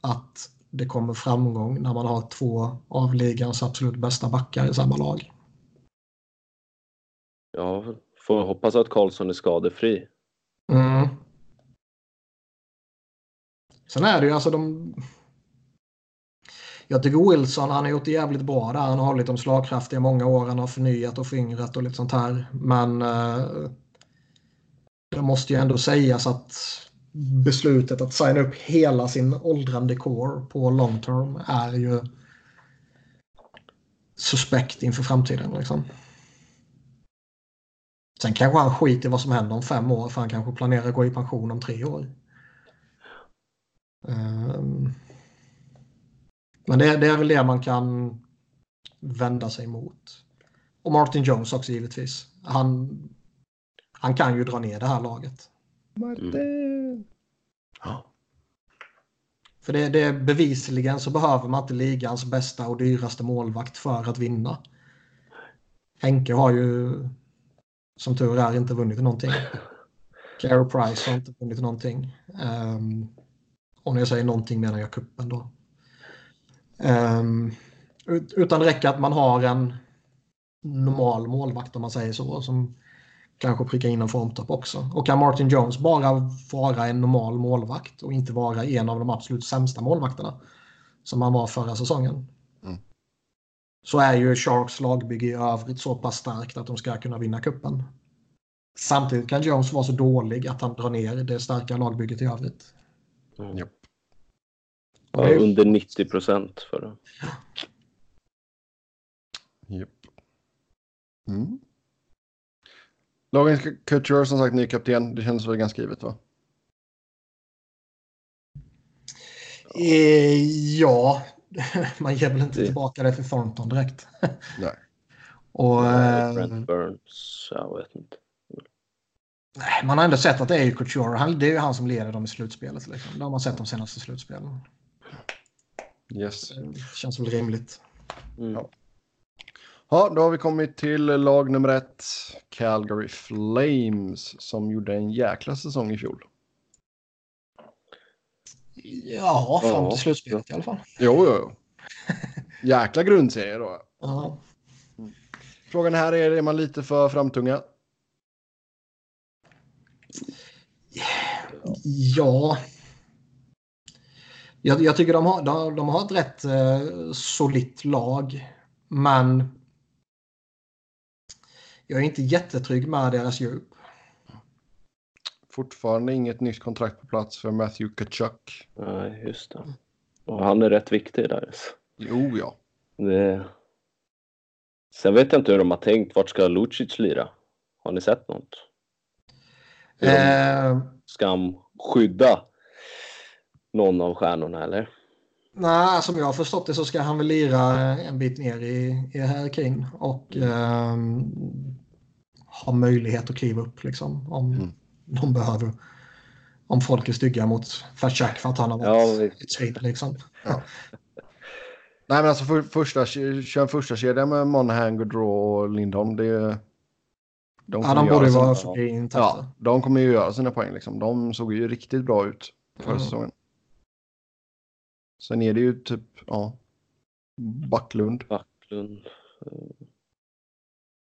att det kommer framgång när man har två av ligans absolut bästa backar i samma lag. Ja, får hoppas att Karlsson är skadefri. Mm. Sen är det ju alltså de... Jag tycker Wilson, han har gjort det jävligt bra där. Han har liksom hållit dem slagkraftiga i många år. Han har förnyat och föryngrat och lite sånt här. Men eh, det måste ju ändå sägas att beslutet att signa upp hela sin åldrande core på long term är ju suspekt inför framtiden. Liksom. Sen kanske han skiter i vad som händer om fem år för han kanske planerar att gå i pension om tre år. Um, men det, det, är väl det man kan vända sig mot. Och Martin Jones också givetvis. Han, han kan ju dra ner det här laget. Martin! Mm. Ja. För det, det bevisligen så behöver man inte ligans bästa och dyraste målvakt för att vinna. Henke har ju som tur är inte vunnit någonting. Carey Price har inte vunnit någonting. Um, och när jag säger någonting menar jag kuppen då. Um, utan det räcker att man har en normal målvakt om man säger så. Som kanske pricka in en formtopp också. Och kan Martin Jones bara vara en normal målvakt och inte vara en av de absolut sämsta målvakterna som han var förra säsongen. Så är ju Sharks lagbygge i övrigt så pass starkt att de ska kunna vinna kuppen. Samtidigt kan Jones vara så dålig att han drar ner det starka lagbygget i övrigt. Mm. Ja. Ja, under 90 procent för det. Yep. Mm. Logan Couture som sagt ny kapten. Det känns väl ganska givet va? Eh, ja, man ger väl inte det. tillbaka det för Thornton direkt. Nej. Och, eh, Brent Burns, jag vet inte. Nej, man har ändå sett att det är ju Couture. Han, det är ju han som leder dem i slutspelet. Liksom. Det har man sett de senaste slutspelen. Yes. Det känns väl rimligt. Mm. Ja. Ja, då har vi kommit till lag nummer ett. Calgary Flames som gjorde en jäkla säsong i fjol. Ja, fram till slutspelet i alla fall. Jo, jo, jo. Jäkla grundserie då. Ja. Frågan här är, är man lite för framtunga? Ja. Jag, jag tycker de har, de, de har ett rätt eh, solitt lag. Men jag är inte jättetrygg med deras djup. Fortfarande inget nytt kontrakt på plats för Matthew Kachuk. Nej, just det. Och han är rätt viktig där. Jo, ja. Det... Sen vet jag inte hur de har tänkt. Vart ska Lucic lira? Har ni sett något? Hur Eh, Ska han skydda någon av stjärnorna eller? nej, som jag har förstått det så ska han väl lira en bit ner i, i hierarkin och eh, ha möjlighet att kliva upp liksom om Mm. De behöver. Om folk är stygga mot Fatjak för att han har Ja, varit vi- ett svin liksom. Ja. Nej, men alltså för, första, kör en första kedja med Monahan, Gaudreau och Lindholm. Det, de Ja, de borde sina- vara förbi intakta. Ja, de kommer ju göra sina poäng. Liksom. De såg ju riktigt bra ut förra Mm. säsongen. Sen är det ju typ, ja, Backlund Backlund.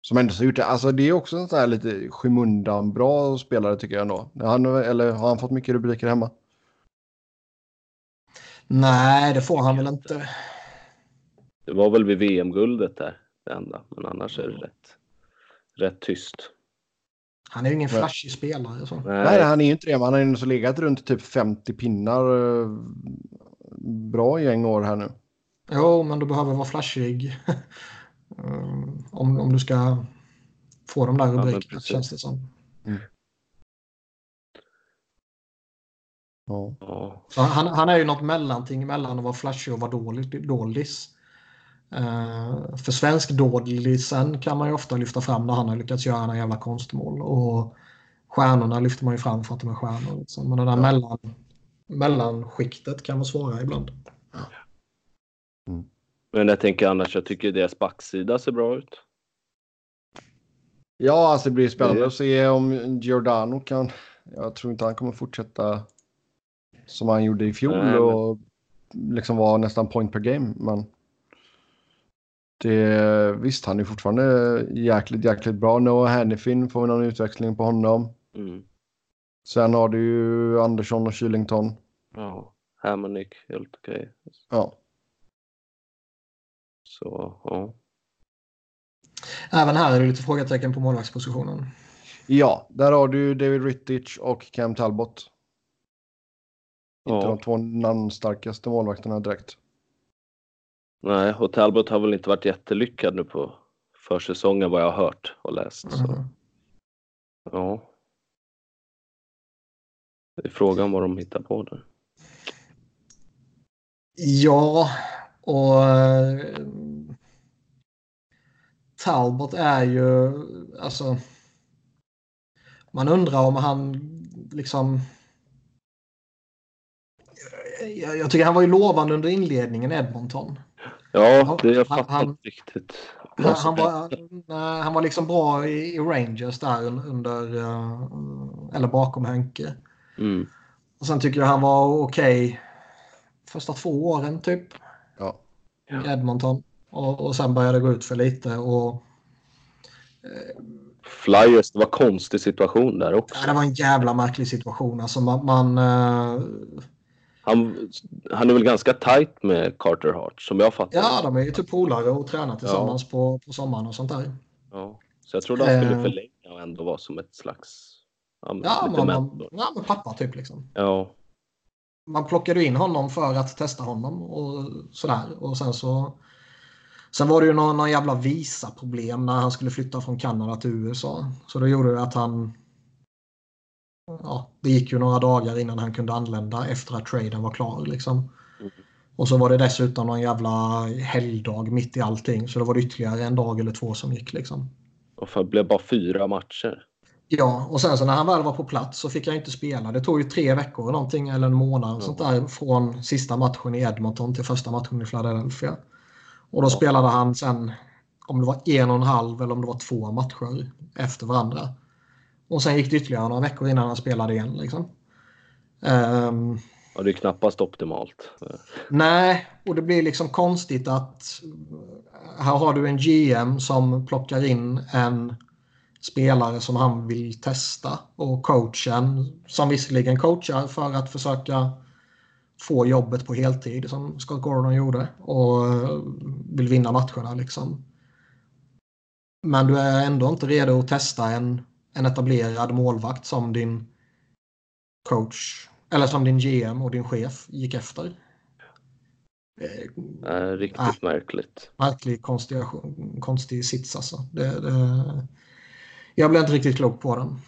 Som ändå har gjort det. Alltså det är också en sån här lite skymundan bra spelare tycker jag ändå. Han, eller har han fått mycket rubriker hemma? Nej, det får han väl inte. Det var väl vid VM-guldet där det enda. Men annars är det rätt, rätt tyst. Han är ju ingen flashig spelare. Så. Nej, Nej, han är ju inte det. men Han har ju så legat runt typ 50 pinnar. eh, Bra gäng år här nu. Jo, men du behöver vara flashig. Mm, om, om du ska få de där rubrikerna precis. känns det som. Ja. ja. Så han, han är ju något mellanting mellan att vara flashig och vara dålig, dålis. Eh, för svensk dålisen kan man ju ofta lyfta fram när han har lyckats göra några jävla konstmål. Och stjärnorna lyfter man ju fram för att de är stjärnor. Liksom. Men det där mellan, mellanskiktet kan vara svårare ibland. Men jag tänker annars, jag tycker deras backsida ser bra ut. Ja, alltså det blir spännande Det- att se om Giordano kan. Jag tror inte han kommer fortsätta som han gjorde i fjol Nej, men- och liksom vara nästan point per game. Men det, visst, han är fortfarande jäkligt, jäkligt bra. Noah Hannifin får vi någon utväxling på honom. Mm. Sen har du ju Andersson och Kylington. Ja, Hammonick, helt okej. Ja, Så, ja. Även här är det lite frågetecken på målvaktspositionen. ja där har du David Rittich och Cam Talbot. Inte ja. de två namnstarkaste målvakterna direkt. Nej, och Talbot har väl inte varit jättelyckad nu på försäsongen vad jag har hört och läst. Så, Mm. ja. Det är frågan vad de hittar på där. Ja, och eh, Talbot är ju alltså. Man undrar om han liksom. Jag, jag tycker han var ju lovande under inledningen Edmonton. Ja, det jag Han- fattar han- inte riktigt. Han, han, var, han var liksom bra i, i Rangers där un- under eh, eller bakom Henke. Mm. Och sen tycker jag han var okej första två åren typ. Ja. i Edmonton. Och, och sen började det gå ut för lite. Och, Flyers, det var konstig situation där också. ja, det var en jävla märklig situation. Alltså man, man, eh, Han, han är väl ganska tight med Carter Hart som jag fattar ja, de är ju typ polare och tränar tillsammans på, på sommaren och sånt där. ja. Så jag trodde han skulle Eh. förlänga och ändå vara som ett slags ja, men Ja, man, man, ja, men pappa typ liksom. Ja, Man plockade in honom för att testa honom och sådär. Och sen så... Sen var det ju någon, någon jävla visa-problem när han skulle flytta från Kanada till USA. Så det gjorde ju att han... Ja, det gick ju några dagar innan han kunde anlända efter att traden var klar. Liksom. Mm. Och så var det dessutom någon jävla helgdag mitt i allting. Så då var det ytterligare en dag eller två som gick. Liksom. och det blev bara fyra matcher. Ja, och sen så när han väl var på plats så fick han inte spela. Det tog ju tre veckor någonting eller en månad Ja. sånt där från sista matchen i Edmonton till första matchen i Philadelphia. Och då spelade han sen om det var en och en halv eller om det var två matcher efter varandra. Och sen gick det ytterligare några veckor innan han spelade igen. Liksom. Ehm, Ja, det är knappast optimalt. nej, och det blir liksom konstigt att här har du en GM som plockar in en spelare som han vill testa och coachen som visserligen coachar för att försöka få jobbet på heltid som Scott Gordon gjorde och vill vinna matcherna liksom. Men du är ändå inte redo att testa en, en etablerad målvakt som din coach eller som din GM och din chef gick efter. Äh, riktigt äh, märkligt. Märklig konstig, konstig sits alltså. Det, det, jag blev inte riktigt klok på den.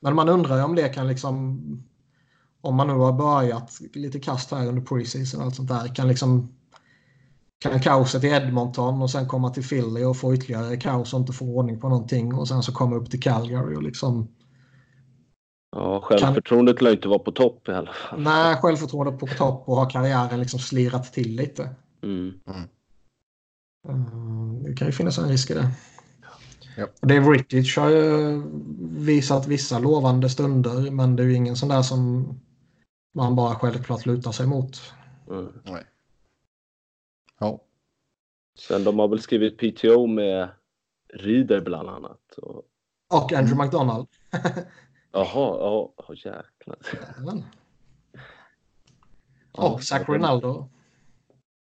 Men man undrar ju om det kan liksom om man nu har börjat lite kast här under preseason och allt sånt där kan liksom kan kaoset i Edmonton och sen komma till Philly och få ytterligare kaos och inte få ordning på någonting och sen så komma upp till Calgary och liksom Ja, självförtroendet kan... lär inte vara på topp i alla fall. Nej, självförtroendet på topp och har karriären liksom slirat till lite. Mm. Mm. Det kan ju finnas en risk i det. Ja. Dave Rittich har ju visat vissa lovande stunder men det är ju ingen sån där som man bara självklart lutar sig mot. Mm. Nej. Ja. Sen de har väl skrivit PTO med Rieder bland annat. Och, och Andrew McDonald. Jaha, ja, oh, jäklar. Och Zach Ronaldo.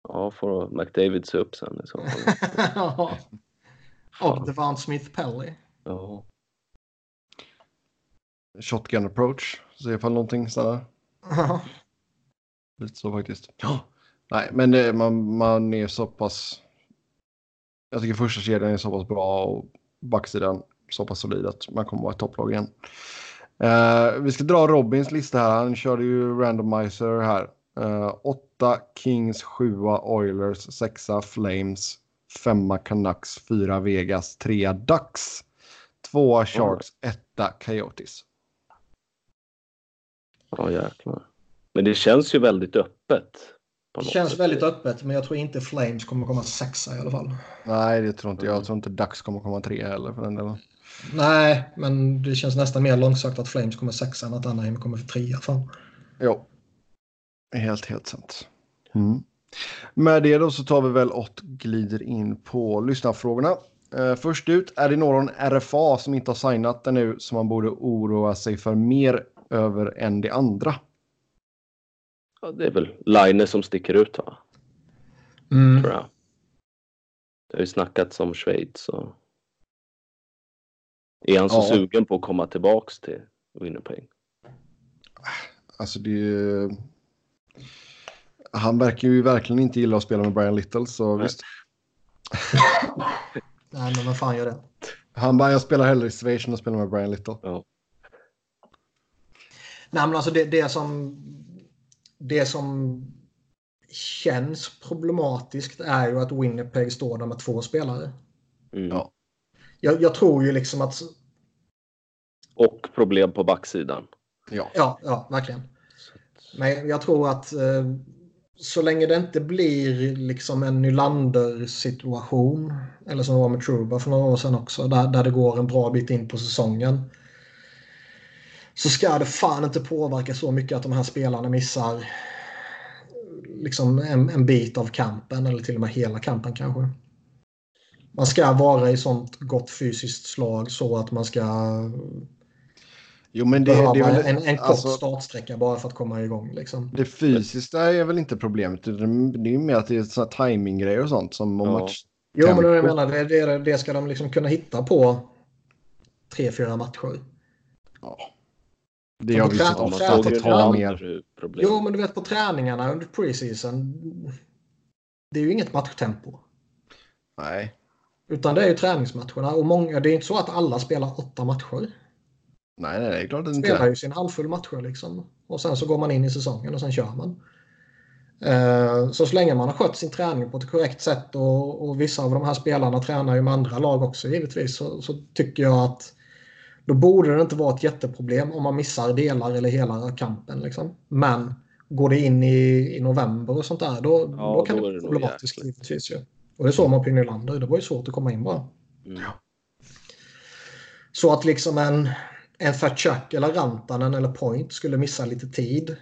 Ja, får McDavid se upp sen i så fall. Och Devon Smith Pelly. Ja. Shotgun approach. Se ifall någonting sådär. Lite så faktiskt. Ja. Nej, men det, man, man är så pass... Jag tycker första kedjan är så pass bra och backsidan så pass solid att man kommer vara ett topplag igen. Uh, vi ska dra Robins lista här. Han körde ju randomizer här. Uh, åtta Kings, sjua Oilers, sexa Flames, femma Canucks, fyra Vegas, trea Ducks, tvåa Sharks, etta Coyotes. Ja, jäklar. Men det känns ju väldigt öppet. Det känns sätt. väldigt öppet, men jag tror inte Flames kommer komma sexa i alla fall. Nej, det tror inte jag. Jag tror inte Ducks kommer komma trea heller för den delen. Nej, men det känns nästan mer långsökt att Flames kommer sexa än att Anaheim kommer för trea. Fan. Jo. Helt, helt sant. Mm. Med det då så tar vi väl och glider in på lyssnarfrågorna. Uh, först ut, är det någon RFA som inte har signat ännu som man borde oroa sig för mer över än de andra? Ja, det är väl Line som sticker ut va? Mm. Tror jag. Det har ju snackats om Schweiz och är han så ja. sugen på att komma tillbaks till Winnipeg? Alltså det är... Han verkar ju verkligen inte gilla att spela med Brian Little så Nej. visst. Nej men vad fan gör det? Han bara, jag spelar hellre i Schweiz än att spela med Brian Little. Ja. Nej men alltså det, det som... Det som känns problematiskt är ju att Winnipeg står där med två spelare. Mm. Ja jag, jag, tror ju liksom att... Och problem på backsidan. Ja, ja, ja verkligen. Men jag tror att eh, så länge det inte blir liksom en Nylander-situation, eller som det var med Truba för några år sedan också, där, där det går en bra bit in på säsongen. Så ska det fan inte påverka så mycket att de här spelarna missar liksom en, en bit av kampen, eller till och med hela kampen kanske man ska vara i sånt gott fysiskt slag så att man ska Jo, men det, det är väl, en, en kort alltså, startsträcka bara för att komma igång. Liksom. Det fysiska är väl inte problemet. Det är mer att det är timinggrejer och sånt som ja. match. Jo, men jag menar, det, det, det ska de liksom kunna hitta på tre, fyra matcher. Ja. Det har vi sett ofta att det tar mer. Jo, men du vet på träningarna under preseason. Det är ju inget matchtempo. Nej. Utan det är ju träningsmatcherna. Och många, det är inte så att alla spelar åtta matcher. Nej, nej, det är klart det inte. Spelar ju sin handfull matcher liksom. Och sen så går man in i säsongen och sen kör man. Eh, så så länge man har skött sin träning på ett korrekt sätt och, och vissa av de här spelarna tränar ju med andra lag också givetvis så, så tycker jag att då borde det inte vara ett jätteproblem om man missar delar eller hela kampen. Liksom. Men går det in i, i november och sånt där då, ja, då kan då det vara problematiskt givetvis. Ju. Och det såg man på Nylander. Det var ju svårt att komma in bara. Mm. Så att liksom en, en Fatchuk eller Rantanen eller Point skulle missa lite tid.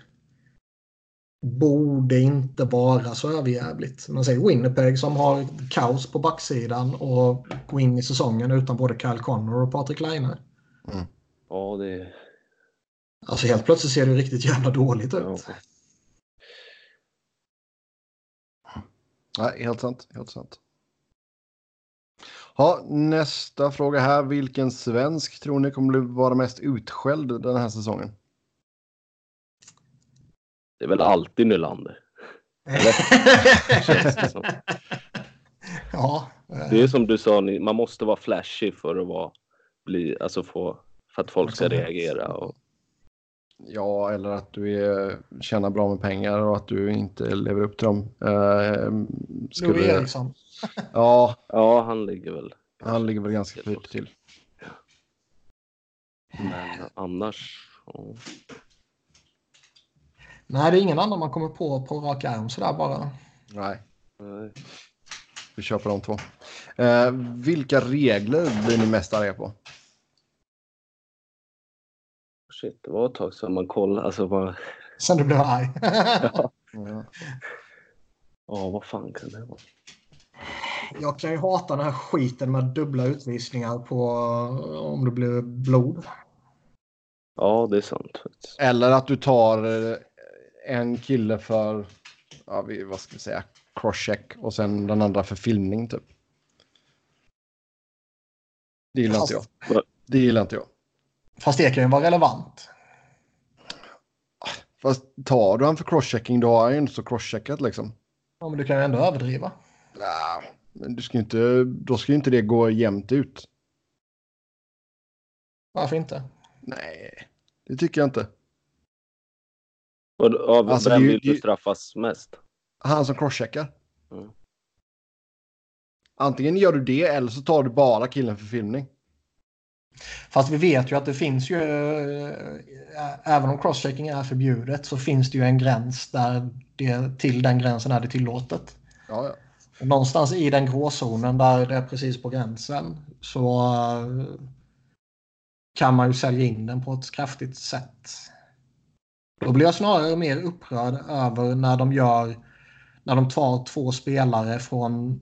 borde inte vara så överjävligt. Man säger Winnipeg som har kaos på backsidan och går in i säsongen utan både Kyle Connor och Patrik Laine. Mm. Ja, det... Alltså helt plötsligt ser det riktigt jävla dåligt ut. Ja. Nej, helt sant. Helt sant. Ja, nästa fråga här. Vilken svensk tror ni kommer vara mest utskälld den här säsongen? Det är väl alltid Nylander. ja. Det är som du sa, man måste vara flashig för att vara, bli, alltså få, för att folk ska reagera. Och... Ja, eller att du är, tjänar bra med pengar och att du inte lever upp till dem. Uh, skulle... Louis Eriksson. Ja. ja, han ligger väl. Han ligger väl ganska pyrt till. Men annars. Oh. Nej, det är ingen annan man kommer på på rak arm sådär bara. Nej. Vi kör på de två. Eh, vilka regler blir ni mest arga på? Shit, det var ett tag sedan man kollade. Alltså bara... Sen du blev arg? ja. ja. vad fan kan det vara? Jag kan ju hata den här skiten med dubbla utvisningar på om det blir blod. Ja, det är sant. Eller att du tar eh, en kille för, ja, vad ska vi säga, crosscheck och sen den andra för filmning typ. Det gillar Fast... inte jag. Det gillar inte jag. Fast det kan ju vara relevant. Fast tar du han för crosschecking då har han ju inte så crosscheckat liksom. Ja, men du kan ju ändå överdriva. Nej, men du ska inte, då ska ju inte det gå jämnt ut. Varför inte? Nej, det tycker jag inte. Och av alltså, vem vill du straffas mest? Han som crosscheckar. Mm. Antingen gör du det eller så tar du bara killen för filmning. Fast vi vet ju att det finns ju, äh, även om crosschecking är förbjudet, så finns det ju en gräns där det, till den gränsen är det tillåtet. Ja, ja. Någonstans i den gråzonen där det är precis på gränsen så äh, kan man ju sälja in den på ett kraftigt sätt. Då blir jag snarare mer upprörd över när de gör när de tar två spelare från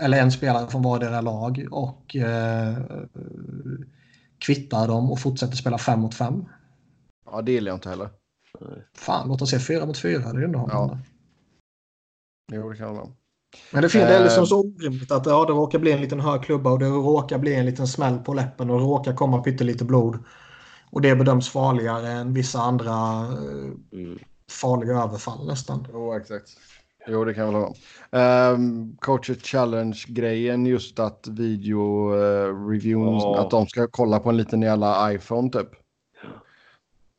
eller en spelare från vardera lag och eh, kvittar dem och fortsätter spela fem mot fem. Ja, det gillar jag inte heller. Fan, låt oss se fyra mot fyra. Det är underhållande. Ja. Jo, det kan man. Men det, finns, det är liksom eh. så orimligt att ja, det råkar bli en liten hög klubba och det råkar bli en liten smäll på läppen och råkar komma pyttelite blod. Och det bedöms farligare än vissa andra eh, mm. farliga överfall nästan. Jo, exakt. Jo, det kan jag hålla med um, Coacher Challenge-grejen, just att video-reviews, uh, oh. att de ska kolla på en liten jävla iPhone typ.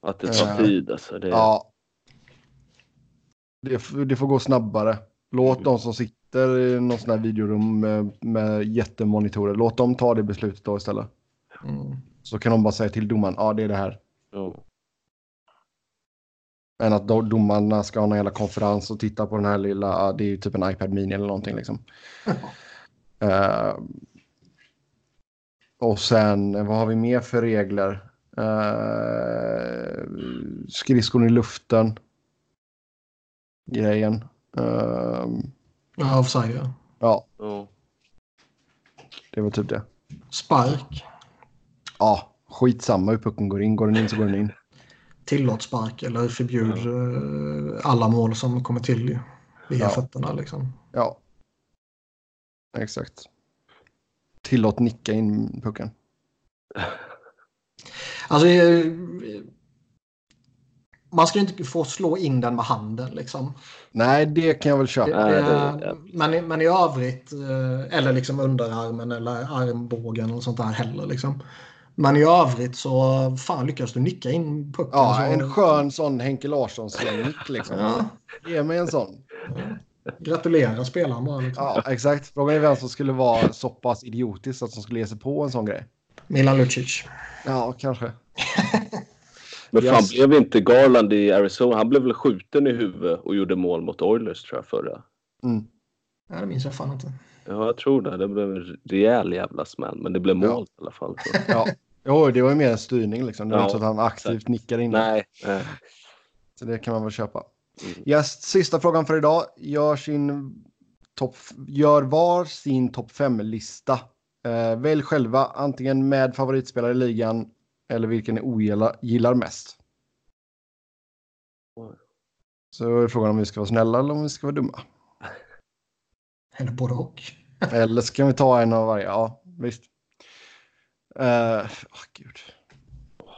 Att det tar uh, tid alltså. Det... Ja. Det, det, får gå snabbare. Låt mm. de som sitter i någon sån här videorum med, med jättemonitorer, låt dem ta det beslutet då istället. Mm. Så kan de bara säga till domaren, ja det är det här. Mm. Än att domarna ska ha en jävla konferens och titta på den här lilla, ja, det är ju typ en iPad Mini eller någonting liksom. uh, och sen, vad har vi mer för regler? Uh, skridskon i luften. Grejen. Uh, ja, offside ja. Ja. Det var typ det. Spark. Ja, skitsamma hur pucken går in. Går den in så går den in. Tillåt spark eller förbjud ja. Eh, alla mål som kommer till via ja. fötterna. Liksom. Ja, exakt. Tillåt nicka in pucken. Alltså, eh, man ska inte få slå in den med handen liksom. Nej, det kan jag väl köpa. Men, men i övrigt, eh, eller liksom underarmen eller armbågen och sånt där heller liksom. Men i övrigt så fan lyckas du nicka in pucken. Ja, så... en skön sån Henke Larsson-nick liksom. ja. Ge mig en sån. Gratulera spelaren bara. Liksom. Ja, exakt. Frågan är vem som skulle vara så pass idiotisk att som skulle ge sig på en sån grej. Milan Lucic. Ja, kanske. Men fan yes. blev inte Garland i Arizona? Han blev väl skjuten i huvudet och gjorde mål mot Oilers tror jag förra. Mm. Ja, det minns jag fan inte. Ja, jag tror det. Det blev en rejäl jävla smäll, men det blev mål ja. i alla fall. ja. Jo, det var ju mer en styrning liksom. Det var ja, inte så att han aktivt nickade in. Nej, nej. Så det kan man väl köpa. Mm. Yes, sista frågan för idag. Gör, sin top, gör var sin topp 5-lista. Eh, välj själva antingen med favoritspelare i ligan eller vilken ni ogillar mest. Så är frågan om vi ska vara snälla eller om vi ska vara dumma. Eller både och. eller ska vi ta en av varje? Ja, visst. Uh, oh, gud.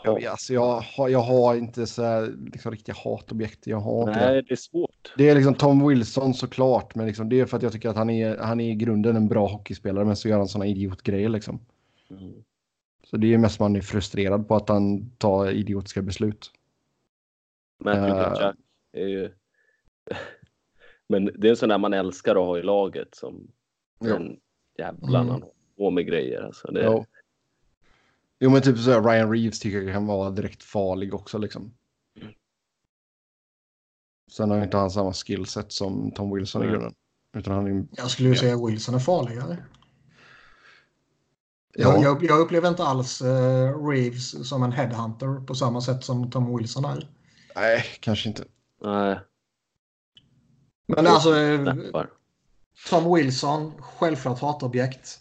Jag, alltså, jag, har, jag har inte så här, liksom, riktiga hatobjekt. Jag har Nej, det. det är svårt. Det är liksom Tom Wilson såklart, men liksom, det är för att jag tycker att han är, han är i grunden en bra hockeyspelare, men så gör han sådana idiotgrejer liksom. Mm. Så det är mest man är frustrerad på att han tar idiotiska beslut. Matthew uh, är ju... men det är en sån där man älskar att ha i laget som ja. en jävla mm. på med grejer. Alltså det... Jo. jo, men typ så här, Ryan Reeves tycker jag kan vara direkt farlig också liksom. Mm. Sen har inte han samma skillset som Tom Wilson mm. i grunden. Utan han är... Jag skulle ju säga Wilson är farligare. Ja. Jag, jag, jag, upplever inte alls uh, Reeves som en headhunter på samma sätt som Tom Wilson är. Nej, kanske inte. Nej. Men alltså, Tom Wilson, självklart hatobjekt.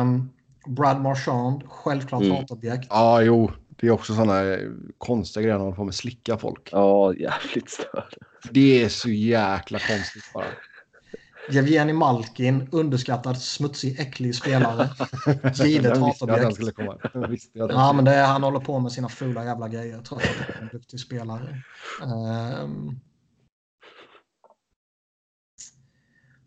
Um, Brad Marchand, självklart mm. hatobjekt. Ja, jo. Det är också sådana konstiga grejer när man på med slicka folk. Ja, jävligt störd. Det är så jäkla konstigt bara. Jevgenij Malkin, underskattad, smutsig, äcklig spelare. Givet hatobjekt. Ja, men det är, han håller på med sina fula jävla grejer trots att han är en duktig spelare. Um,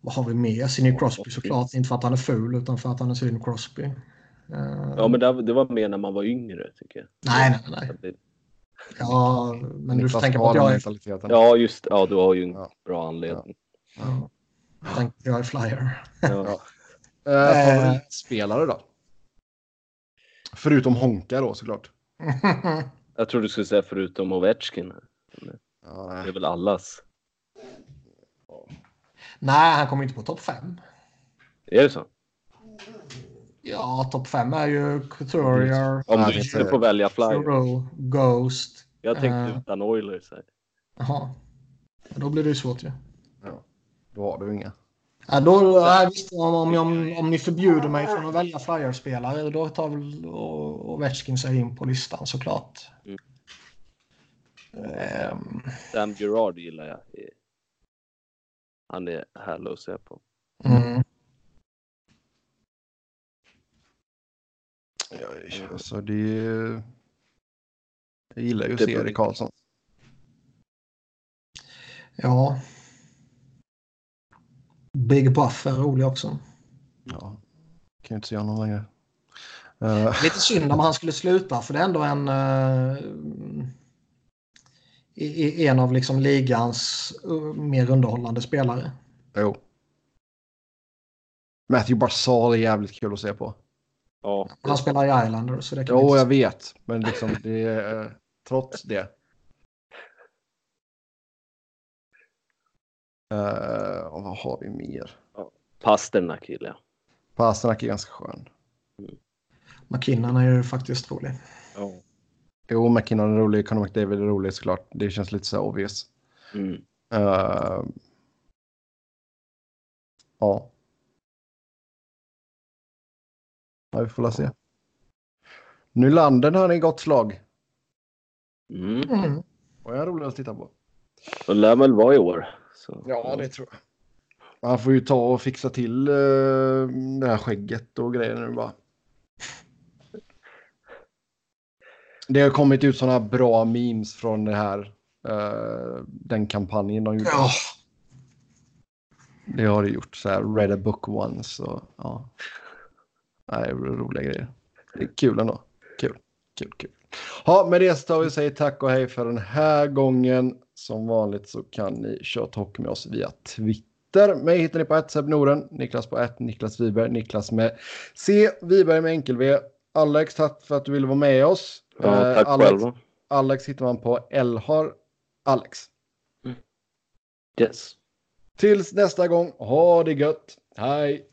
vad har vi mer? Sidney Crosby såklart. Inte för att han är ful utan för att han är Sidney Crosby. Uh, ja, men det, det, var mer när man var yngre tycker jag. Nej, nej, nej. Ja, men du får tänka på att jag är... Ja, just Ja, du har ju en ja. bra anledning. Ja. Jag är flyer. ja. Eh, favoritspelare då? Förutom Honka då såklart. jag tror du skulle säga förutom Ovechkin. Ja, det är väl allas. Nej, han kommer inte på topp fem. Är det så? Ja, topp fem är ju Couturier. Om du inte får välja flyer. Ghost. Jag tänkte uh, utan Oilers. Jaha. Då blir det ju svårt ju. Ja. Då har du inga. Ja, då, ja, visst, om, om, om, om ni förbjuder mig från att välja flyerspelare då tar väl Ovechkin sig in på listan såklart. Mm. Um, Sam Gerard gillar jag. Han är härlig att se på. Mm. Ja, alltså det Jag gillar ju att se Erik Karlsson. Ja. Big Buff är rolig också. Ja, kan ju inte se honom längre. Uh... Lite synd om han skulle sluta för det är ändå en uh, en av liksom ligans uh, mer underhållande spelare. Jo. Matthew Barzal är jävligt kul att se på. Ja. Han spelar i Islanders. Så det kan jo, jag vet. Men liksom det är, trots det. Uh, och vad har vi mer? Pasternak gillar jag. Pasternak är ganska skön. Mm. McKinnon är ju faktiskt rolig. Ja. Jo, McKinnon är rolig. Conor McDavid är rolig såklart. Det känns lite så obvious. Mm. Uh, ja. Ja, vi får la se. Nylander har ni gott slag. Mm. Mm. Och jag är rolig att titta på. Det lär väl vara i år. Så. Ja, det tror jag. Man får ju ta och fixa till uh, det här skägget och grejer nu bara. Det har kommit ut sådana bra memes från det här, uh, den kampanjen de gjorde. Ja. Det har det gjort, så här read a book once och ja. Nej, roliga grejer. Det är kul ändå. Kul, kul, kul. Ja, med det så tar vi och säger tack och hej för den här gången. Som vanligt så kan ni köra talk med oss via Twitter. Mig hittar ni på ett Noren, Niklas på ett Niklas Wiberg, Niklas med C, Wiberg med enkel V. Alex, tack för att du ville vara med oss. Ja, eh, tack Alex, själva. Alex hittar man på Elhar Alex. Mm. Yes. Tills nästa gång, ha det gött. Hej!